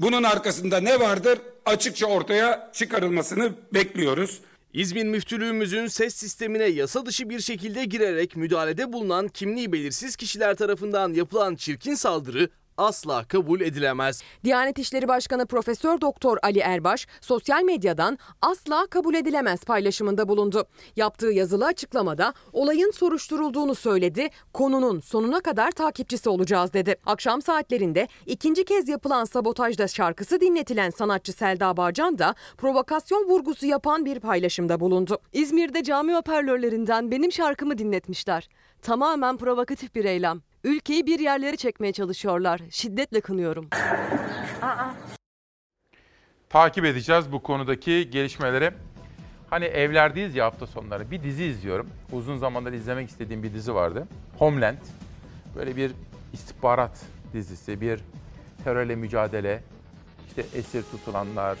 [SPEAKER 30] bunun arkasında ne vardır açıkça ortaya çıkarılmasını bekliyoruz.
[SPEAKER 13] İzmir Müftülüğümüzün ses sistemine yasa dışı bir şekilde girerek müdahalede bulunan kimliği belirsiz kişiler tarafından yapılan çirkin saldırı asla kabul edilemez.
[SPEAKER 2] Diyanet İşleri Başkanı Profesör Doktor Ali Erbaş sosyal medyadan asla kabul edilemez paylaşımında bulundu. Yaptığı yazılı açıklamada olayın soruşturulduğunu söyledi. Konunun sonuna kadar takipçisi olacağız dedi. Akşam saatlerinde ikinci kez yapılan sabotajda şarkısı dinletilen sanatçı Selda Bağcan da provokasyon vurgusu yapan bir paylaşımda bulundu.
[SPEAKER 8] İzmir'de cami hoparlörlerinden benim şarkımı dinletmişler. Tamamen provokatif bir eylem. Ülkeyi bir yerlere çekmeye çalışıyorlar. Şiddetle kınıyorum.
[SPEAKER 1] Takip edeceğiz bu konudaki gelişmeleri. Hani evlerdeyiz ya hafta sonları. Bir dizi izliyorum. Uzun zamandır izlemek istediğim bir dizi vardı. Homeland. Böyle bir istihbarat dizisi, bir terörle mücadele, işte esir tutulanlar,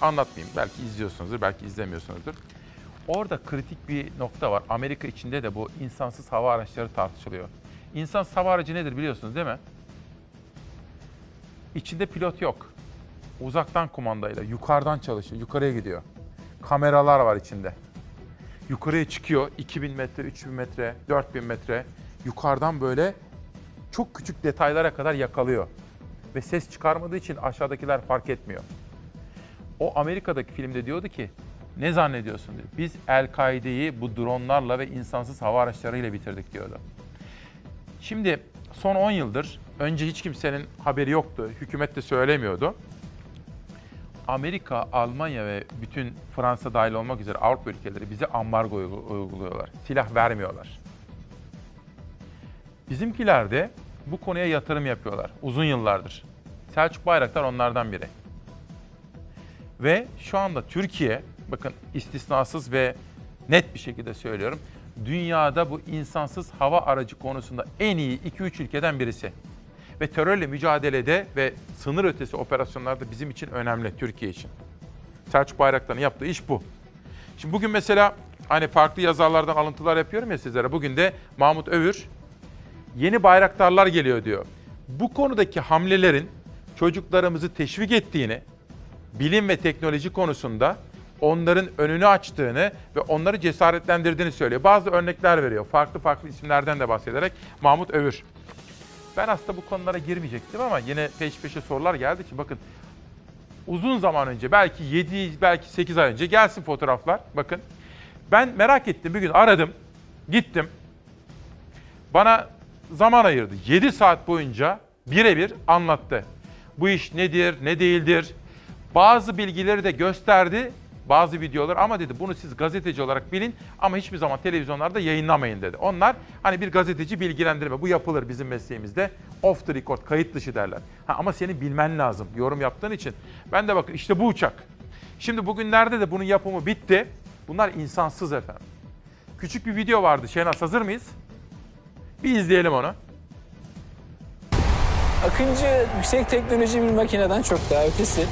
[SPEAKER 1] anlatmayayım. Belki izliyorsunuzdur, belki izlemiyorsunuzdur. Orada kritik bir nokta var. Amerika içinde de bu insansız hava araçları tartışılıyor. İnsansız hava aracı nedir biliyorsunuz değil mi? İçinde pilot yok. Uzaktan kumandayla yukarıdan çalışıyor, yukarıya gidiyor. Kameralar var içinde. yukarıya çıkıyor. 2000 metre, 3000 metre, 4000 metre. Yukarıdan böyle çok küçük detaylara kadar yakalıyor. Ve ses çıkarmadığı için aşağıdakiler fark etmiyor. O Amerika'daki filmde diyordu ki ne zannediyorsun diyor. Biz El-Kaide'yi bu dronlarla ve insansız hava araçlarıyla bitirdik diyordu. Şimdi son 10 yıldır önce hiç kimsenin haberi yoktu. Hükümet de söylemiyordu. Amerika, Almanya ve bütün Fransa dahil olmak üzere Avrupa ülkeleri bize ambargo uyguluyorlar. Silah vermiyorlar. Bizimkiler de bu konuya yatırım yapıyorlar uzun yıllardır. Selçuk Bayraktar onlardan biri. Ve şu anda Türkiye, bakın istisnasız ve net bir şekilde söylüyorum, dünyada bu insansız hava aracı konusunda en iyi 2-3 ülkeden birisi. Ve terörle mücadelede ve sınır ötesi operasyonlarda bizim için önemli, Türkiye için. Selçuk Bayraktar'ın yaptığı iş bu. Şimdi bugün mesela hani farklı yazarlardan alıntılar yapıyorum ya sizlere. Bugün de Mahmut Övür yeni bayraktarlar geliyor diyor. Bu konudaki hamlelerin çocuklarımızı teşvik ettiğini, bilim ve teknoloji konusunda onların önünü açtığını ve onları cesaretlendirdiğini söylüyor. Bazı örnekler veriyor. Farklı farklı isimlerden de bahsederek Mahmut Övür. Ben aslında bu konulara girmeyecektim ama yine peş peşe sorular geldi ki bakın uzun zaman önce belki 7 belki 8 ay önce gelsin fotoğraflar. Bakın ben merak ettim bir gün aradım gittim bana zaman ayırdı. 7 saat boyunca birebir anlattı. Bu iş nedir, ne değildir. Bazı bilgileri de gösterdi, bazı videolar ama dedi bunu siz gazeteci olarak bilin ama hiçbir zaman televizyonlarda yayınlamayın dedi. Onlar hani bir gazeteci bilgilendirme bu yapılır bizim mesleğimizde. Off the record, kayıt dışı derler. Ha, ama senin bilmen lazım yorum yaptığın için. Ben de bakın işte bu uçak. Şimdi bugünlerde de bunun yapımı bitti. Bunlar insansız efendim. Küçük bir video vardı. Şenaz hazır mıyız? Bir izleyelim onu.
[SPEAKER 33] Akıncı yüksek teknoloji bir makineden çok daha ötesi.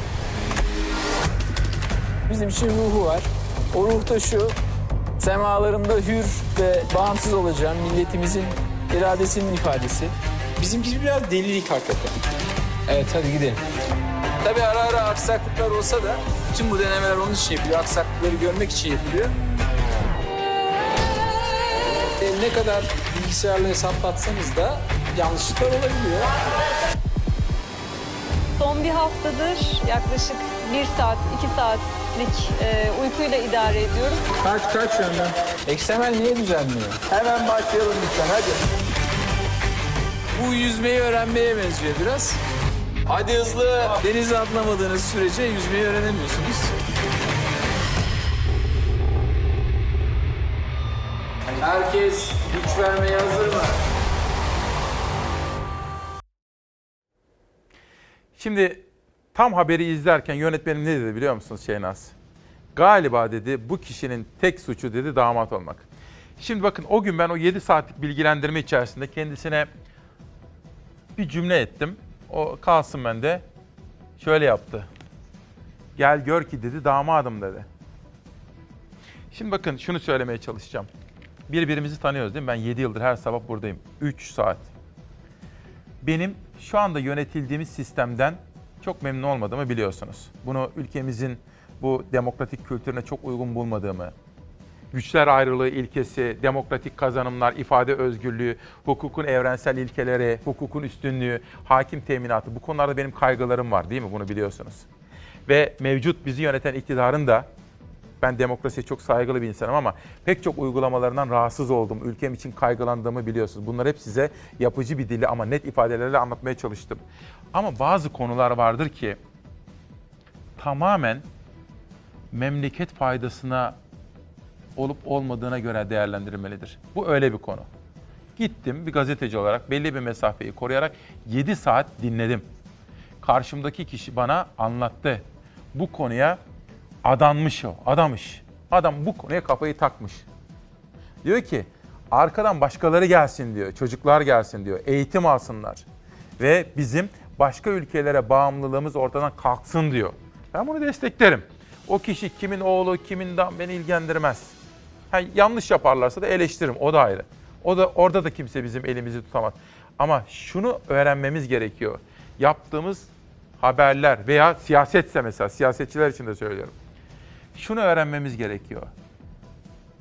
[SPEAKER 33] Bizim için ruhu var. O ruh da şu, semalarımda hür ve bağımsız olacağım milletimizin iradesinin ifadesi. Bizimki biraz delilik hakikaten. Evet hadi gidelim. Tabii ara ara aksaklıklar olsa da bütün bu denemeler onun için yapılıyor. Aksaklıkları görmek için yapılıyor. E, ne kadar bilgisayarla hesaplatsanız da yanlışlıklar olabiliyor.
[SPEAKER 34] Son bir haftadır yaklaşık bir saat, iki saatlik e, uykuyla idare ediyorum.
[SPEAKER 33] Kaç kaç yönden? XML niye düzenliyor? Hemen başlayalım lütfen hadi. Bu yüzmeyi öğrenmeye benziyor biraz. Hadi hızlı. Denize atlamadığınız sürece yüzmeyi öğrenemiyorsunuz. Herkes güç vermeye hazır mı?
[SPEAKER 1] Şimdi tam haberi izlerken yönetmenim ne dedi biliyor musunuz Şehnaz? Galiba dedi bu kişinin tek suçu dedi damat olmak. Şimdi bakın o gün ben o 7 saatlik bilgilendirme içerisinde kendisine bir cümle ettim. O kalsın bende. Şöyle yaptı. Gel gör ki dedi damadım dedi. Şimdi bakın şunu söylemeye çalışacağım. Birbirimizi tanıyoruz değil mi? Ben 7 yıldır her sabah buradayım. 3 saat. Benim şu anda yönetildiğimiz sistemden çok memnun olmadığımı biliyorsunuz. Bunu ülkemizin bu demokratik kültürüne çok uygun bulmadığımı, güçler ayrılığı ilkesi, demokratik kazanımlar, ifade özgürlüğü, hukukun evrensel ilkeleri, hukukun üstünlüğü, hakim teminatı bu konularda benim kaygılarım var değil mi? Bunu biliyorsunuz. Ve mevcut bizi yöneten iktidarın da ben demokrasiye çok saygılı bir insanım ama pek çok uygulamalarından rahatsız oldum. Ülkem için kaygılandığımı biliyorsunuz. Bunlar hep size yapıcı bir dili ama net ifadelerle anlatmaya çalıştım. Ama bazı konular vardır ki tamamen memleket faydasına olup olmadığına göre değerlendirilmelidir. Bu öyle bir konu. Gittim bir gazeteci olarak belli bir mesafeyi koruyarak 7 saat dinledim. Karşımdaki kişi bana anlattı. Bu konuya adanmış o, adamış. Adam bu konuya kafayı takmış. Diyor ki arkadan başkaları gelsin diyor, çocuklar gelsin diyor, eğitim alsınlar. Ve bizim başka ülkelere bağımlılığımız ortadan kalksın diyor. Ben bunu desteklerim. O kişi kimin oğlu, kimin da beni ilgilendirmez. Ha, yanlış yaparlarsa da eleştiririm, o da ayrı. O da orada da kimse bizim elimizi tutamaz. Ama şunu öğrenmemiz gerekiyor. Yaptığımız haberler veya siyasetse mesela siyasetçiler için de söylüyorum. Şunu öğrenmemiz gerekiyor.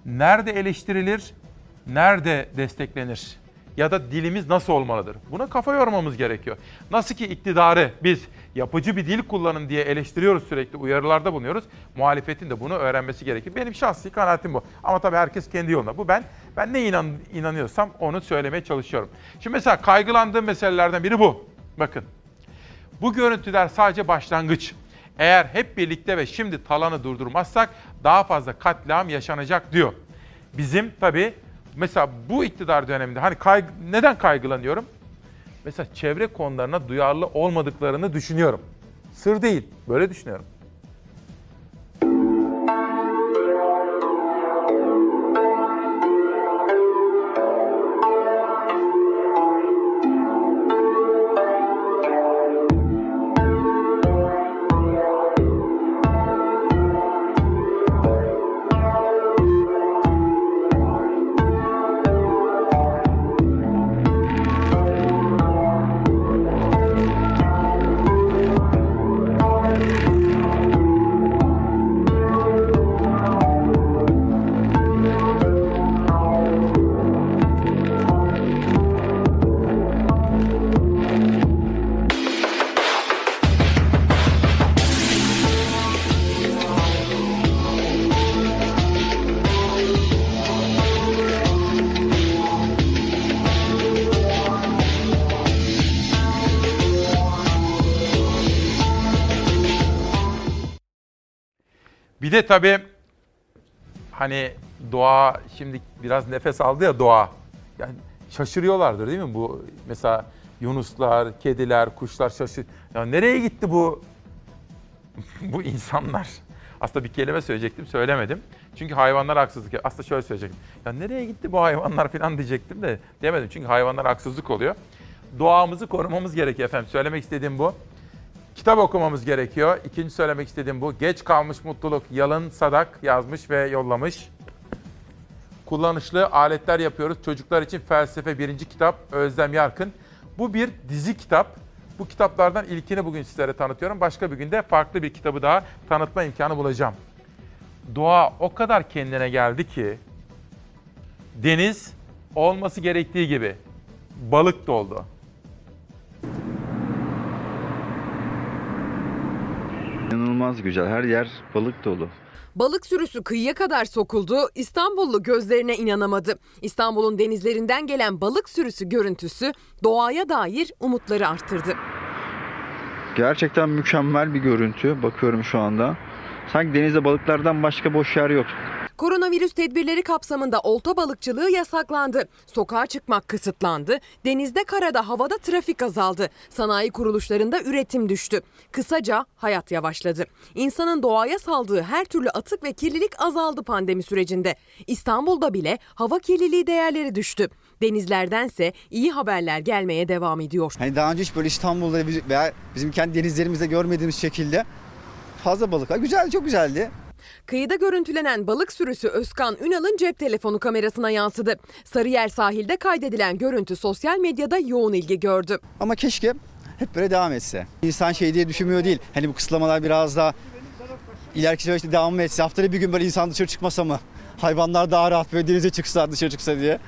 [SPEAKER 1] nerede eleştirilir, nerede desteklenir? Ya da dilimiz nasıl olmalıdır? Buna kafa yormamız gerekiyor. Nasıl ki iktidarı biz yapıcı bir dil kullanın diye eleştiriyoruz sürekli, uyarılarda bulunuyoruz. Muhalefetin de bunu öğrenmesi gerekir. Benim şahsi kanaatim bu. Ama tabii herkes kendi yoluna. Bu ben ben ne inan, inanıyorsam onu söylemeye çalışıyorum. Şimdi mesela kaygılandığım meselelerden biri bu. Bakın. Bu görüntüler sadece başlangıç. Eğer hep birlikte ve şimdi talanı durdurmazsak daha fazla katliam yaşanacak diyor. Bizim tabii mesela bu iktidar döneminde hani kaygı, neden kaygılanıyorum? Mesela çevre konularına duyarlı olmadıklarını düşünüyorum. Sır değil, böyle düşünüyorum. Tabii hani doğa şimdi biraz nefes aldı ya doğa. Yani şaşırıyorlardır değil mi bu mesela yunuslar, kediler, kuşlar şaşır. Ya nereye gitti bu (laughs) bu insanlar? Aslında bir kelime söyleyecektim, söylemedim. Çünkü hayvanlar haksızlık. Aslında şöyle söyleyecektim. Ya nereye gitti bu hayvanlar falan diyecektim de demedim. Çünkü hayvanlar haksızlık oluyor. Doğamızı korumamız gerekiyor efendim. Söylemek istediğim bu. Kitap okumamız gerekiyor. İkinci söylemek istediğim bu. Geç kalmış mutluluk Yalın Sadak yazmış ve yollamış. Kullanışlı aletler yapıyoruz. Çocuklar için felsefe birinci kitap Özlem Yarkın. Bu bir dizi kitap. Bu kitaplardan ilkini bugün sizlere tanıtıyorum. Başka bir günde farklı bir kitabı daha tanıtma imkanı bulacağım. Doğa o kadar kendine geldi ki deniz olması gerektiği gibi balık doldu.
[SPEAKER 35] İnanılmaz güzel. Her yer balık dolu.
[SPEAKER 2] Balık sürüsü kıyıya kadar sokuldu. İstanbullu gözlerine inanamadı. İstanbul'un denizlerinden gelen balık sürüsü görüntüsü doğaya dair umutları arttırdı.
[SPEAKER 35] Gerçekten mükemmel bir görüntü. Bakıyorum şu anda. Sanki denizde balıklardan başka boş yer yok.
[SPEAKER 2] Koronavirüs tedbirleri kapsamında olta balıkçılığı yasaklandı. Sokağa çıkmak kısıtlandı. Denizde, karada, havada trafik azaldı. Sanayi kuruluşlarında üretim düştü. Kısaca hayat yavaşladı. İnsanın doğaya saldığı her türlü atık ve kirlilik azaldı pandemi sürecinde. İstanbul'da bile hava kirliliği değerleri düştü. Denizlerdense iyi haberler gelmeye devam ediyor.
[SPEAKER 36] Hani daha önce hiç böyle İstanbul'da veya bizim kendi denizlerimizde görmediğimiz şekilde fazla balık var. Güzeldi, çok güzeldi.
[SPEAKER 2] Kıyıda görüntülenen balık sürüsü Özkan Ünal'ın cep telefonu kamerasına yansıdı. Sarıyer sahilde kaydedilen görüntü sosyal medyada yoğun ilgi gördü.
[SPEAKER 36] Ama keşke hep böyle devam etse. İnsan şey diye düşünmüyor değil. Hani bu kısıtlamalar biraz daha ileriki süreçte devam etse? Haftada bir gün böyle insan dışarı çıkmasa mı? Hayvanlar daha rahat böyle denize çıksa, dışarı çıksa diye.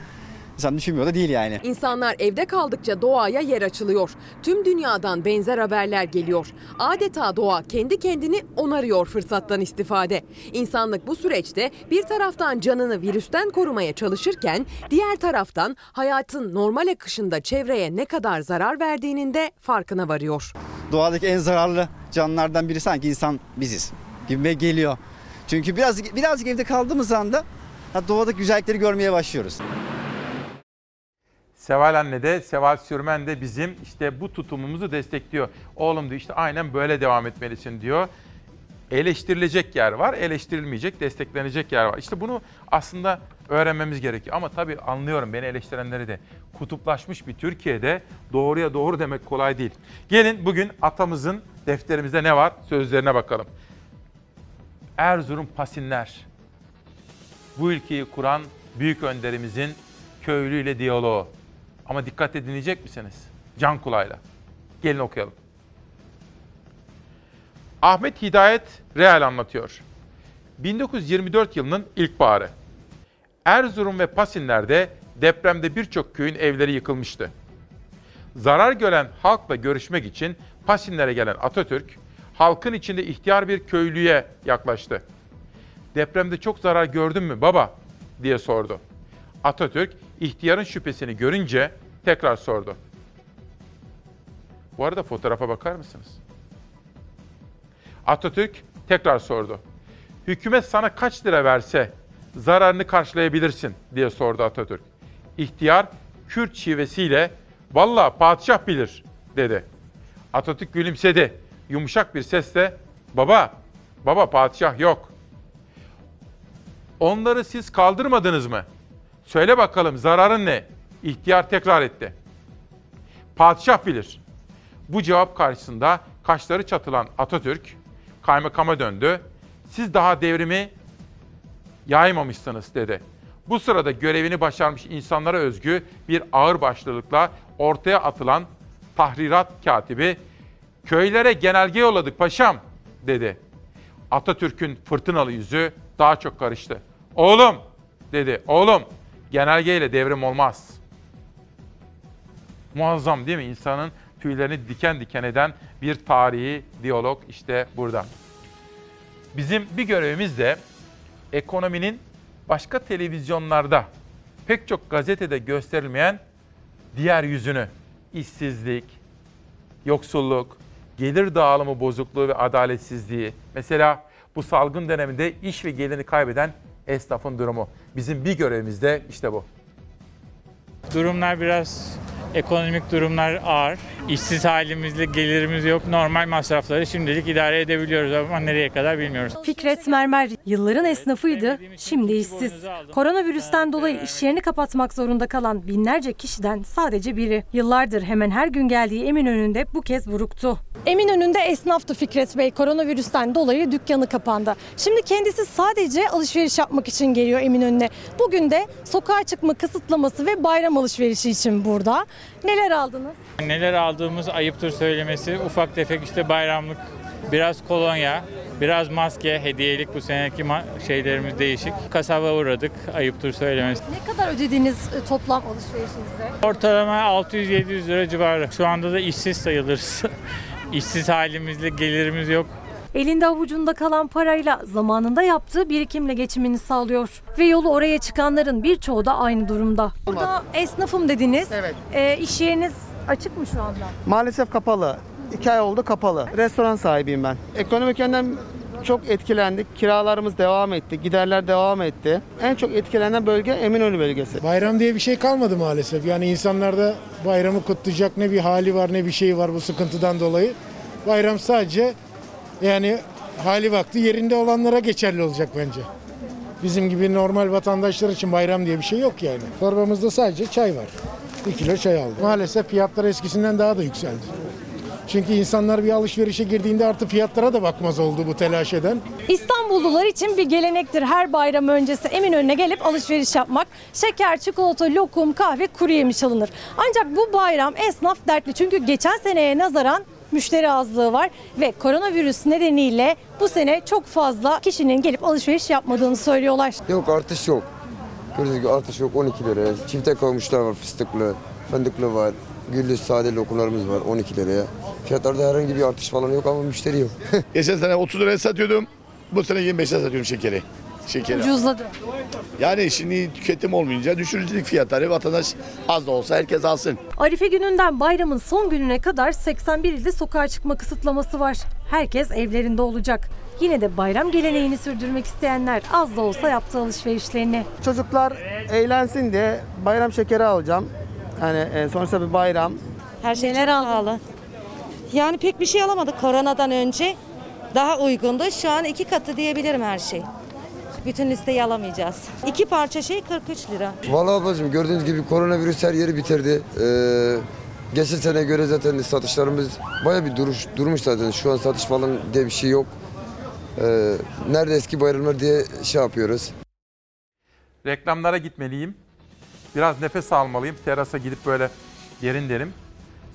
[SPEAKER 36] İnsan düşünmüyor da değil yani.
[SPEAKER 2] İnsanlar evde kaldıkça doğaya yer açılıyor. Tüm dünyadan benzer haberler geliyor. Adeta doğa kendi kendini onarıyor fırsattan istifade. İnsanlık bu süreçte bir taraftan canını virüsten korumaya çalışırken diğer taraftan hayatın normal akışında çevreye ne kadar zarar verdiğinin de farkına varıyor.
[SPEAKER 36] Doğadaki en zararlı canlılardan biri sanki insan biziz gibime geliyor. Çünkü birazcık, birazcık evde kaldığımız anda doğadaki güzellikleri görmeye başlıyoruz.
[SPEAKER 1] Seval anne de Seval Sürmen de bizim işte bu tutumumuzu destekliyor. Oğlum diyor işte aynen böyle devam etmelisin diyor. Eleştirilecek yer var, eleştirilmeyecek, desteklenecek yer var. İşte bunu aslında öğrenmemiz gerekiyor. Ama tabii anlıyorum beni eleştirenleri de. Kutuplaşmış bir Türkiye'de doğruya doğru demek kolay değil. Gelin bugün atamızın defterimizde ne var sözlerine bakalım. Erzurum Pasinler. Bu ülkeyi kuran büyük önderimizin köylüyle diyaloğu. Ama dikkatle dinleyecek misiniz? Can kulağıyla. Gelin okuyalım. Ahmet Hidayet Real anlatıyor. 1924 yılının ilkbaharı. Erzurum ve Pasinler'de depremde birçok köyün evleri yıkılmıştı. Zarar gören halkla görüşmek için Pasinlere gelen Atatürk, halkın içinde ihtiyar bir köylüye yaklaştı. Depremde çok zarar gördün mü baba diye sordu. Atatürk ihtiyarın şüphesini görünce tekrar sordu. Bu arada fotoğrafa bakar mısınız? Atatürk tekrar sordu. Hükümet sana kaç lira verse zararını karşılayabilirsin diye sordu Atatürk. İhtiyar Kürt şivesiyle valla padişah bilir dedi. Atatürk gülümsedi. Yumuşak bir sesle baba, baba padişah yok. Onları siz kaldırmadınız mı? Söyle bakalım zararın ne? İhtiyar tekrar etti. Padişah bilir. Bu cevap karşısında kaşları çatılan Atatürk kaymakama döndü. Siz daha devrimi yaymamışsınız dedi. Bu sırada görevini başarmış insanlara özgü bir ağırbaşlılıkla ortaya atılan tahrirat katibi köylere genelge yolladık paşam dedi. Atatürk'ün fırtınalı yüzü daha çok karıştı. Oğlum dedi. Oğlum genelgeyle devrim olmaz. Muazzam değil mi? İnsanın tüylerini diken diken eden bir tarihi diyalog işte burada. Bizim bir görevimiz de ekonominin başka televizyonlarda, pek çok gazetede gösterilmeyen diğer yüzünü, işsizlik, yoksulluk, gelir dağılımı bozukluğu ve adaletsizliği. Mesela bu salgın döneminde iş ve gelirini kaybeden esnafın durumu. Bizim bir görevimiz de işte bu.
[SPEAKER 37] Durumlar biraz ekonomik durumlar ağır. İşsiz halimizle gelirimiz yok. Normal masrafları şimdilik idare edebiliyoruz ama nereye kadar bilmiyoruz.
[SPEAKER 38] Fikret Mermer yılların esnafıydı, şimdi işsiz. Koronavirüsten dolayı iş yerini kapatmak zorunda kalan binlerce kişiden sadece biri. Yıllardır hemen her gün geldiği Eminönü'nde bu kez buruktu. Eminönü'nde esnaftı Fikret Bey. Koronavirüsten dolayı dükkanı kapandı. Şimdi kendisi sadece alışveriş yapmak için geliyor Eminönü'ne. Bugün de sokağa çıkma kısıtlaması ve bayram alışverişi için burada. Neler aldınız?
[SPEAKER 37] Neler aldığımız ayıptır söylemesi. Ufak tefek işte bayramlık, biraz kolonya, biraz maske, hediyelik bu seneki ma- şeylerimiz değişik. Kasaba uğradık, ayıptır söylemesi.
[SPEAKER 38] Ne kadar ödediğiniz e, toplam alışverişinizde?
[SPEAKER 37] Ortalama 600-700 lira civarı. Şu anda da işsiz sayılırız. (laughs) İşsiz halimizle gelirimiz yok.
[SPEAKER 38] Elinde avucunda kalan parayla zamanında yaptığı birikimle geçimini sağlıyor. Ve yolu oraya çıkanların birçoğu da aynı durumda. Burada esnafım dediniz. Evet. E, iş yeriniz açık mı şu anda?
[SPEAKER 39] Maalesef kapalı. İki ay oldu kapalı. Restoran sahibiyim ben. Ekonomik yönden çok etkilendik. Kiralarımız devam etti. Giderler devam etti. En çok etkilenen bölge Eminönü bölgesi.
[SPEAKER 40] Bayram diye bir şey kalmadı maalesef. Yani insanlarda bayramı kutlayacak ne bir hali var ne bir şey var bu sıkıntıdan dolayı. Bayram sadece yani hali vakti yerinde olanlara geçerli olacak bence. Bizim gibi normal vatandaşlar için bayram diye bir şey yok yani. Torbamızda sadece çay var. Bir kilo çay aldım. Maalesef fiyatlar eskisinden daha da yükseldi. Çünkü insanlar bir alışverişe girdiğinde artık fiyatlara da bakmaz oldu bu telaş eden.
[SPEAKER 38] İstanbullular için bir gelenektir her bayram öncesi Eminönü'ne gelip alışveriş yapmak. Şeker, çikolata, lokum, kahve, kuru yemiş alınır. Ancak bu bayram esnaf dertli çünkü geçen seneye nazaran müşteri azlığı var ve koronavirüs nedeniyle bu sene çok fazla kişinin gelip alışveriş yapmadığını söylüyorlar.
[SPEAKER 41] Yok artış yok. Gördüğünüz gibi artış yok 12 liraya. Çifte kavmuşlar var fıstıklı, fındıklı var. Güllü sade lokumlarımız var 12 liraya. Fiyatlarda herhangi bir artış falan yok ama müşteri yok. (laughs)
[SPEAKER 42] Geçen sene 30 liraya satıyordum. Bu sene 25'e satıyorum şekeri. Şekeri.
[SPEAKER 38] Ucuzladı.
[SPEAKER 42] Yani şimdi tüketim olmayınca düşürücülük fiyatları vatandaş az da olsa herkes alsın.
[SPEAKER 38] Arife gününden bayramın son gününe kadar 81 ilde sokağa çıkma kısıtlaması var. Herkes evlerinde olacak. Yine de bayram geleneğini sürdürmek isteyenler az da olsa yaptı alışverişlerini.
[SPEAKER 39] Çocuklar eğlensin diye bayram şekeri alacağım. Yani e, sonuçta bir bayram.
[SPEAKER 43] Her şeyler pahalı. Yani pek bir şey alamadık koronadan önce. Daha uygundu. Şu an iki katı diyebilirim her şey. Bütün listeyi alamayacağız. İki parça şey 43 lira.
[SPEAKER 41] Vallahi ablacığım gördüğünüz gibi koronavirüs her yeri bitirdi. Ee, geçen sene göre zaten satışlarımız baya bir duruş, durmuş zaten. Şu an satış falan diye bir şey yok. Ee, nerede eski bayramlar diye şey yapıyoruz.
[SPEAKER 1] Reklamlara gitmeliyim. Biraz nefes almalıyım. Terasa gidip böyle yerin derim.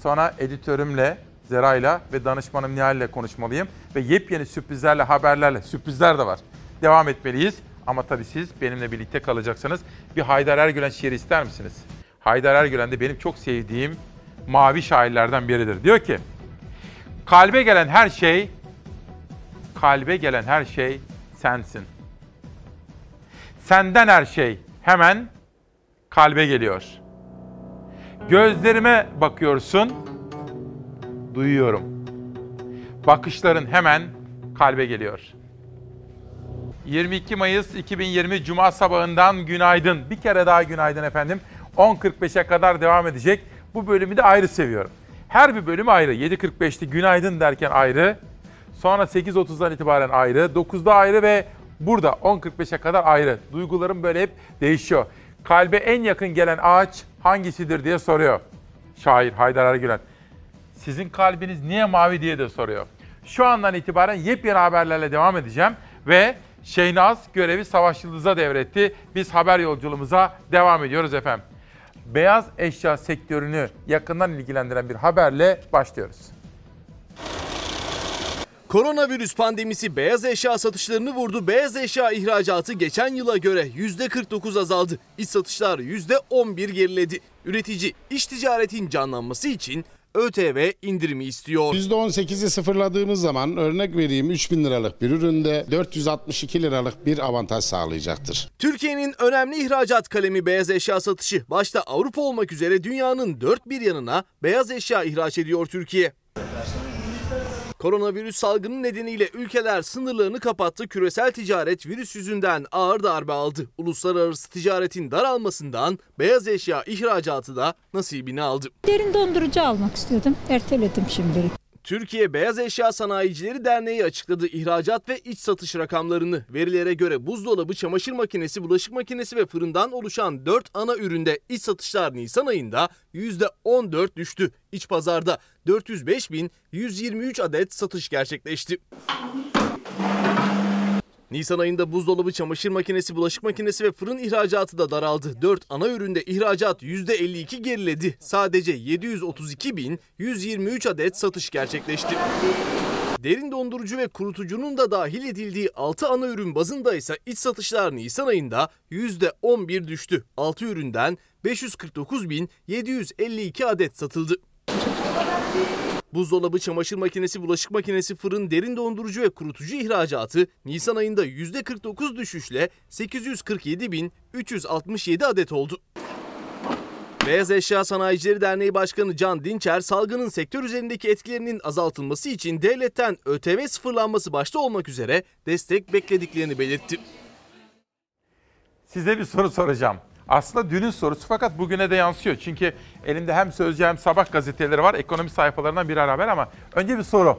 [SPEAKER 1] Sonra editörümle, Zeray'la ve danışmanım Nihal'le konuşmalıyım. Ve yepyeni sürprizlerle, haberlerle, sürprizler de var. Devam etmeliyiz. Ama tabii siz benimle birlikte kalacaksınız. Bir Haydar Ergülen şiiri ister misiniz? Haydar Ergülen de benim çok sevdiğim mavi şairlerden biridir. Diyor ki, kalbe gelen her şey, kalbe gelen her şey sensin. Senden her şey hemen kalbe geliyor. Gözlerime bakıyorsun, duyuyorum. Bakışların hemen kalbe geliyor. 22 Mayıs 2020 Cuma sabahından günaydın. Bir kere daha günaydın efendim. 10.45'e kadar devam edecek. Bu bölümü de ayrı seviyorum. Her bir bölüm ayrı. 7.45'te günaydın derken ayrı. Sonra 8.30'dan itibaren ayrı. 9'da ayrı ve burada 10.45'e kadar ayrı. Duygularım böyle hep değişiyor. Kalbe en yakın gelen ağaç hangisidir diye soruyor. Şair Haydar Ergülen. Sizin kalbiniz niye mavi diye de soruyor. Şu andan itibaren yepyeni haberlerle devam edeceğim ve Şeynaz görevi Savaş Yıldız'a devretti. Biz haber yolculuğumuza devam ediyoruz efendim. Beyaz eşya sektörünü yakından ilgilendiren bir haberle başlıyoruz.
[SPEAKER 13] Koronavirüs pandemisi beyaz eşya satışlarını vurdu. Beyaz eşya ihracatı geçen yıla göre %49 azaldı. İç satışlar %11 geriledi. Üretici iş ticaretin canlanması için ÖTV indirimi istiyor.
[SPEAKER 44] %18'i sıfırladığımız zaman örnek vereyim 3000 liralık bir üründe 462 liralık bir avantaj sağlayacaktır.
[SPEAKER 13] Türkiye'nin önemli ihracat kalemi beyaz eşya satışı. Başta Avrupa olmak üzere dünyanın dört bir yanına beyaz eşya ihraç ediyor Türkiye. Koronavirüs salgını nedeniyle ülkeler sınırlarını kapattı. Küresel ticaret virüs yüzünden ağır darbe aldı. Uluslararası ticaretin daralmasından beyaz eşya ihracatı da nasibini aldı.
[SPEAKER 45] Derin dondurucu almak istiyordum. Erteledim şimdilik.
[SPEAKER 13] Türkiye Beyaz Eşya Sanayicileri Derneği açıkladı ihracat ve iç satış rakamlarını. Verilere göre buzdolabı, çamaşır makinesi, bulaşık makinesi ve fırından oluşan 4 ana üründe iç satışlar Nisan ayında %14 düştü. İç pazarda 405.123 adet satış gerçekleşti. Nisan ayında buzdolabı, çamaşır makinesi, bulaşık makinesi ve fırın ihracatı da daraldı. 4 ana üründe ihracat %52 geriledi. Sadece 732.123 adet satış gerçekleşti. Derin dondurucu ve kurutucunun da dahil edildiği 6 ana ürün bazında ise iç satışlar Nisan ayında %11 düştü. 6 üründen 549.752 adet satıldı. Buzdolabı, çamaşır makinesi, bulaşık makinesi, fırın, derin dondurucu ve kurutucu ihracatı Nisan ayında %49 düşüşle 847.367 adet oldu. Beyaz Eşya Sanayicileri Derneği Başkanı Can Dinçer, salgının sektör üzerindeki etkilerinin azaltılması için devletten ÖTV sıfırlanması başta olmak üzere destek beklediklerini belirtti.
[SPEAKER 1] Size bir soru soracağım. Aslında dünün sorusu fakat bugüne de yansıyor. Çünkü elimde hem Sözcü hem Sabah gazeteleri var. Ekonomi sayfalarından bir haber ama önce bir soru.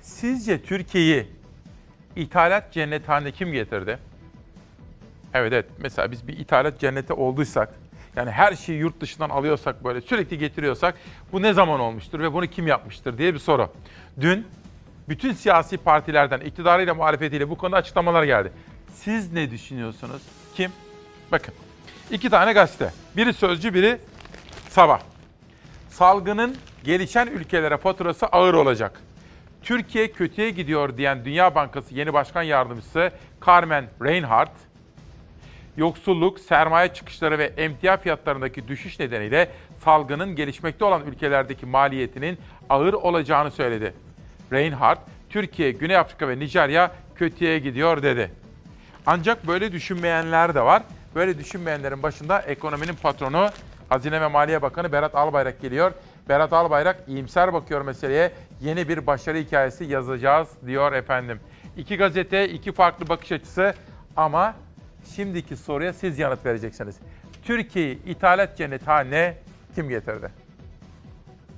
[SPEAKER 1] Sizce Türkiye'yi ithalat cenneti haline kim getirdi? Evet evet. Mesela biz bir ithalat cenneti olduysak, yani her şeyi yurt dışından alıyorsak böyle sürekli getiriyorsak bu ne zaman olmuştur ve bunu kim yapmıştır diye bir soru. Dün bütün siyasi partilerden iktidarıyla muhalefetiyle bu konuda açıklamalar geldi. Siz ne düşünüyorsunuz? Kim? Bakın. İki tane gazete. Biri Sözcü, biri Sabah. Salgının gelişen ülkelere faturası ağır olacak. Türkiye kötüye gidiyor diyen Dünya Bankası yeni başkan yardımcısı Carmen Reinhardt, yoksulluk, sermaye çıkışları ve emtia fiyatlarındaki düşüş nedeniyle salgının gelişmekte olan ülkelerdeki maliyetinin ağır olacağını söyledi. Reinhardt, Türkiye, Güney Afrika ve Nijerya kötüye gidiyor dedi. Ancak böyle düşünmeyenler de var. Böyle düşünmeyenlerin başında ekonominin patronu Hazine ve Maliye Bakanı Berat Albayrak geliyor. Berat Albayrak iyimser bakıyor meseleye. Yeni bir başarı hikayesi yazacağız diyor efendim. İki gazete, iki farklı bakış açısı ama şimdiki soruya siz yanıt vereceksiniz. Türkiye'yi ithalat cenneti haline kim getirdi?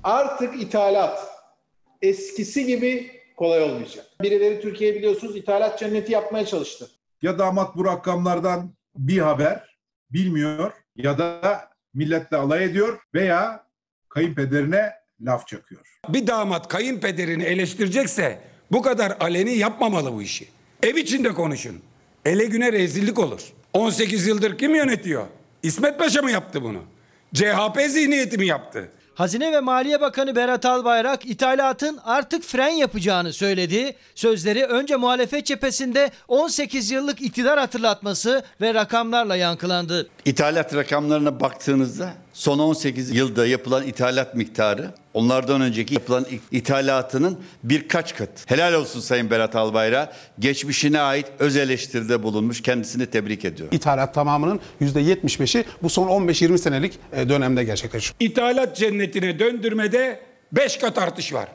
[SPEAKER 46] Artık ithalat eskisi gibi kolay olmayacak. Birileri Türkiye biliyorsunuz ithalat cenneti yapmaya çalıştı.
[SPEAKER 47] Ya damat bu rakamlardan bir haber bilmiyor ya da milletle alay ediyor veya kayınpederine laf çakıyor.
[SPEAKER 30] Bir damat kayınpederini eleştirecekse bu kadar aleni yapmamalı bu işi. Ev içinde konuşun. Ele güne rezillik olur. 18 yıldır kim yönetiyor? İsmet Paşa mı yaptı bunu? CHP zihniyeti mi yaptı?
[SPEAKER 48] Hazine ve Maliye Bakanı Berat Albayrak ithalatın artık fren yapacağını söyledi. Sözleri önce muhalefet cephesinde 18 yıllık iktidar hatırlatması ve rakamlarla yankılandı.
[SPEAKER 49] İthalat rakamlarına baktığınızda son 18 yılda yapılan ithalat miktarı onlardan önceki yapılan ithalatının birkaç kat. Helal olsun Sayın Berat Albayrak. Geçmişine ait öz eleştiride bulunmuş. Kendisini tebrik ediyorum.
[SPEAKER 50] İthalat tamamının %75'i bu son 15-20 senelik e, dönemde gerçekleşiyor.
[SPEAKER 30] İthalat cennetine döndürmede 5 kat artış var.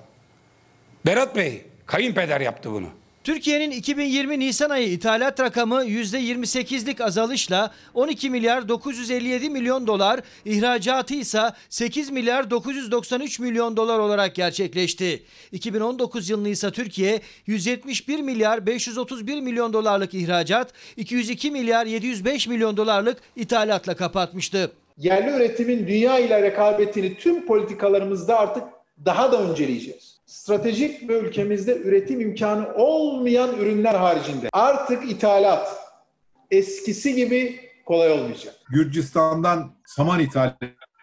[SPEAKER 30] Berat Bey, kayınpeder yaptı bunu.
[SPEAKER 48] Türkiye'nin 2020 Nisan ayı ithalat rakamı %28'lik azalışla 12 milyar 957 milyon dolar, ihracatı ise 8 milyar 993 milyon dolar olarak gerçekleşti. 2019 yılını ise Türkiye 171 milyar 531 milyon dolarlık ihracat, 202 milyar 705 milyon dolarlık ithalatla kapatmıştı.
[SPEAKER 46] Yerli üretimin dünya ile rekabetini tüm politikalarımızda artık daha da önceleyeceğiz stratejik ve ülkemizde üretim imkanı olmayan ürünler haricinde artık ithalat eskisi gibi kolay olmayacak.
[SPEAKER 47] Gürcistan'dan saman ithal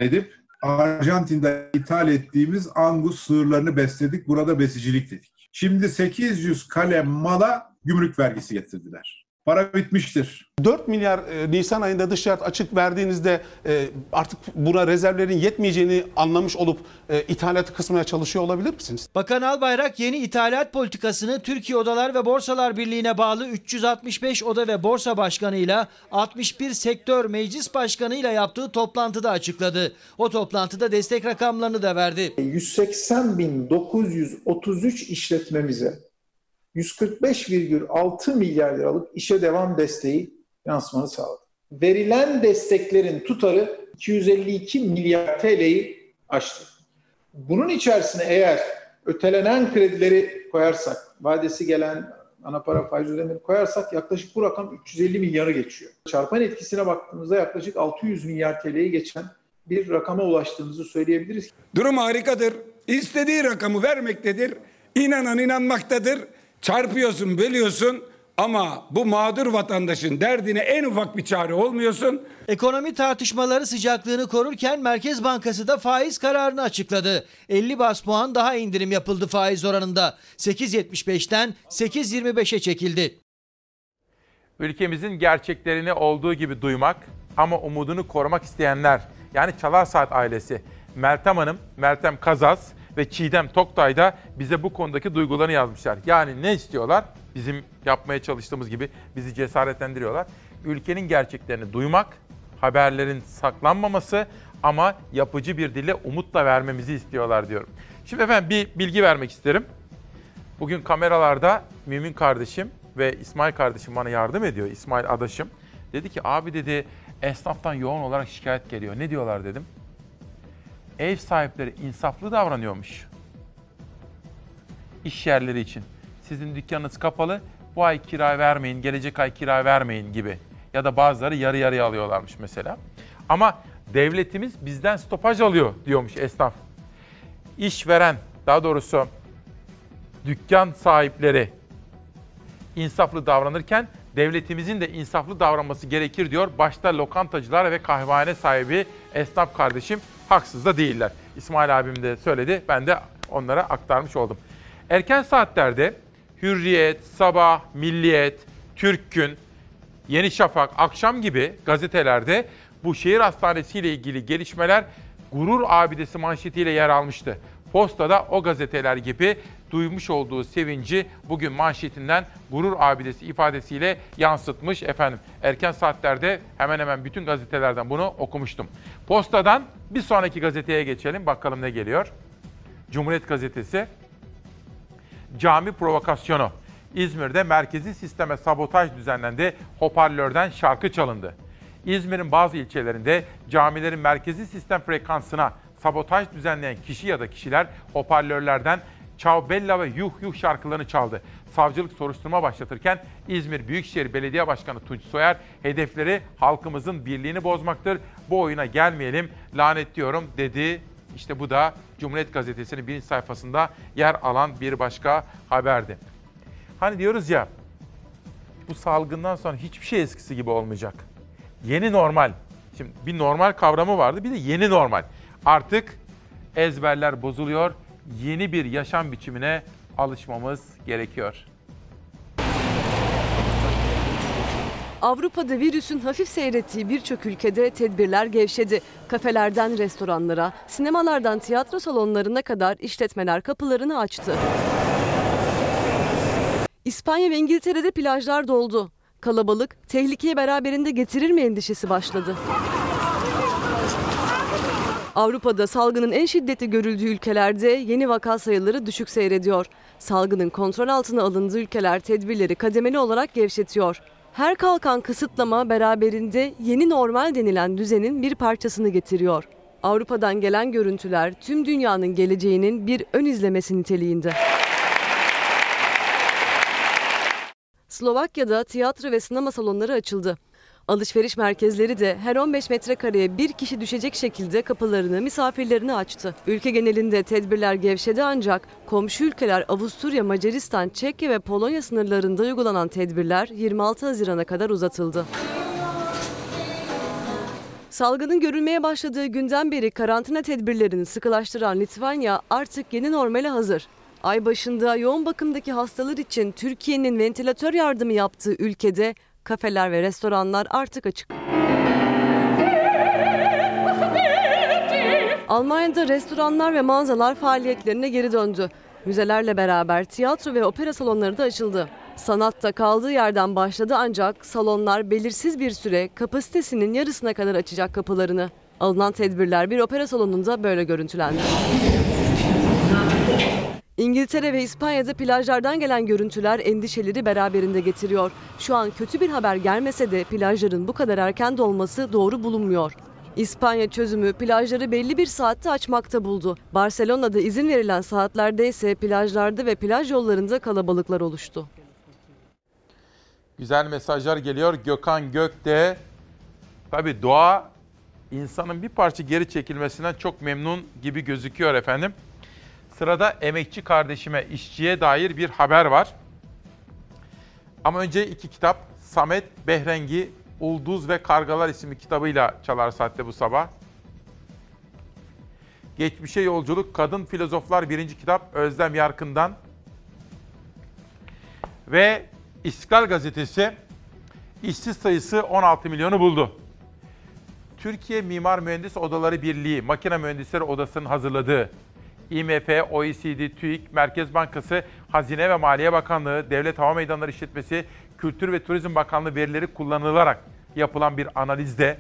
[SPEAKER 47] edip Arjantin'de ithal ettiğimiz Angus sığırlarını besledik. Burada besicilik dedik. Şimdi 800 kalem mala gümrük vergisi getirdiler. Para bitmiştir.
[SPEAKER 50] 4 milyar e, Nisan ayında dış ticaret açık verdiğinizde e, artık buna rezervlerin yetmeyeceğini anlamış olup e, ithalatı kısmaya çalışıyor olabilir misiniz?
[SPEAKER 48] Bakan Albayrak yeni ithalat politikasını Türkiye Odalar ve Borsalar Birliği'ne bağlı 365 oda ve borsa başkanıyla 61 sektör meclis başkanıyla yaptığı toplantıda açıkladı. O toplantıda destek rakamlarını da verdi.
[SPEAKER 46] 180.933 işletmemize 145,6 milyar liralık işe devam desteği yansımanı sağladı. Verilen desteklerin tutarı 252 milyar TL'yi aştı. Bunun içerisine eğer ötelenen kredileri koyarsak, vadesi gelen ana para faiz ödemeleri koyarsak yaklaşık bu rakam 350 milyarı geçiyor. Çarpan etkisine baktığımızda yaklaşık 600 milyar TL'yi geçen bir rakama ulaştığımızı söyleyebiliriz.
[SPEAKER 30] Durum harikadır. İstediği rakamı vermektedir. İnanan inanmaktadır. Çarpıyorsun, bölüyorsun ama bu mağdur vatandaşın derdine en ufak bir çare olmuyorsun.
[SPEAKER 48] Ekonomi tartışmaları sıcaklığını korurken Merkez Bankası da faiz kararını açıkladı. 50 bas puan daha indirim yapıldı faiz oranında. 8.75'ten 8.25'e çekildi.
[SPEAKER 1] Ülkemizin gerçeklerini olduğu gibi duymak ama umudunu korumak isteyenler yani Çalar Saat ailesi Meltem Hanım, Meltem Kazaz ve Çiğdem Toktay da bize bu konudaki duygularını yazmışlar. Yani ne istiyorlar? Bizim yapmaya çalıştığımız gibi bizi cesaretlendiriyorlar. Ülkenin gerçeklerini duymak, haberlerin saklanmaması ama yapıcı bir dille umutla vermemizi istiyorlar diyorum. Şimdi efendim bir bilgi vermek isterim. Bugün kameralarda Mümin kardeşim ve İsmail kardeşim bana yardım ediyor. İsmail adaşım. Dedi ki abi dedi esnaftan yoğun olarak şikayet geliyor. Ne diyorlar dedim ev sahipleri insaflı davranıyormuş. İş yerleri için. Sizin dükkanınız kapalı, bu ay kira vermeyin, gelecek ay kira vermeyin gibi. Ya da bazıları yarı yarıya alıyorlarmış mesela. Ama devletimiz bizden stopaj alıyor diyormuş esnaf. İşveren, daha doğrusu dükkan sahipleri insaflı davranırken devletimizin de insaflı davranması gerekir diyor. Başta lokantacılar ve kahvehane sahibi esnaf kardeşim haksız da değiller. İsmail abim de söyledi. Ben de onlara aktarmış oldum. Erken saatlerde Hürriyet, Sabah, Milliyet, Türk Gün, Yeni Şafak, Akşam gibi gazetelerde bu şehir hastanesi ile ilgili gelişmeler gurur abidesi manşetiyle yer almıştı. Postada o gazeteler gibi duymuş olduğu sevinci bugün manşetinden gurur abidesi ifadesiyle yansıtmış efendim. Erken saatlerde hemen hemen bütün gazetelerden bunu okumuştum. Postadan bir sonraki gazeteye geçelim bakalım ne geliyor. Cumhuriyet Gazetesi cami provokasyonu. İzmir'de merkezi sisteme sabotaj düzenlendi, hoparlörden şarkı çalındı. İzmir'in bazı ilçelerinde camilerin merkezi sistem frekansına sabotaj düzenleyen kişi ya da kişiler hoparlörlerden Ciao Bella ve Yuh Yuh şarkılarını çaldı. Savcılık soruşturma başlatırken İzmir Büyükşehir Belediye Başkanı Tunç Soyer hedefleri halkımızın birliğini bozmaktır. Bu oyuna gelmeyelim lanetliyorum dedi. İşte bu da Cumhuriyet Gazetesi'nin birinci sayfasında yer alan bir başka haberdi. Hani diyoruz ya bu salgından sonra hiçbir şey eskisi gibi olmayacak. Yeni normal. Şimdi bir normal kavramı vardı bir de yeni normal. Artık ezberler bozuluyor. Yeni bir yaşam biçimine alışmamız gerekiyor.
[SPEAKER 8] Avrupa'da virüsün hafif seyrettiği birçok ülkede tedbirler gevşedi. Kafelerden restoranlara, sinemalardan tiyatro salonlarına kadar işletmeler kapılarını açtı. İspanya ve İngiltere'de plajlar doldu. Kalabalık tehlikeyi beraberinde getirir mi endişesi başladı. Avrupa'da salgının en şiddetli görüldüğü ülkelerde yeni vaka sayıları düşük seyrediyor. Salgının kontrol altına alındığı ülkeler tedbirleri kademeli olarak gevşetiyor. Her kalkan kısıtlama beraberinde yeni normal denilen düzenin bir parçasını getiriyor. Avrupa'dan gelen görüntüler tüm dünyanın geleceğinin bir ön izlemesi niteliğinde. Slovakya'da tiyatro ve sinema salonları açıldı. Alışveriş merkezleri de her 15 metrekareye bir kişi düşecek şekilde kapılarını misafirlerine açtı. Ülke genelinde tedbirler gevşedi ancak komşu ülkeler Avusturya, Macaristan, Çekya ve Polonya sınırlarında uygulanan tedbirler 26 Haziran'a kadar uzatıldı. Salgının görülmeye başladığı günden beri karantina tedbirlerini sıkılaştıran Litvanya artık yeni normale hazır. Ay başında yoğun bakımdaki hastalar için Türkiye'nin ventilatör yardımı yaptığı ülkede kafeler ve restoranlar artık açık. Almanya'da restoranlar ve mağazalar faaliyetlerine geri döndü. Müzelerle beraber tiyatro ve opera salonları da açıldı. Sanat da kaldığı yerden başladı ancak salonlar belirsiz bir süre kapasitesinin yarısına kadar açacak kapılarını. Alınan tedbirler bir opera salonunda böyle görüntülendi. İngiltere ve İspanya'da plajlardan gelen görüntüler endişeleri beraberinde getiriyor. Şu an kötü bir haber gelmese de plajların bu kadar erken dolması doğru bulunmuyor. İspanya çözümü plajları belli bir saatte açmakta buldu. Barcelona'da izin verilen saatlerde ise plajlarda ve plaj yollarında kalabalıklar oluştu.
[SPEAKER 1] Güzel mesajlar geliyor. Gökhan Gök de tabii doğa insanın bir parça geri çekilmesinden çok memnun gibi gözüküyor efendim. Sırada emekçi kardeşime, işçiye dair bir haber var. Ama önce iki kitap. Samet Behrengi, Ulduz ve Kargalar isimli kitabıyla Çalar Saat'te bu sabah. Geçmişe Yolculuk, Kadın Filozoflar birinci kitap Özlem Yarkın'dan. Ve İstiklal Gazetesi işsiz sayısı 16 milyonu buldu. Türkiye Mimar Mühendis Odaları Birliği, Makine Mühendisleri Odası'nın hazırladığı IMF, OECD, TÜİK, Merkez Bankası, Hazine ve Maliye Bakanlığı, Devlet Hava Meydanları İşletmesi, Kültür ve Turizm Bakanlığı verileri kullanılarak yapılan bir analizde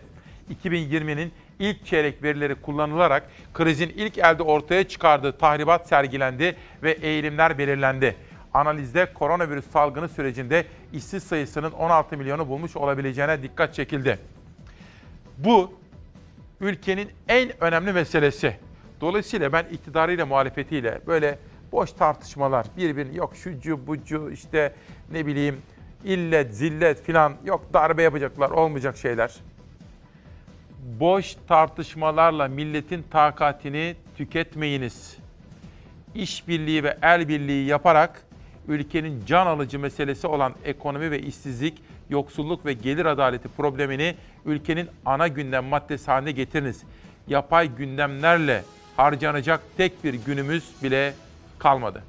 [SPEAKER 1] 2020'nin ilk çeyrek verileri kullanılarak krizin ilk elde ortaya çıkardığı tahribat sergilendi ve eğilimler belirlendi. Analizde koronavirüs salgını sürecinde işsiz sayısının 16 milyonu bulmuş olabileceğine dikkat çekildi. Bu ülkenin en önemli meselesi. Dolayısıyla ben iktidarıyla muhalefetiyle böyle boş tartışmalar, birbirini yok şucu bucu işte ne bileyim illet zillet filan yok darbe yapacaklar olmayacak şeyler. Boş tartışmalarla milletin takatini tüketmeyiniz. İşbirliği ve el birliği yaparak ülkenin can alıcı meselesi olan ekonomi ve işsizlik, yoksulluk ve gelir adaleti problemini ülkenin ana gündem maddesi haline getiriniz. Yapay gündemlerle harcanacak tek bir günümüz bile kalmadı.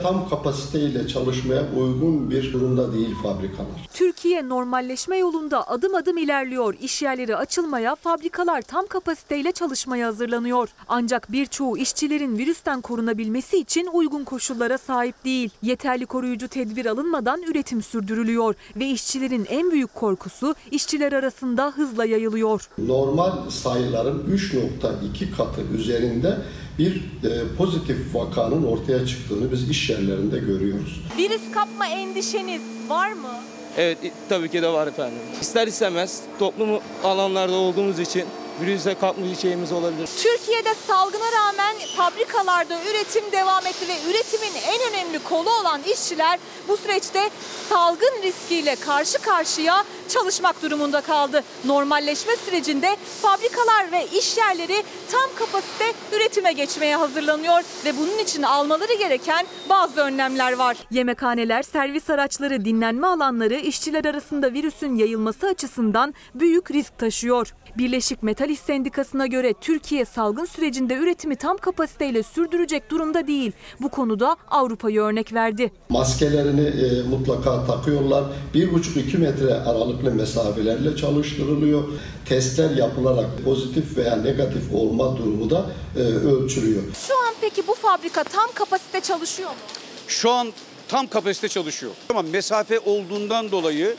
[SPEAKER 51] Tam kapasiteyle çalışmaya uygun bir durumda değil fabrikalar.
[SPEAKER 52] Türkiye normalleşme yolunda adım adım ilerliyor. İş yerleri açılmaya, fabrikalar tam kapasiteyle çalışmaya hazırlanıyor. Ancak birçoğu işçilerin virüsten korunabilmesi için uygun koşullara sahip değil. Yeterli koruyucu tedbir alınmadan üretim sürdürülüyor ve işçilerin en büyük korkusu işçiler arasında hızla yayılıyor.
[SPEAKER 51] Normal sayıların 3.2 katı üzerinde bir e, pozitif vakanın ortaya çıktığını biz iş yerlerinde görüyoruz.
[SPEAKER 52] Virüs kapma endişeniz var mı?
[SPEAKER 16] Evet tabii ki de var efendim. İster istemez toplum alanlarda olduğumuz için virüse şeyimiz olabilir.
[SPEAKER 52] Türkiye'de salgına rağmen fabrikalarda üretim devam etti ve üretimin en önemli kolu olan işçiler bu süreçte salgın riskiyle karşı karşıya çalışmak durumunda kaldı. Normalleşme sürecinde fabrikalar ve iş yerleri tam kapasite üretime geçmeye hazırlanıyor ve bunun için almaları gereken bazı önlemler var. Yemekhaneler, servis araçları, dinlenme alanları işçiler arasında virüsün yayılması açısından büyük risk taşıyor. Birleşik Metal İş Sendikası'na göre Türkiye salgın sürecinde üretimi tam kapasiteyle sürdürecek durumda değil. Bu konuda Avrupa'yı örnek verdi.
[SPEAKER 51] Maskelerini e, mutlaka takıyorlar. 1,5-2 metre aralıklı mesafelerle çalıştırılıyor. Testler yapılarak pozitif veya negatif olma durumu da e, ölçülüyor.
[SPEAKER 52] Şu an peki bu fabrika tam kapasite çalışıyor mu?
[SPEAKER 53] Şu an tam kapasite çalışıyor. Ama mesafe olduğundan dolayı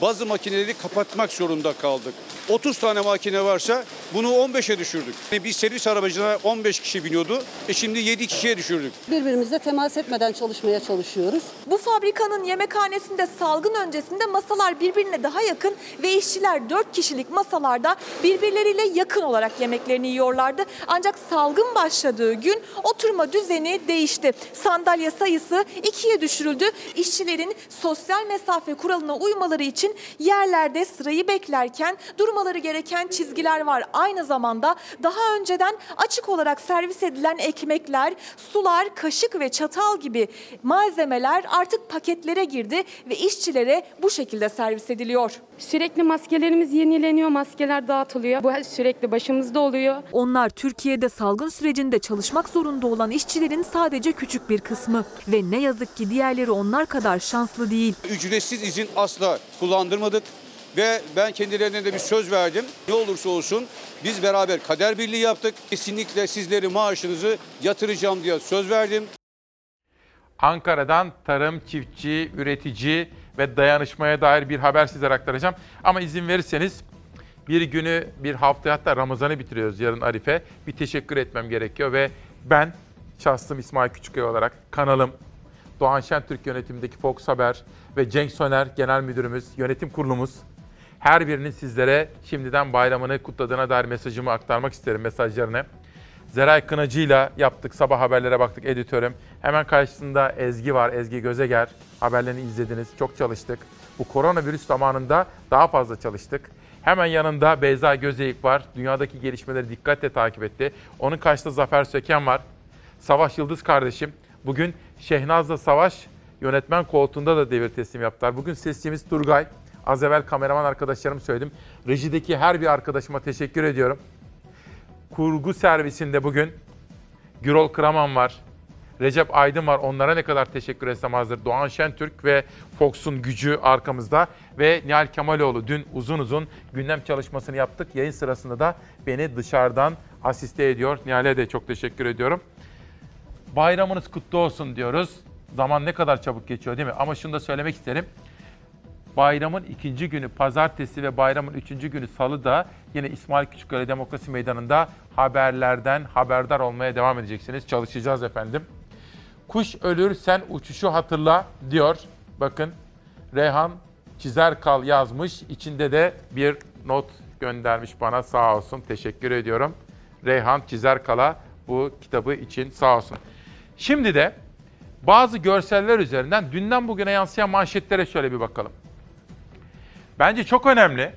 [SPEAKER 53] bazı makineleri kapatmak zorunda kaldık. 30 tane makine varsa bunu 15'e düşürdük. Bir servis arabacına 15 kişi biniyordu. E şimdi 7 kişiye düşürdük.
[SPEAKER 54] Birbirimizle temas etmeden çalışmaya çalışıyoruz.
[SPEAKER 52] Bu fabrikanın yemekhanesinde salgın öncesinde masalar birbirine daha yakın ve işçiler 4 kişilik masalarda birbirleriyle yakın olarak yemeklerini yiyorlardı. Ancak salgın başladığı gün oturma düzeni değişti. Sandalye sayısı ikiye düşürüldü. İşçilerin sosyal mesafe kuralına uymaları için yerlerde sırayı beklerken durmaları gereken çizgiler var. Aynı zamanda daha önceden açık olarak servis edilen ekmekler, sular, kaşık ve çatal gibi malzemeler artık paketlere girdi ve işçilere bu şekilde servis ediliyor.
[SPEAKER 55] Sürekli maskelerimiz yenileniyor, maskeler dağıtılıyor. Bu sürekli başımızda oluyor.
[SPEAKER 52] Onlar Türkiye'de salgın sürecinde çalışmak zorunda olan işçilerin sadece küçük bir kısmı ve ne yazık ki diğerleri onlar kadar şanslı değil.
[SPEAKER 53] Ücretsiz izin asla kullandırmadık. Ve ben kendilerine de bir söz verdim. Ne olursa olsun biz beraber kader birliği yaptık. Kesinlikle sizleri maaşınızı yatıracağım diye söz verdim.
[SPEAKER 1] Ankara'dan tarım, çiftçi, üretici ve dayanışmaya dair bir haber sizlere aktaracağım. Ama izin verirseniz bir günü, bir hafta hatta Ramazan'ı bitiriyoruz yarın Arife. Bir teşekkür etmem gerekiyor ve ben şahsım İsmail Küçüköy olarak kanalım, Doğan Şentürk yönetimindeki Fox Haber ve Cenk Soner Genel Müdürümüz, yönetim kurulumuz her birinin sizlere şimdiden bayramını kutladığına dair mesajımı aktarmak isterim mesajlarını. Zeray Kınacı'yla yaptık. Sabah haberlere baktık editörüm. Hemen karşısında Ezgi var. Ezgi Gözeger. Haberlerini izlediniz. Çok çalıştık. Bu koronavirüs zamanında daha fazla çalıştık. Hemen yanında Beyza Gözeyik var. Dünyadaki gelişmeleri dikkatle takip etti. Onun karşısında Zafer Söken var. Savaş Yıldız kardeşim. Bugün Şehnaz'la Savaş yönetmen koltuğunda da devir teslim yaptılar. Bugün sesçimiz Turgay. Az evvel kameraman arkadaşlarım söyledim. Rejideki her bir arkadaşıma teşekkür ediyorum. Kurgu servisinde bugün Gürol Kraman var. Recep Aydın var. Onlara ne kadar teşekkür etsem hazır. Doğan Şentürk ve Fox'un gücü arkamızda. Ve Nihal Kemaloğlu dün uzun uzun gündem çalışmasını yaptık. Yayın sırasında da beni dışarıdan asiste ediyor. Nihal'e de çok teşekkür ediyorum. Bayramınız kutlu olsun diyoruz. Zaman ne kadar çabuk geçiyor değil mi? Ama şunu da söylemek isterim. Bayramın ikinci günü pazartesi ve bayramın üçüncü günü salı da yine İsmail Küçükköy Demokrasi Meydanı'nda haberlerden haberdar olmaya devam edeceksiniz. Çalışacağız efendim. Kuş ölür sen uçuşu hatırla diyor. Bakın Reyhan Çizer Kal yazmış. İçinde de bir not göndermiş bana sağ olsun. Teşekkür ediyorum. Reyhan Çizer Kal'a bu kitabı için sağ olsun. Şimdi de bazı görseller üzerinden dünden bugüne yansıyan manşetlere şöyle bir bakalım. Bence çok önemli.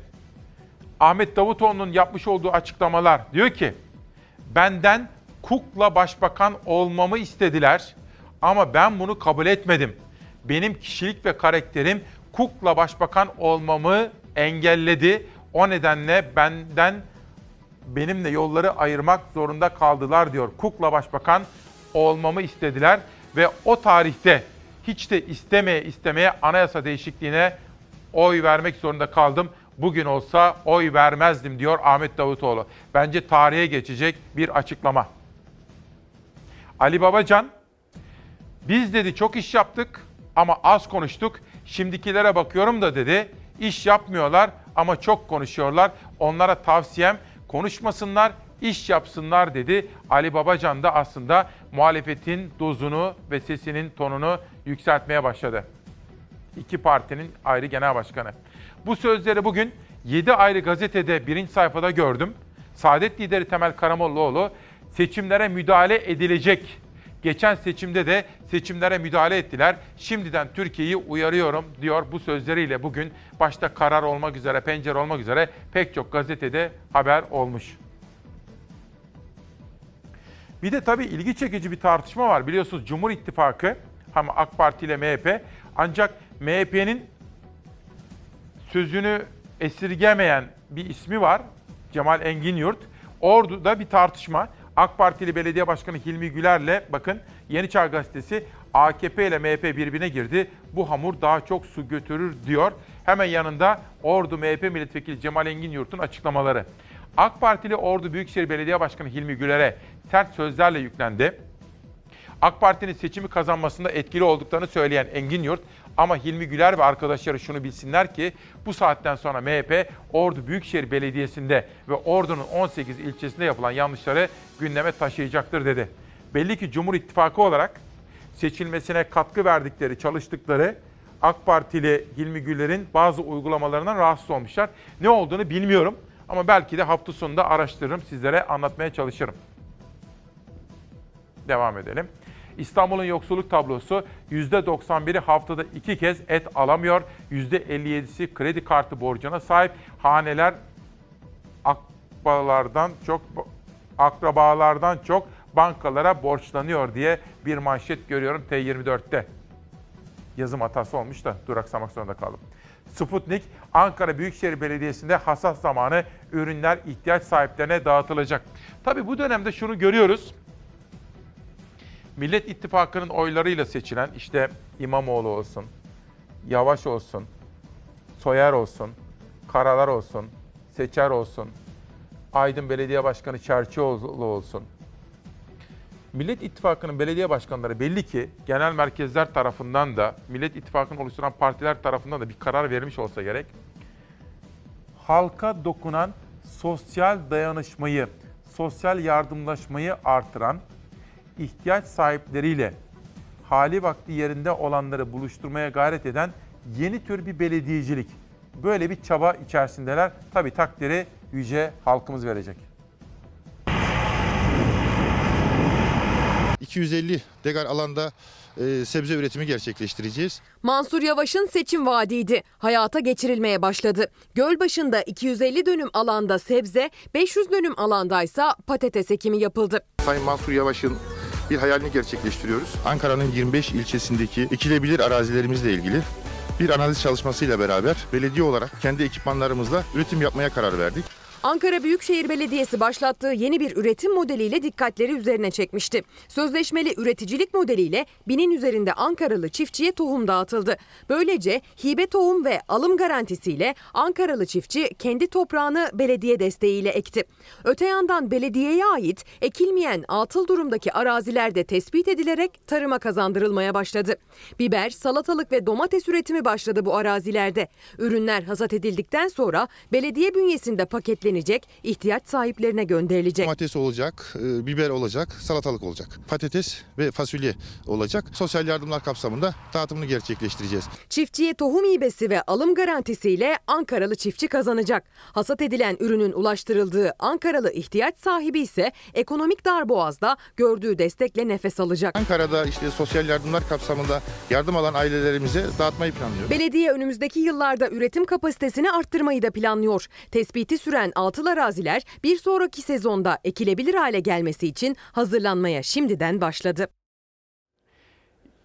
[SPEAKER 1] Ahmet Davutoğlu'nun yapmış olduğu açıklamalar diyor ki benden kukla başbakan olmamı istediler ama ben bunu kabul etmedim. Benim kişilik ve karakterim kukla başbakan olmamı engelledi. O nedenle benden benimle yolları ayırmak zorunda kaldılar diyor. Kukla başbakan olmamı istediler ve o tarihte hiç de istemeye istemeye anayasa değişikliğine oy vermek zorunda kaldım. Bugün olsa oy vermezdim diyor Ahmet Davutoğlu. Bence tarihe geçecek bir açıklama. Ali Babacan, biz dedi çok iş yaptık ama az konuştuk. Şimdikilere bakıyorum da dedi, iş yapmıyorlar ama çok konuşuyorlar. Onlara tavsiyem konuşmasınlar, iş yapsınlar dedi. Ali Babacan da aslında muhalefetin dozunu ve sesinin tonunu yükseltmeye başladı iki partinin ayrı genel başkanı. Bu sözleri bugün 7 ayrı gazetede birinci sayfada gördüm. Saadet lideri Temel Karamollaoğlu seçimlere müdahale edilecek, Geçen seçimde de seçimlere müdahale ettiler. Şimdiden Türkiye'yi uyarıyorum diyor bu sözleriyle bugün başta karar olmak üzere, pencere olmak üzere pek çok gazetede haber olmuş. Bir de tabii ilgi çekici bir tartışma var. Biliyorsunuz Cumhur İttifakı hem AK Parti ile MHP ancak MHP'nin sözünü esirgemeyen bir ismi var. Cemal Engin Yurt. Ordu'da bir tartışma. AK Partili Belediye Başkanı Hilmi Güler'le bakın Yeni Çağ Gazetesi AKP ile MHP birbirine girdi. Bu hamur daha çok su götürür diyor. Hemen yanında Ordu MHP Milletvekili Cemal Engin Yurt'un açıklamaları. AK Partili Ordu Büyükşehir Belediye Başkanı Hilmi Güler'e sert sözlerle yüklendi. AK Parti'nin seçimi kazanmasında etkili olduklarını söyleyen Engin Yurt ama Hilmi Güler ve arkadaşları şunu bilsinler ki bu saatten sonra MHP Ordu Büyükşehir Belediyesi'nde ve Ordu'nun 18 ilçesinde yapılan yanlışları gündeme taşıyacaktır dedi. Belli ki Cumhur İttifakı olarak seçilmesine katkı verdikleri, çalıştıkları AK Partili Hilmi Güler'in bazı uygulamalarından rahatsız olmuşlar. Ne olduğunu bilmiyorum ama belki de hafta sonunda araştırırım, sizlere anlatmaya çalışırım. Devam edelim. İstanbul'un yoksulluk tablosu %91'i haftada iki kez et alamıyor. %57'si kredi kartı borcuna sahip. Haneler akbalardan çok akrabalardan çok bankalara borçlanıyor diye bir manşet görüyorum T24'te. Yazım hatası olmuş da duraksamak zorunda kaldım. Sputnik, Ankara Büyükşehir Belediyesi'nde hassas zamanı ürünler ihtiyaç sahiplerine dağıtılacak. Tabii bu dönemde şunu görüyoruz. Millet İttifakı'nın oylarıyla seçilen işte İmamoğlu olsun, Yavaş olsun, Soyer olsun, Karalar olsun, Seçer olsun, Aydın Belediye Başkanı Çerçioğlu olsun. Millet İttifakı'nın belediye başkanları belli ki genel merkezler tarafından da Millet İttifakı'nı oluşturan partiler tarafından da bir karar verilmiş olsa gerek. Halka dokunan sosyal dayanışmayı, sosyal yardımlaşmayı artıran ihtiyaç sahipleriyle hali vakti yerinde olanları buluşturmaya gayret eden yeni tür bir belediyecilik. Böyle bir çaba içerisindeler. Tabii takdiri yüce halkımız verecek.
[SPEAKER 56] 250 dekar alanda e, sebze üretimi gerçekleştireceğiz.
[SPEAKER 2] Mansur Yavaş'ın seçim vaadiydi. Hayata geçirilmeye başladı. Gölbaşı'nda 250 dönüm alanda sebze, 500 dönüm alandaysa patates ekimi yapıldı.
[SPEAKER 56] Sayın Mansur Yavaş'ın bir hayalini gerçekleştiriyoruz. Ankara'nın 25 ilçesindeki ekilebilir arazilerimizle ilgili bir analiz çalışmasıyla beraber belediye olarak kendi ekipmanlarımızla üretim yapmaya karar verdik.
[SPEAKER 2] Ankara Büyükşehir Belediyesi başlattığı yeni bir üretim modeliyle dikkatleri üzerine çekmişti. Sözleşmeli üreticilik modeliyle binin üzerinde Ankaralı çiftçiye tohum dağıtıldı. Böylece hibe tohum ve alım garantisiyle Ankaralı çiftçi kendi toprağını belediye desteğiyle ekti. Öte yandan belediyeye ait ekilmeyen atıl durumdaki araziler de tespit edilerek tarıma kazandırılmaya başladı. Biber, salatalık ve domates üretimi başladı bu arazilerde. Ürünler hasat edildikten sonra belediye bünyesinde paketlenecek, ihtiyaç sahiplerine gönderilecek.
[SPEAKER 56] Domates olacak, e, biber olacak, salatalık olacak. Patates ve fasulye olacak. Sosyal yardımlar kapsamında dağıtımını gerçekleştireceğiz.
[SPEAKER 2] Çiftçiye tohum hibesi ve alım garantisiyle Ankaralı çiftçi kazanacak. Hasat edilen ürünün ulaştırıldığı Ankaralı ihtiyaç sahibi ise ekonomik darboğazda gördüğü destekle nefes alacak.
[SPEAKER 56] Ankara'da işte sosyal yardımlar kapsamında yardım alan ailelerimize dağıtmayı planlıyoruz.
[SPEAKER 2] Belediye önümüzdeki yıllarda üretim kapasitesini arttırmayı da planlıyor. Tespiti süren atıl araziler bir sonraki sezonda ekilebilir hale gelmesi için hazırlanmaya şimdiden başladı.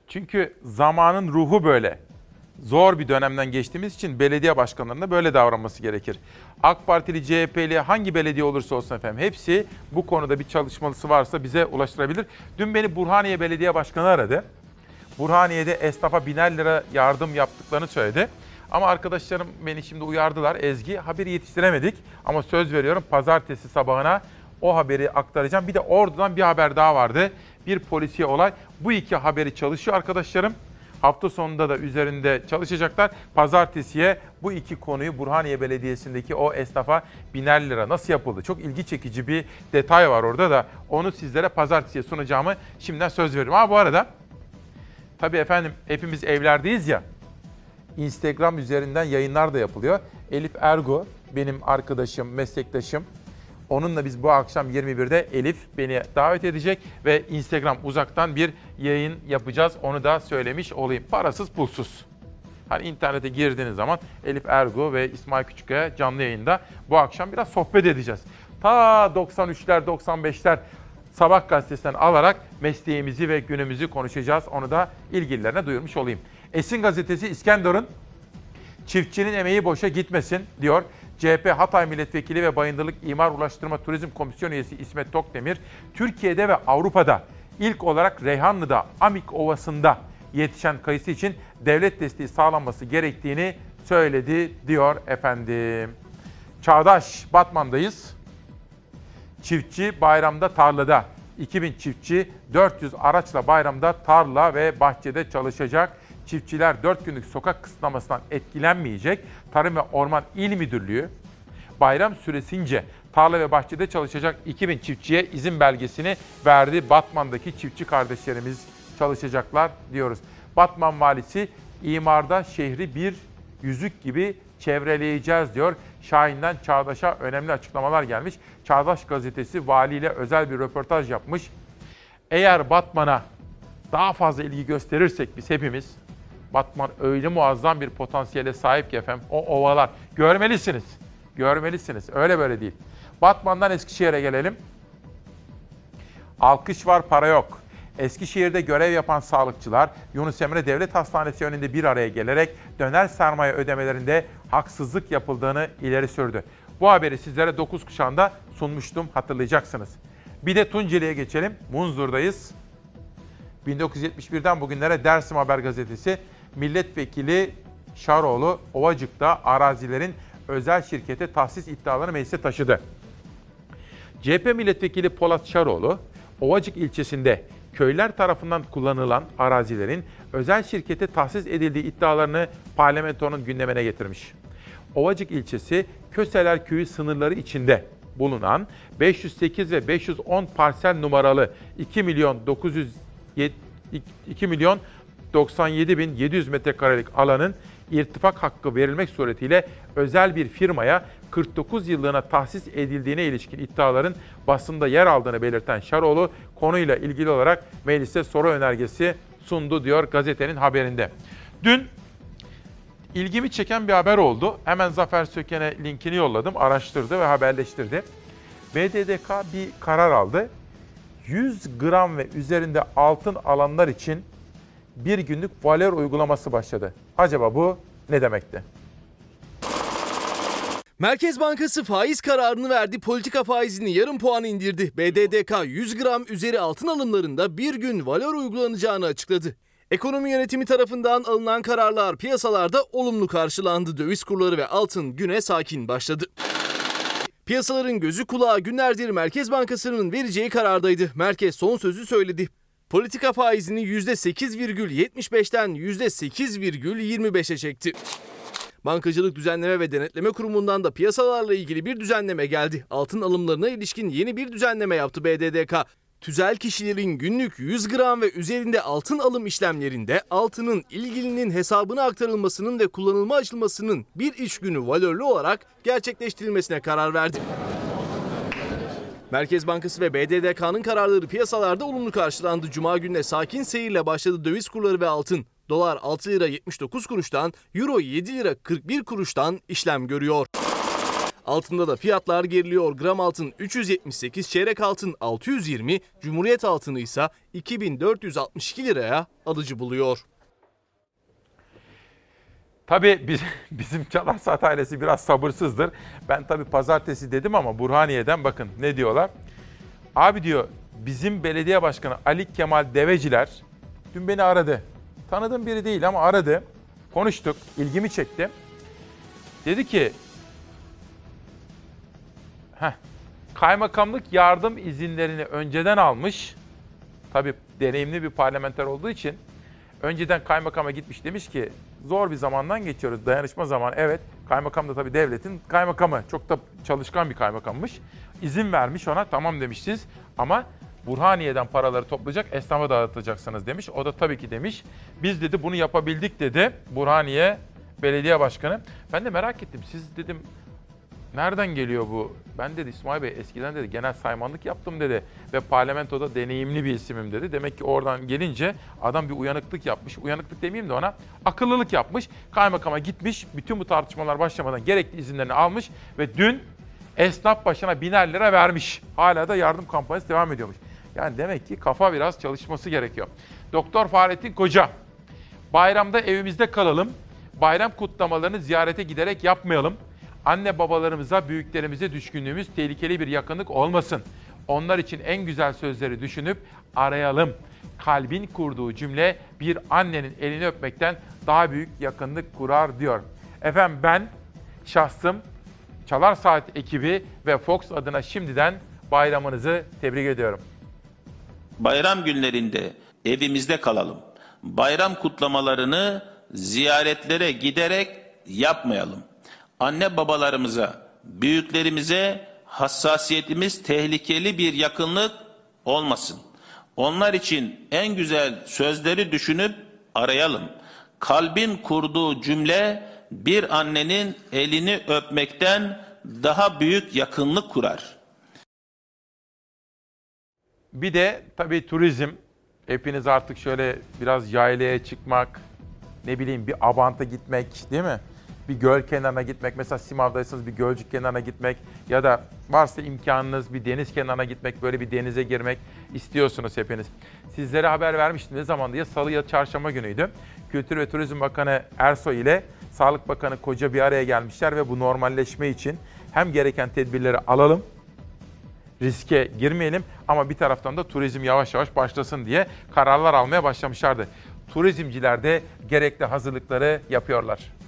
[SPEAKER 1] Çünkü zamanın ruhu böyle. Zor bir dönemden geçtiğimiz için belediye başkanlarının böyle davranması gerekir. AK Partili, CHP'li hangi belediye olursa olsun efendim hepsi bu konuda bir çalışmalısı varsa bize ulaştırabilir. Dün beni Burhaniye Belediye Başkanı aradı. Burhaniye'de esnafa biner lira yardım yaptıklarını söyledi. Ama arkadaşlarım beni şimdi uyardılar. Ezgi haberi yetiştiremedik ama söz veriyorum pazartesi sabahına o haberi aktaracağım. Bir de oradan bir haber daha vardı. Bir polisiye olay. Bu iki haberi çalışıyor arkadaşlarım. Hafta sonunda da üzerinde çalışacaklar. Pazartesiye bu iki konuyu Burhaniye Belediyesi'ndeki o esnafa biner lira nasıl yapıldı? Çok ilgi çekici bir detay var orada da onu sizlere pazartesiye sunacağımı şimdiden söz veriyorum. Ha bu arada tabii efendim hepimiz evlerdeyiz ya. Instagram üzerinden yayınlar da yapılıyor. Elif Ergo benim arkadaşım, meslektaşım. Onunla biz bu akşam 21'de Elif beni davet edecek ve Instagram uzaktan bir yayın yapacağız. Onu da söylemiş olayım. Parasız pulsuz. Hani internete girdiğiniz zaman Elif Ergu ve İsmail Küçükkaya canlı yayında bu akşam biraz sohbet edeceğiz. Ta 93'ler 95'ler Sabah gazetesinden alarak mesleğimizi ve günümüzü konuşacağız. Onu da ilgililerine duyurmuş olayım. Esin gazetesi İskenderun çiftçinin emeği boşa gitmesin diyor. CHP Hatay Milletvekili ve Bayındırlık İmar Ulaştırma Turizm Komisyon üyesi İsmet Tokdemir, Türkiye'de ve Avrupa'da ilk olarak Reyhanlı'da Amik Ovası'nda yetişen kayısı için devlet desteği sağlanması gerektiğini söyledi diyor efendim. Çağdaş Batman'dayız. Çiftçi bayramda tarlada. 2000 çiftçi 400 araçla bayramda tarla ve bahçede çalışacak. Çiftçiler 4 günlük sokak kısıtlamasından etkilenmeyecek. Tarım ve Orman İl Müdürlüğü bayram süresince tarla ve bahçede çalışacak 2000 çiftçiye izin belgesini verdi. Batman'daki çiftçi kardeşlerimiz çalışacaklar diyoruz. Batman valisi imarda şehri bir yüzük gibi çevreleyeceğiz diyor. Şahin'den Çağdaş'a önemli açıklamalar gelmiş. Çağdaş gazetesi valiyle özel bir röportaj yapmış. Eğer Batman'a daha fazla ilgi gösterirsek biz hepimiz, Batman öyle muazzam bir potansiyele sahip ki efendim, o ovalar görmelisiniz. Görmelisiniz, öyle böyle değil. Batman'dan Eskişehir'e gelelim. Alkış var, para yok. Eskişehir'de görev yapan sağlıkçılar Yunus Emre Devlet Hastanesi önünde bir araya gelerek döner sermaye ödemelerinde haksızlık yapıldığını ileri sürdü. Bu haberi sizlere 9 kuşağında sunmuştum hatırlayacaksınız. Bir de Tunceli'ye geçelim. Munzur'dayız. 1971'den bugünlere Dersim Haber Gazetesi milletvekili Şaroğlu Ovacık'ta arazilerin özel şirkete tahsis iddialarını meclise taşıdı. CHP milletvekili Polat Şaroğlu, Ovacık ilçesinde köyler tarafından kullanılan arazilerin özel şirkete tahsis edildiği iddialarını parlamentonun gündemine getirmiş. Ovacık ilçesi Köseler Köyü sınırları içinde bulunan 508 ve 510 parsel numaralı 2 milyon 900 2 milyon 97 bin 700 metrekarelik alanın irtifak hakkı verilmek suretiyle özel bir firmaya 49 yıllığına tahsis edildiğine ilişkin iddiaların basında yer aldığını belirten Şaroğlu konuyla ilgili olarak meclise soru önergesi sundu diyor gazetenin haberinde. Dün ilgimi çeken bir haber oldu. Hemen Zafer Söken'e linkini yolladım, araştırdı ve haberleştirdi. BDDK bir karar aldı. 100 gram ve üzerinde altın alanlar için bir günlük valör uygulaması başladı. Acaba bu ne demekti?
[SPEAKER 13] Merkez Bankası faiz kararını verdi, politika faizini yarım puan indirdi. BDDK 100 gram üzeri altın alımlarında bir gün valör uygulanacağını açıkladı. Ekonomi yönetimi tarafından alınan kararlar piyasalarda olumlu karşılandı. Döviz kurları ve altın güne sakin başladı. Piyasaların gözü kulağı günlerdir Merkez Bankası'nın vereceği karardaydı. Merkez son sözü söyledi. Politika faizini %8,75'ten %8,25'e çekti. Bankacılık Düzenleme ve Denetleme Kurumu'ndan da piyasalarla ilgili bir düzenleme geldi. Altın alımlarına ilişkin yeni bir düzenleme yaptı BDDK. Tüzel kişilerin günlük 100 gram ve üzerinde altın alım işlemlerinde altının ilgilinin hesabına aktarılmasının ve kullanılma açılmasının bir iş günü valörlü olarak gerçekleştirilmesine karar verdi. Merkez Bankası ve BDDK'nın kararları piyasalarda olumlu karşılandı. Cuma gününe sakin seyirle başladı döviz kurları ve altın. Dolar 6 lira 79 kuruştan, Euro 7 lira 41 kuruştan işlem görüyor. Altında da fiyatlar geriliyor. Gram altın 378, çeyrek altın 620, Cumhuriyet altını ise 2462 liraya alıcı buluyor.
[SPEAKER 1] Tabii biz, (laughs) bizim Çalar Saat ailesi biraz sabırsızdır. Ben tabii pazartesi dedim ama Burhaniye'den bakın ne diyorlar. Abi diyor bizim belediye başkanı Ali Kemal Deveciler dün beni aradı. Tanıdığım biri değil ama aradı. Konuştuk, ilgimi çekti. Dedi ki heh, kaymakamlık yardım izinlerini önceden almış. Tabii deneyimli bir parlamenter olduğu için önceden kaymakama gitmiş demiş ki zor bir zamandan geçiyoruz. Dayanışma zamanı evet. Kaymakam da tabii devletin kaymakamı. Çok da çalışkan bir kaymakammış. İzin vermiş ona tamam demişsiniz ama Burhaniye'den paraları toplayacak, esnafa dağıtacaksınız demiş. O da tabii ki demiş. Biz dedi bunu yapabildik dedi Burhaniye Belediye Başkanı. Ben de merak ettim. Siz dedim Nereden geliyor bu? Ben dedi İsmail Bey eskiden dedi genel saymanlık yaptım dedi ve parlamentoda deneyimli bir isimim dedi. Demek ki oradan gelince adam bir uyanıklık yapmış. Uyanıklık demeyeyim de ona akıllılık yapmış. Kaymakama gitmiş. Bütün bu tartışmalar başlamadan gerekli izinlerini almış ve dün esnaf başına biner lira vermiş. Hala da yardım kampanyası devam ediyormuş. Yani demek ki kafa biraz çalışması gerekiyor. Doktor Fahrettin Koca, bayramda evimizde kalalım. Bayram kutlamalarını ziyarete giderek yapmayalım. Anne babalarımıza, büyüklerimize düşkünlüğümüz tehlikeli bir yakınlık olmasın. Onlar için en güzel sözleri düşünüp arayalım. Kalbin kurduğu cümle bir annenin elini öpmekten daha büyük yakınlık kurar diyor. Efendim ben şahsım Çalar Saat ekibi ve Fox adına şimdiden bayramınızı tebrik ediyorum.
[SPEAKER 57] Bayram günlerinde evimizde kalalım. Bayram kutlamalarını ziyaretlere giderek yapmayalım. Anne babalarımıza, büyüklerimize hassasiyetimiz tehlikeli bir yakınlık olmasın. Onlar için en güzel sözleri düşünüp arayalım. Kalbin kurduğu cümle bir annenin elini öpmekten daha büyük yakınlık kurar.
[SPEAKER 1] Bir de tabii turizm. Hepiniz artık şöyle biraz yaylaya çıkmak, ne bileyim bir Abant'a gitmek değil mi? Bir göl kenarına gitmek, mesela Simav'daysanız bir gölcük kenarına gitmek ya da varsa imkanınız bir deniz kenarına gitmek, böyle bir denize girmek istiyorsunuz hepiniz. Sizlere haber vermiştim ne zaman diye salı ya çarşamba günüydü. Kültür ve Turizm Bakanı Ersoy ile Sağlık Bakanı Koca bir araya gelmişler ve bu normalleşme için hem gereken tedbirleri alalım, riske girmeyelim ama bir taraftan da turizm yavaş yavaş başlasın diye kararlar almaya başlamışlardı. Turizmciler de gerekli hazırlıkları yapıyorlar.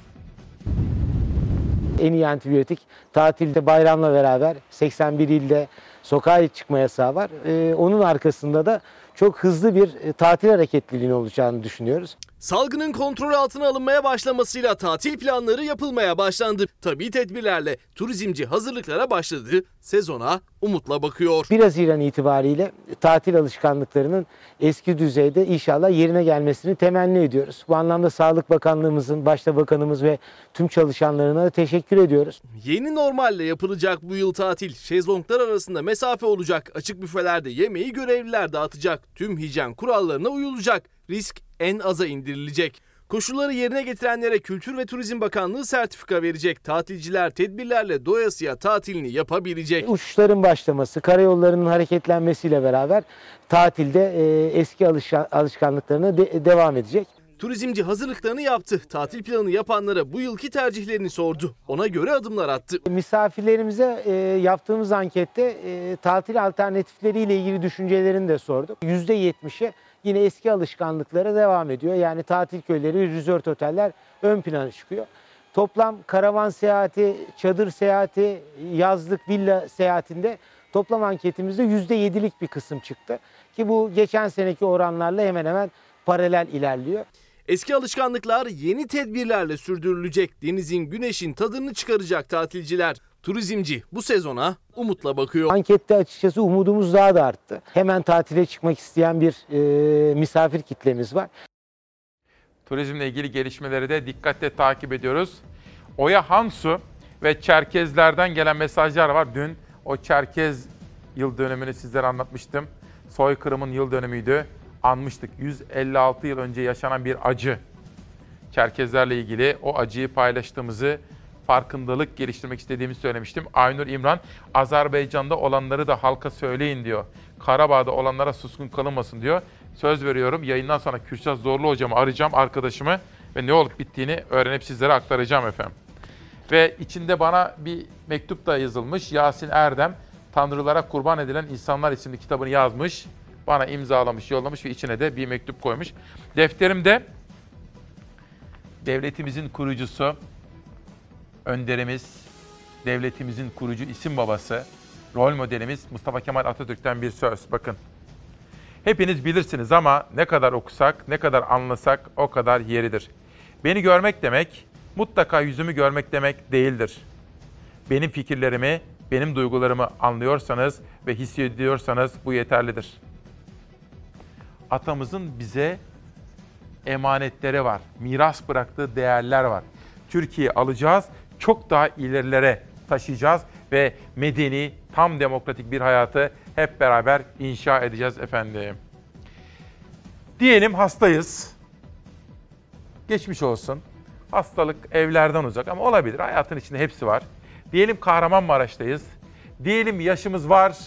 [SPEAKER 58] En iyi antibiyotik tatilde bayramla beraber 81 ilde sokağa çıkma yasağı var. Ee, onun arkasında da çok hızlı bir e, tatil hareketliliğinin olacağını düşünüyoruz.
[SPEAKER 13] Salgının kontrol altına alınmaya başlamasıyla tatil planları yapılmaya başlandı. Tabii tedbirlerle turizmci hazırlıklara başladı. Sezona umutla bakıyor.
[SPEAKER 58] 1 Haziran itibariyle tatil alışkanlıklarının eski düzeyde inşallah yerine gelmesini temenni ediyoruz. Bu anlamda Sağlık Bakanlığımızın, başta bakanımız ve tüm çalışanlarına da teşekkür ediyoruz.
[SPEAKER 13] Yeni normalle yapılacak bu yıl tatil. Şezlonglar arasında mesafe olacak. Açık büfelerde yemeği görevliler dağıtacak. Tüm hijyen kurallarına uyulacak. Risk en aza indirilecek. Koşulları yerine getirenlere Kültür ve Turizm Bakanlığı sertifika verecek. Tatilciler tedbirlerle doyasıya tatilini yapabilecek.
[SPEAKER 58] Uçuşların başlaması, karayollarının hareketlenmesiyle beraber tatilde e, eski alışa- alışkanlıklarına de- devam edecek.
[SPEAKER 13] Turizmci hazırlıklarını yaptı. Tatil planı yapanlara bu yılki tercihlerini sordu. Ona göre adımlar attı.
[SPEAKER 58] Misafirlerimize e, yaptığımız ankette e, tatil alternatifleriyle ilgili düşüncelerini de sorduk. %70'i yine eski alışkanlıklara devam ediyor. Yani tatil köyleri, resort oteller ön plana çıkıyor. Toplam karavan seyahati, çadır seyahati, yazlık villa seyahatinde toplam anketimizde %7'lik bir kısım çıktı. Ki bu geçen seneki oranlarla hemen hemen paralel ilerliyor.
[SPEAKER 13] Eski alışkanlıklar yeni tedbirlerle sürdürülecek. Denizin, güneşin tadını çıkaracak tatilciler. Turizmci bu sezona umutla bakıyor.
[SPEAKER 58] Ankette açıkçası umudumuz daha da arttı. Hemen tatile çıkmak isteyen bir e, misafir kitlemiz var.
[SPEAKER 1] Turizmle ilgili gelişmeleri de dikkatle takip ediyoruz. Oya Hansu ve Çerkezlerden gelen mesajlar var. Dün o Çerkez yıl dönümünü sizlere anlatmıştım. Soykırımın yıl dönümüydü. Anmıştık. 156 yıl önce yaşanan bir acı. Çerkezlerle ilgili o acıyı paylaştığımızı, farkındalık geliştirmek istediğimi söylemiştim. Aynur İmran, Azerbaycan'da olanları da halka söyleyin diyor. Karabağ'da olanlara suskun kalınmasın diyor. Söz veriyorum yayından sonra Kürşat Zorlu hocamı arayacağım arkadaşımı ve ne olup bittiğini öğrenip sizlere aktaracağım efendim. Ve içinde bana bir mektup da yazılmış. Yasin Erdem, Tanrılara Kurban Edilen İnsanlar isimli kitabını yazmış. Bana imzalamış, yollamış ve içine de bir mektup koymuş. Defterimde devletimizin kurucusu, önderimiz, devletimizin kurucu isim babası, rol modelimiz Mustafa Kemal Atatürk'ten bir söz. Bakın. Hepiniz bilirsiniz ama ne kadar okusak, ne kadar anlasak o kadar yeridir. Beni görmek demek, mutlaka yüzümü görmek demek değildir. Benim fikirlerimi, benim duygularımı anlıyorsanız ve hissediyorsanız bu yeterlidir. Atamızın bize emanetleri var, miras bıraktığı değerler var. Türkiye alacağız, çok daha ilerilere taşıyacağız ve medeni, tam demokratik bir hayatı hep beraber inşa edeceğiz efendim. Diyelim hastayız. Geçmiş olsun. Hastalık evlerden uzak ama olabilir. Hayatın içinde hepsi var. Diyelim Kahramanmaraş'tayız. Diyelim yaşımız var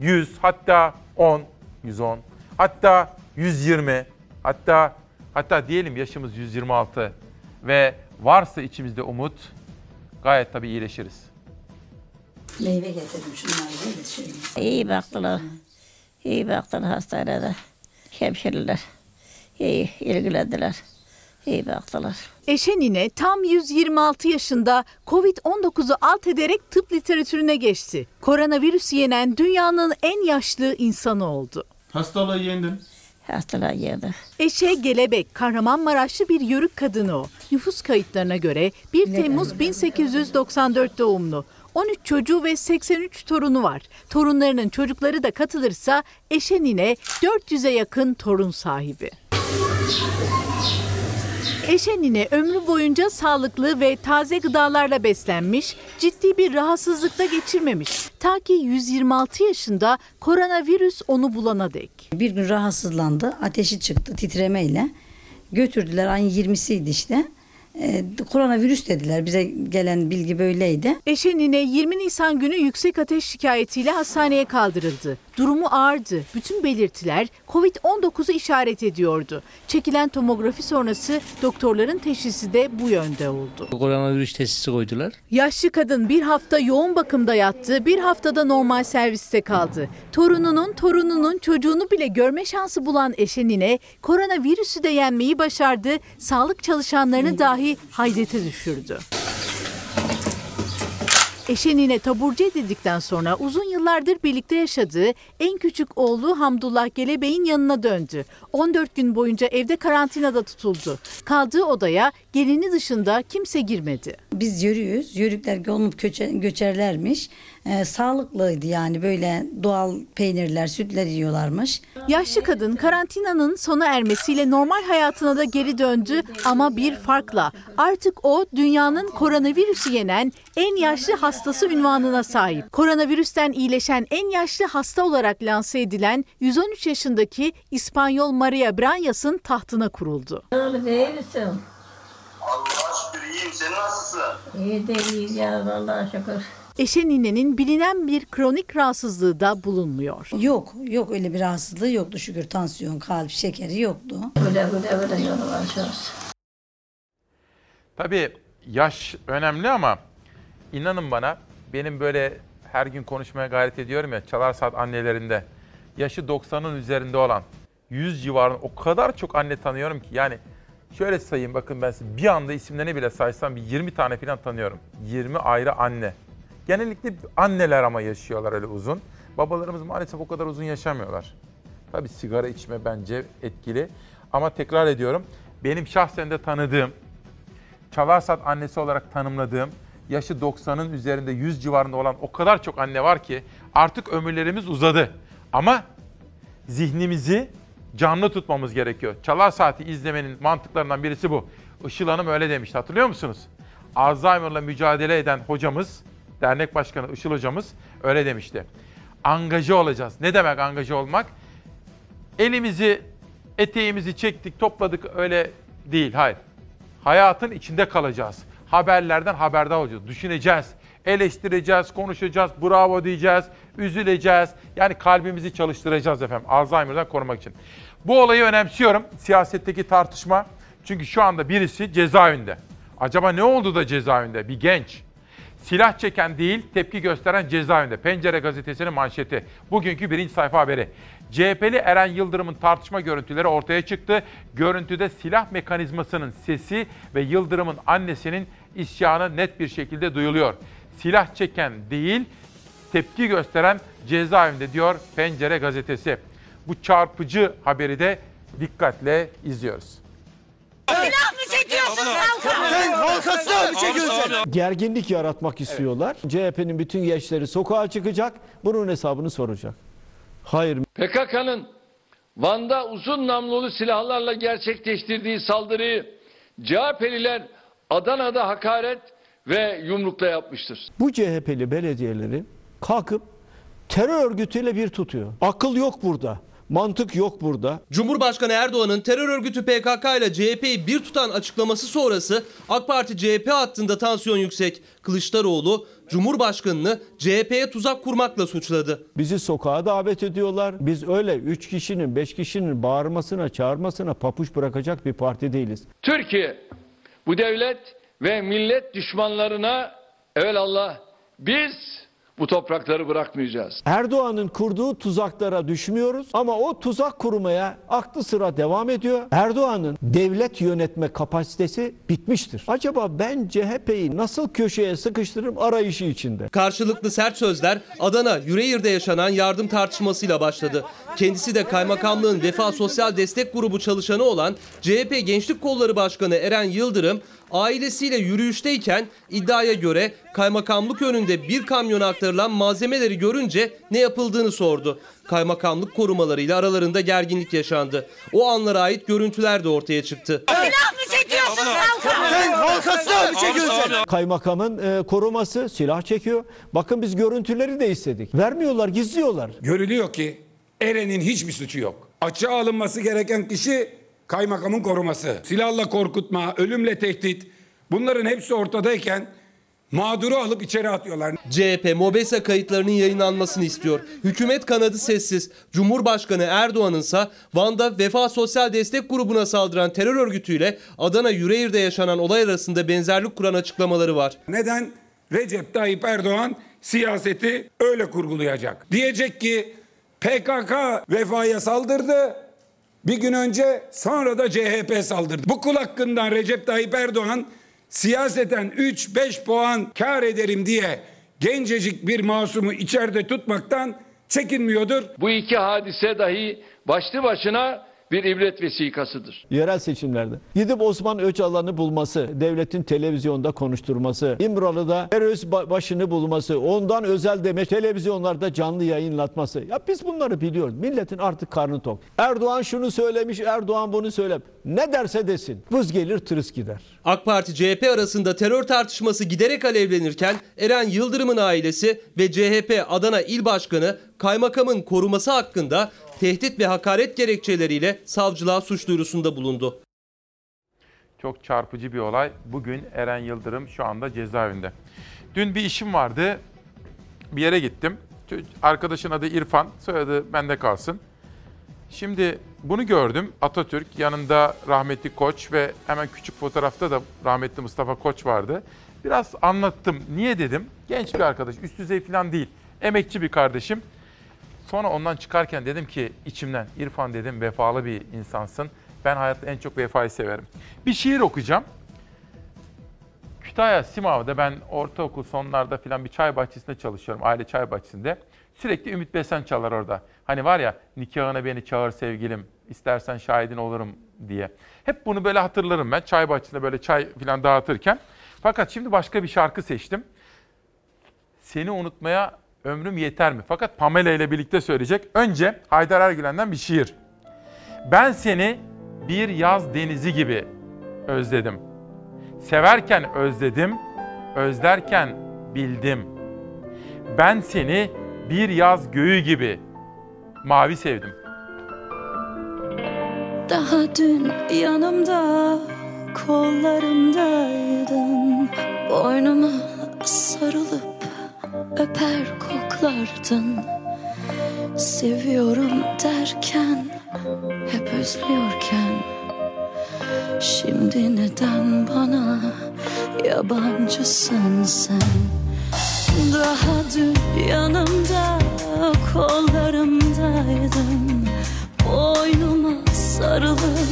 [SPEAKER 1] 100 hatta 10, 110, hatta 120, hatta hatta diyelim yaşımız 126 ve varsa içimizde umut gayet tabii iyileşiriz.
[SPEAKER 59] Meyve getirdim şunları da yetişelim.
[SPEAKER 45] İyi baktılar. İyi baktılar hastanede. Hemşireler. İyi ilgilendiler. İyi baktılar.
[SPEAKER 60] Eşenine tam 126 yaşında Covid-19'u alt ederek tıp literatürüne geçti. Koronavirüsü yenen dünyanın en yaşlı insanı oldu.
[SPEAKER 1] Hastalığı yendin.
[SPEAKER 45] Hastalığı yendi.
[SPEAKER 60] Eşe Gelebek, Kahramanmaraşlı bir yörük kadını o. Nüfus kayıtlarına göre 1 Temmuz 1894 doğumlu. 13 çocuğu ve 83 torunu var. Torunlarının çocukları da katılırsa Eşenine 400'e yakın torun sahibi. Eşenine ömrü boyunca sağlıklı ve taze gıdalarla beslenmiş, ciddi bir rahatsızlıkta geçirmemiş. Ta ki 126 yaşında koronavirüs onu bulana dek.
[SPEAKER 59] Bir gün rahatsızlandı. Ateşi çıktı titremeyle. Götürdüler ayın 20'siydi işte. Ee, koronavirüs dediler. Bize gelen bilgi böyleydi.
[SPEAKER 60] Eşenine 20 Nisan günü yüksek ateş şikayetiyle hastaneye kaldırıldı. Durumu ağırdı. Bütün belirtiler Covid-19'u işaret ediyordu. Çekilen tomografi sonrası doktorların teşhisi de bu yönde oldu.
[SPEAKER 61] Koronavirüs testi koydular.
[SPEAKER 60] Yaşlı kadın bir hafta yoğun bakımda yattı, bir haftada normal serviste kaldı. Torununun torununun çocuğunu bile görme şansı bulan Eşenine koronavirüsü de yenmeyi başardı, sağlık çalışanlarını dahi hayrete düşürdü. Eşenine taburcu edildikten sonra uzun yıllardır birlikte yaşadığı en küçük oğlu Hamdullah Gelebey'in yanına döndü. 14 gün boyunca evde karantinada tutuldu. Kaldığı odaya gelini dışında kimse girmedi.
[SPEAKER 59] Biz yürüyoruz. Yörükler köçe- göçerlermiş. Ee, sağlıklıydı yani böyle doğal peynirler, sütler yiyorlarmış.
[SPEAKER 60] Yaşlı kadın karantinanın sona ermesiyle normal hayatına da geri döndü ama bir farkla. Artık o dünyanın koronavirüsü yenen en yaşlı hastası ünvanına sahip. Koronavirüsten iyileşen en yaşlı hasta olarak lanse edilen 113 yaşındaki İspanyol Maria Branyas'ın tahtına kuruldu.
[SPEAKER 45] Oğlum iyi misin?
[SPEAKER 62] Allah'a şükür iyiyim. Sen nasılsın?
[SPEAKER 45] İyi de iyiyiz ya Allah'a şükür.
[SPEAKER 60] Eşen ninenin bilinen bir kronik rahatsızlığı da bulunmuyor.
[SPEAKER 59] Yok, yok öyle bir rahatsızlığı yoktu şükür. Tansiyon, kalp, şekeri yoktu.
[SPEAKER 45] Öyle öyle öyle yolu var.
[SPEAKER 1] Tabii yaş önemli ama inanın bana benim böyle her gün konuşmaya gayret ediyorum ya Çalar Saat annelerinde yaşı 90'ın üzerinde olan 100 civarında o kadar çok anne tanıyorum ki yani şöyle sayayım bakın ben size bir anda isimlerini bile saysam bir 20 tane falan tanıyorum. 20 ayrı anne. Genellikle anneler ama yaşıyorlar öyle uzun. Babalarımız maalesef o kadar uzun yaşamıyorlar. Tabii sigara içme bence etkili. Ama tekrar ediyorum benim şahsen de tanıdığım Çalarsat annesi olarak tanımladığım yaşı 90'ın üzerinde 100 civarında olan o kadar çok anne var ki artık ömürlerimiz uzadı. Ama zihnimizi canlı tutmamız gerekiyor. Çalar Saati izlemenin mantıklarından birisi bu. Işıl Hanım öyle demişti hatırlıyor musunuz? Alzheimer'la mücadele eden hocamız, dernek başkanı Işıl hocamız öyle demişti. Angaje olacağız. Ne demek angaje olmak? Elimizi, eteğimizi çektik, topladık öyle değil. Hayır. Hayatın içinde kalacağız. Haberlerden haberdar olacağız. Düşüneceğiz, eleştireceğiz, konuşacağız, bravo diyeceğiz, üzüleceğiz. Yani kalbimizi çalıştıracağız efendim Alzheimer'dan korumak için. Bu olayı önemsiyorum. Siyasetteki tartışma. Çünkü şu anda birisi cezaevinde. Acaba ne oldu da cezaevinde? Bir genç. Silah çeken değil, tepki gösteren cezaevinde. Pencere gazetesinin manşeti. Bugünkü birinci sayfa haberi. CHP'li Eren Yıldırım'ın tartışma görüntüleri ortaya çıktı. Görüntüde silah mekanizmasının sesi ve Yıldırım'ın annesinin isyanı net bir şekilde duyuluyor. Silah çeken değil, tepki gösteren cezaevinde diyor Pencere gazetesi. Bu çarpıcı haberi de dikkatle izliyoruz.
[SPEAKER 63] Silah mı çekiyorsun halka?
[SPEAKER 64] Sen halka silah mı çekiyorsun?
[SPEAKER 65] Gerginlik yaratmak istiyorlar. CHP'nin bütün gençleri sokağa çıkacak. Bunun hesabını soracak. Hayır.
[SPEAKER 66] PKK'nın Van'da uzun namlulu silahlarla gerçekleştirdiği saldırıyı CHP'liler Adana'da hakaret
[SPEAKER 33] ve yumrukla yapmıştır.
[SPEAKER 65] Bu CHP'li belediyeleri kalkıp terör örgütüyle bir tutuyor. Akıl yok burada. Mantık yok burada.
[SPEAKER 13] Cumhurbaşkanı Erdoğan'ın terör örgütü PKK ile CHP'yi bir tutan açıklaması sonrası AK Parti CHP hattında tansiyon yüksek. Kılıçdaroğlu Cumhurbaşkanını CHP'ye tuzak kurmakla suçladı.
[SPEAKER 65] Bizi sokağa davet ediyorlar. Biz öyle 3 kişinin 5 kişinin bağırmasına çağırmasına papuç bırakacak bir parti değiliz.
[SPEAKER 33] Türkiye bu devlet ve millet düşmanlarına evelallah biz bu toprakları bırakmayacağız.
[SPEAKER 65] Erdoğan'ın kurduğu tuzaklara düşmüyoruz ama o tuzak kurmaya aklı sıra devam ediyor. Erdoğan'ın devlet yönetme kapasitesi bitmiştir. Acaba ben CHP'yi nasıl köşeye sıkıştırırım arayışı içinde.
[SPEAKER 13] Karşılıklı sert sözler Adana Yüreğir'de yaşanan yardım tartışmasıyla başladı. Kendisi de kaymakamlığın Vefa Sosyal Destek Grubu çalışanı olan CHP Gençlik Kolları Başkanı Eren Yıldırım ailesiyle yürüyüşteyken iddiaya göre kaymakamlık önünde bir kamyona aktarılan malzemeleri görünce ne yapıldığını sordu. Kaymakamlık korumalarıyla aralarında gerginlik yaşandı. O anlara ait görüntüler de ortaya çıktı.
[SPEAKER 15] Silah mı çekiyorsun halka?
[SPEAKER 67] Sen halka silah mı çekiyorsun?
[SPEAKER 65] Kaymakamın e, koruması silah çekiyor. Bakın biz görüntüleri de istedik. Vermiyorlar, gizliyorlar.
[SPEAKER 68] Görülüyor ki Eren'in hiçbir suçu yok. Açığa alınması gereken kişi kaymakamın koruması. Silahla korkutma, ölümle tehdit bunların hepsi ortadayken mağduru alıp içeri atıyorlar.
[SPEAKER 13] CHP MOBESA kayıtlarının yayınlanmasını istiyor. Hükümet kanadı sessiz. Cumhurbaşkanı Erdoğan'ın ise Van'da Vefa Sosyal Destek Grubu'na saldıran terör örgütüyle Adana Yüreğir'de yaşanan olay arasında benzerlik kuran açıklamaları var.
[SPEAKER 68] Neden? Recep Tayyip Erdoğan siyaseti öyle kurgulayacak. Diyecek ki PKK vefaya saldırdı. Bir gün önce sonra da CHP saldırdı. Bu kul hakkından Recep Tayyip Erdoğan siyaseten 3-5 puan kar ederim diye gencecik bir masumu içeride tutmaktan çekinmiyordur.
[SPEAKER 33] Bu iki hadise dahi başlı başına bir ibret vesikasıdır.
[SPEAKER 65] Yerel seçimlerde. Gidip Osman Öcalan'ı bulması, devletin televizyonda konuşturması, İmralı'da terörist ba- başını bulması, ondan özel demek televizyonlarda canlı yayınlatması. Ya biz bunları biliyoruz. Milletin artık karnı tok. Erdoğan şunu söylemiş, Erdoğan bunu söyle. Ne derse desin. Vız gelir tırıs gider.
[SPEAKER 13] AK Parti CHP arasında terör tartışması giderek alevlenirken Eren Yıldırım'ın ailesi ve CHP Adana İl Başkanı kaymakamın koruması hakkında tehdit ve hakaret gerekçeleriyle savcılığa suç duyurusunda bulundu.
[SPEAKER 1] Çok çarpıcı bir olay. Bugün Eren Yıldırım şu anda cezaevinde. Dün bir işim vardı. Bir yere gittim. Arkadaşın adı İrfan, soyadı bende kalsın. Şimdi bunu gördüm. Atatürk yanında rahmetli Koç ve hemen küçük fotoğrafta da rahmetli Mustafa Koç vardı. Biraz anlattım. Niye dedim? Genç bir arkadaş, üst düzey falan değil. Emekçi bir kardeşim. Sonra ondan çıkarken dedim ki içimden İrfan dedim vefalı bir insansın. Ben hayatta en çok vefayı severim. Bir şiir okuyacağım. Kütahya Simav'da ben ortaokul sonlarda falan bir çay bahçesinde çalışıyorum. Aile çay bahçesinde. Sürekli Ümit Besen çalar orada. Hani var ya nikahına beni çağır sevgilim, istersen şahidin olurum diye. Hep bunu böyle hatırlarım ben çay bahçesinde böyle çay falan dağıtırken. Fakat şimdi başka bir şarkı seçtim. Seni unutmaya ömrüm yeter mi? Fakat Pamela ile birlikte söyleyecek. Önce Haydar Ergülen'den bir şiir. Ben seni bir yaz denizi gibi özledim. Severken özledim, özlerken bildim. Ben seni bir yaz göğü gibi mavi sevdim.
[SPEAKER 69] Daha dün yanımda kollarımdaydın Boynuma sarılıp öper koklardın. Seviyorum derken hep özlüyorken. Şimdi neden bana yabancısın sen? Daha dün yanımda kollarımdaydın. Boynuma sarılıp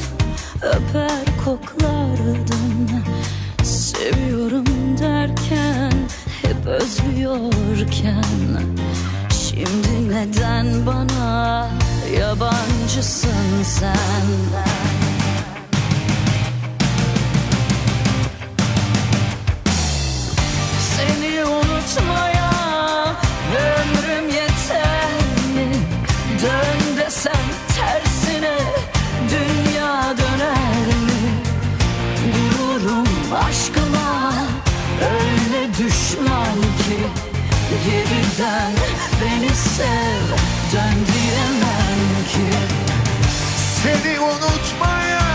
[SPEAKER 69] öper koklardın. Seviyorum derken özlüyorken Şimdi neden bana yabancısın sen Seni unutmaya ömrüm yeter mi? Dön desem tersine dünya döner mi? Gururum aşkıma Öyle düşman ki Geriden beni sev Dön diyemem ki
[SPEAKER 68] Seni unutmaya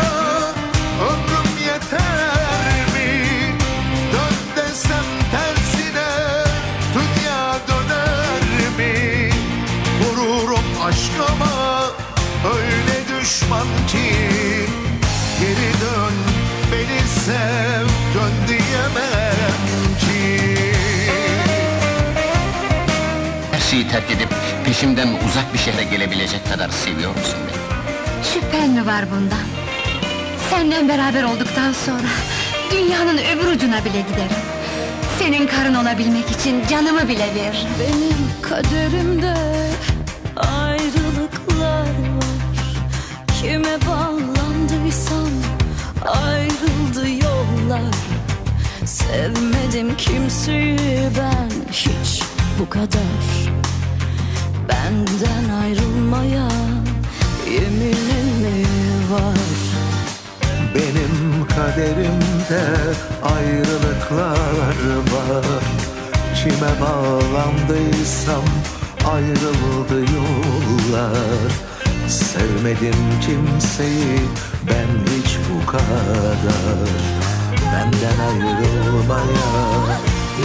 [SPEAKER 70] terk edip peşimden uzak bir şehre gelebilecek kadar seviyor musun beni?
[SPEAKER 15] Şüphen mi var bundan? Senden beraber olduktan sonra dünyanın öbür ucuna bile giderim. Senin karın olabilmek için canımı bile veririm.
[SPEAKER 69] Benim kaderimde ayrılıklar var Kime bağlandıysam ayrıldı yollar Sevmedim kimseyi ben hiç bu kadar Benden ayrılmaya yeminin mi var?
[SPEAKER 68] Benim kaderimde ayrılıklar var. Kime bağlandıysam ayrıldı yollar. Sevmedim kimseyi ben hiç bu kadar. Benden ayrılmaya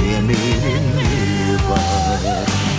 [SPEAKER 68] yeminim mi var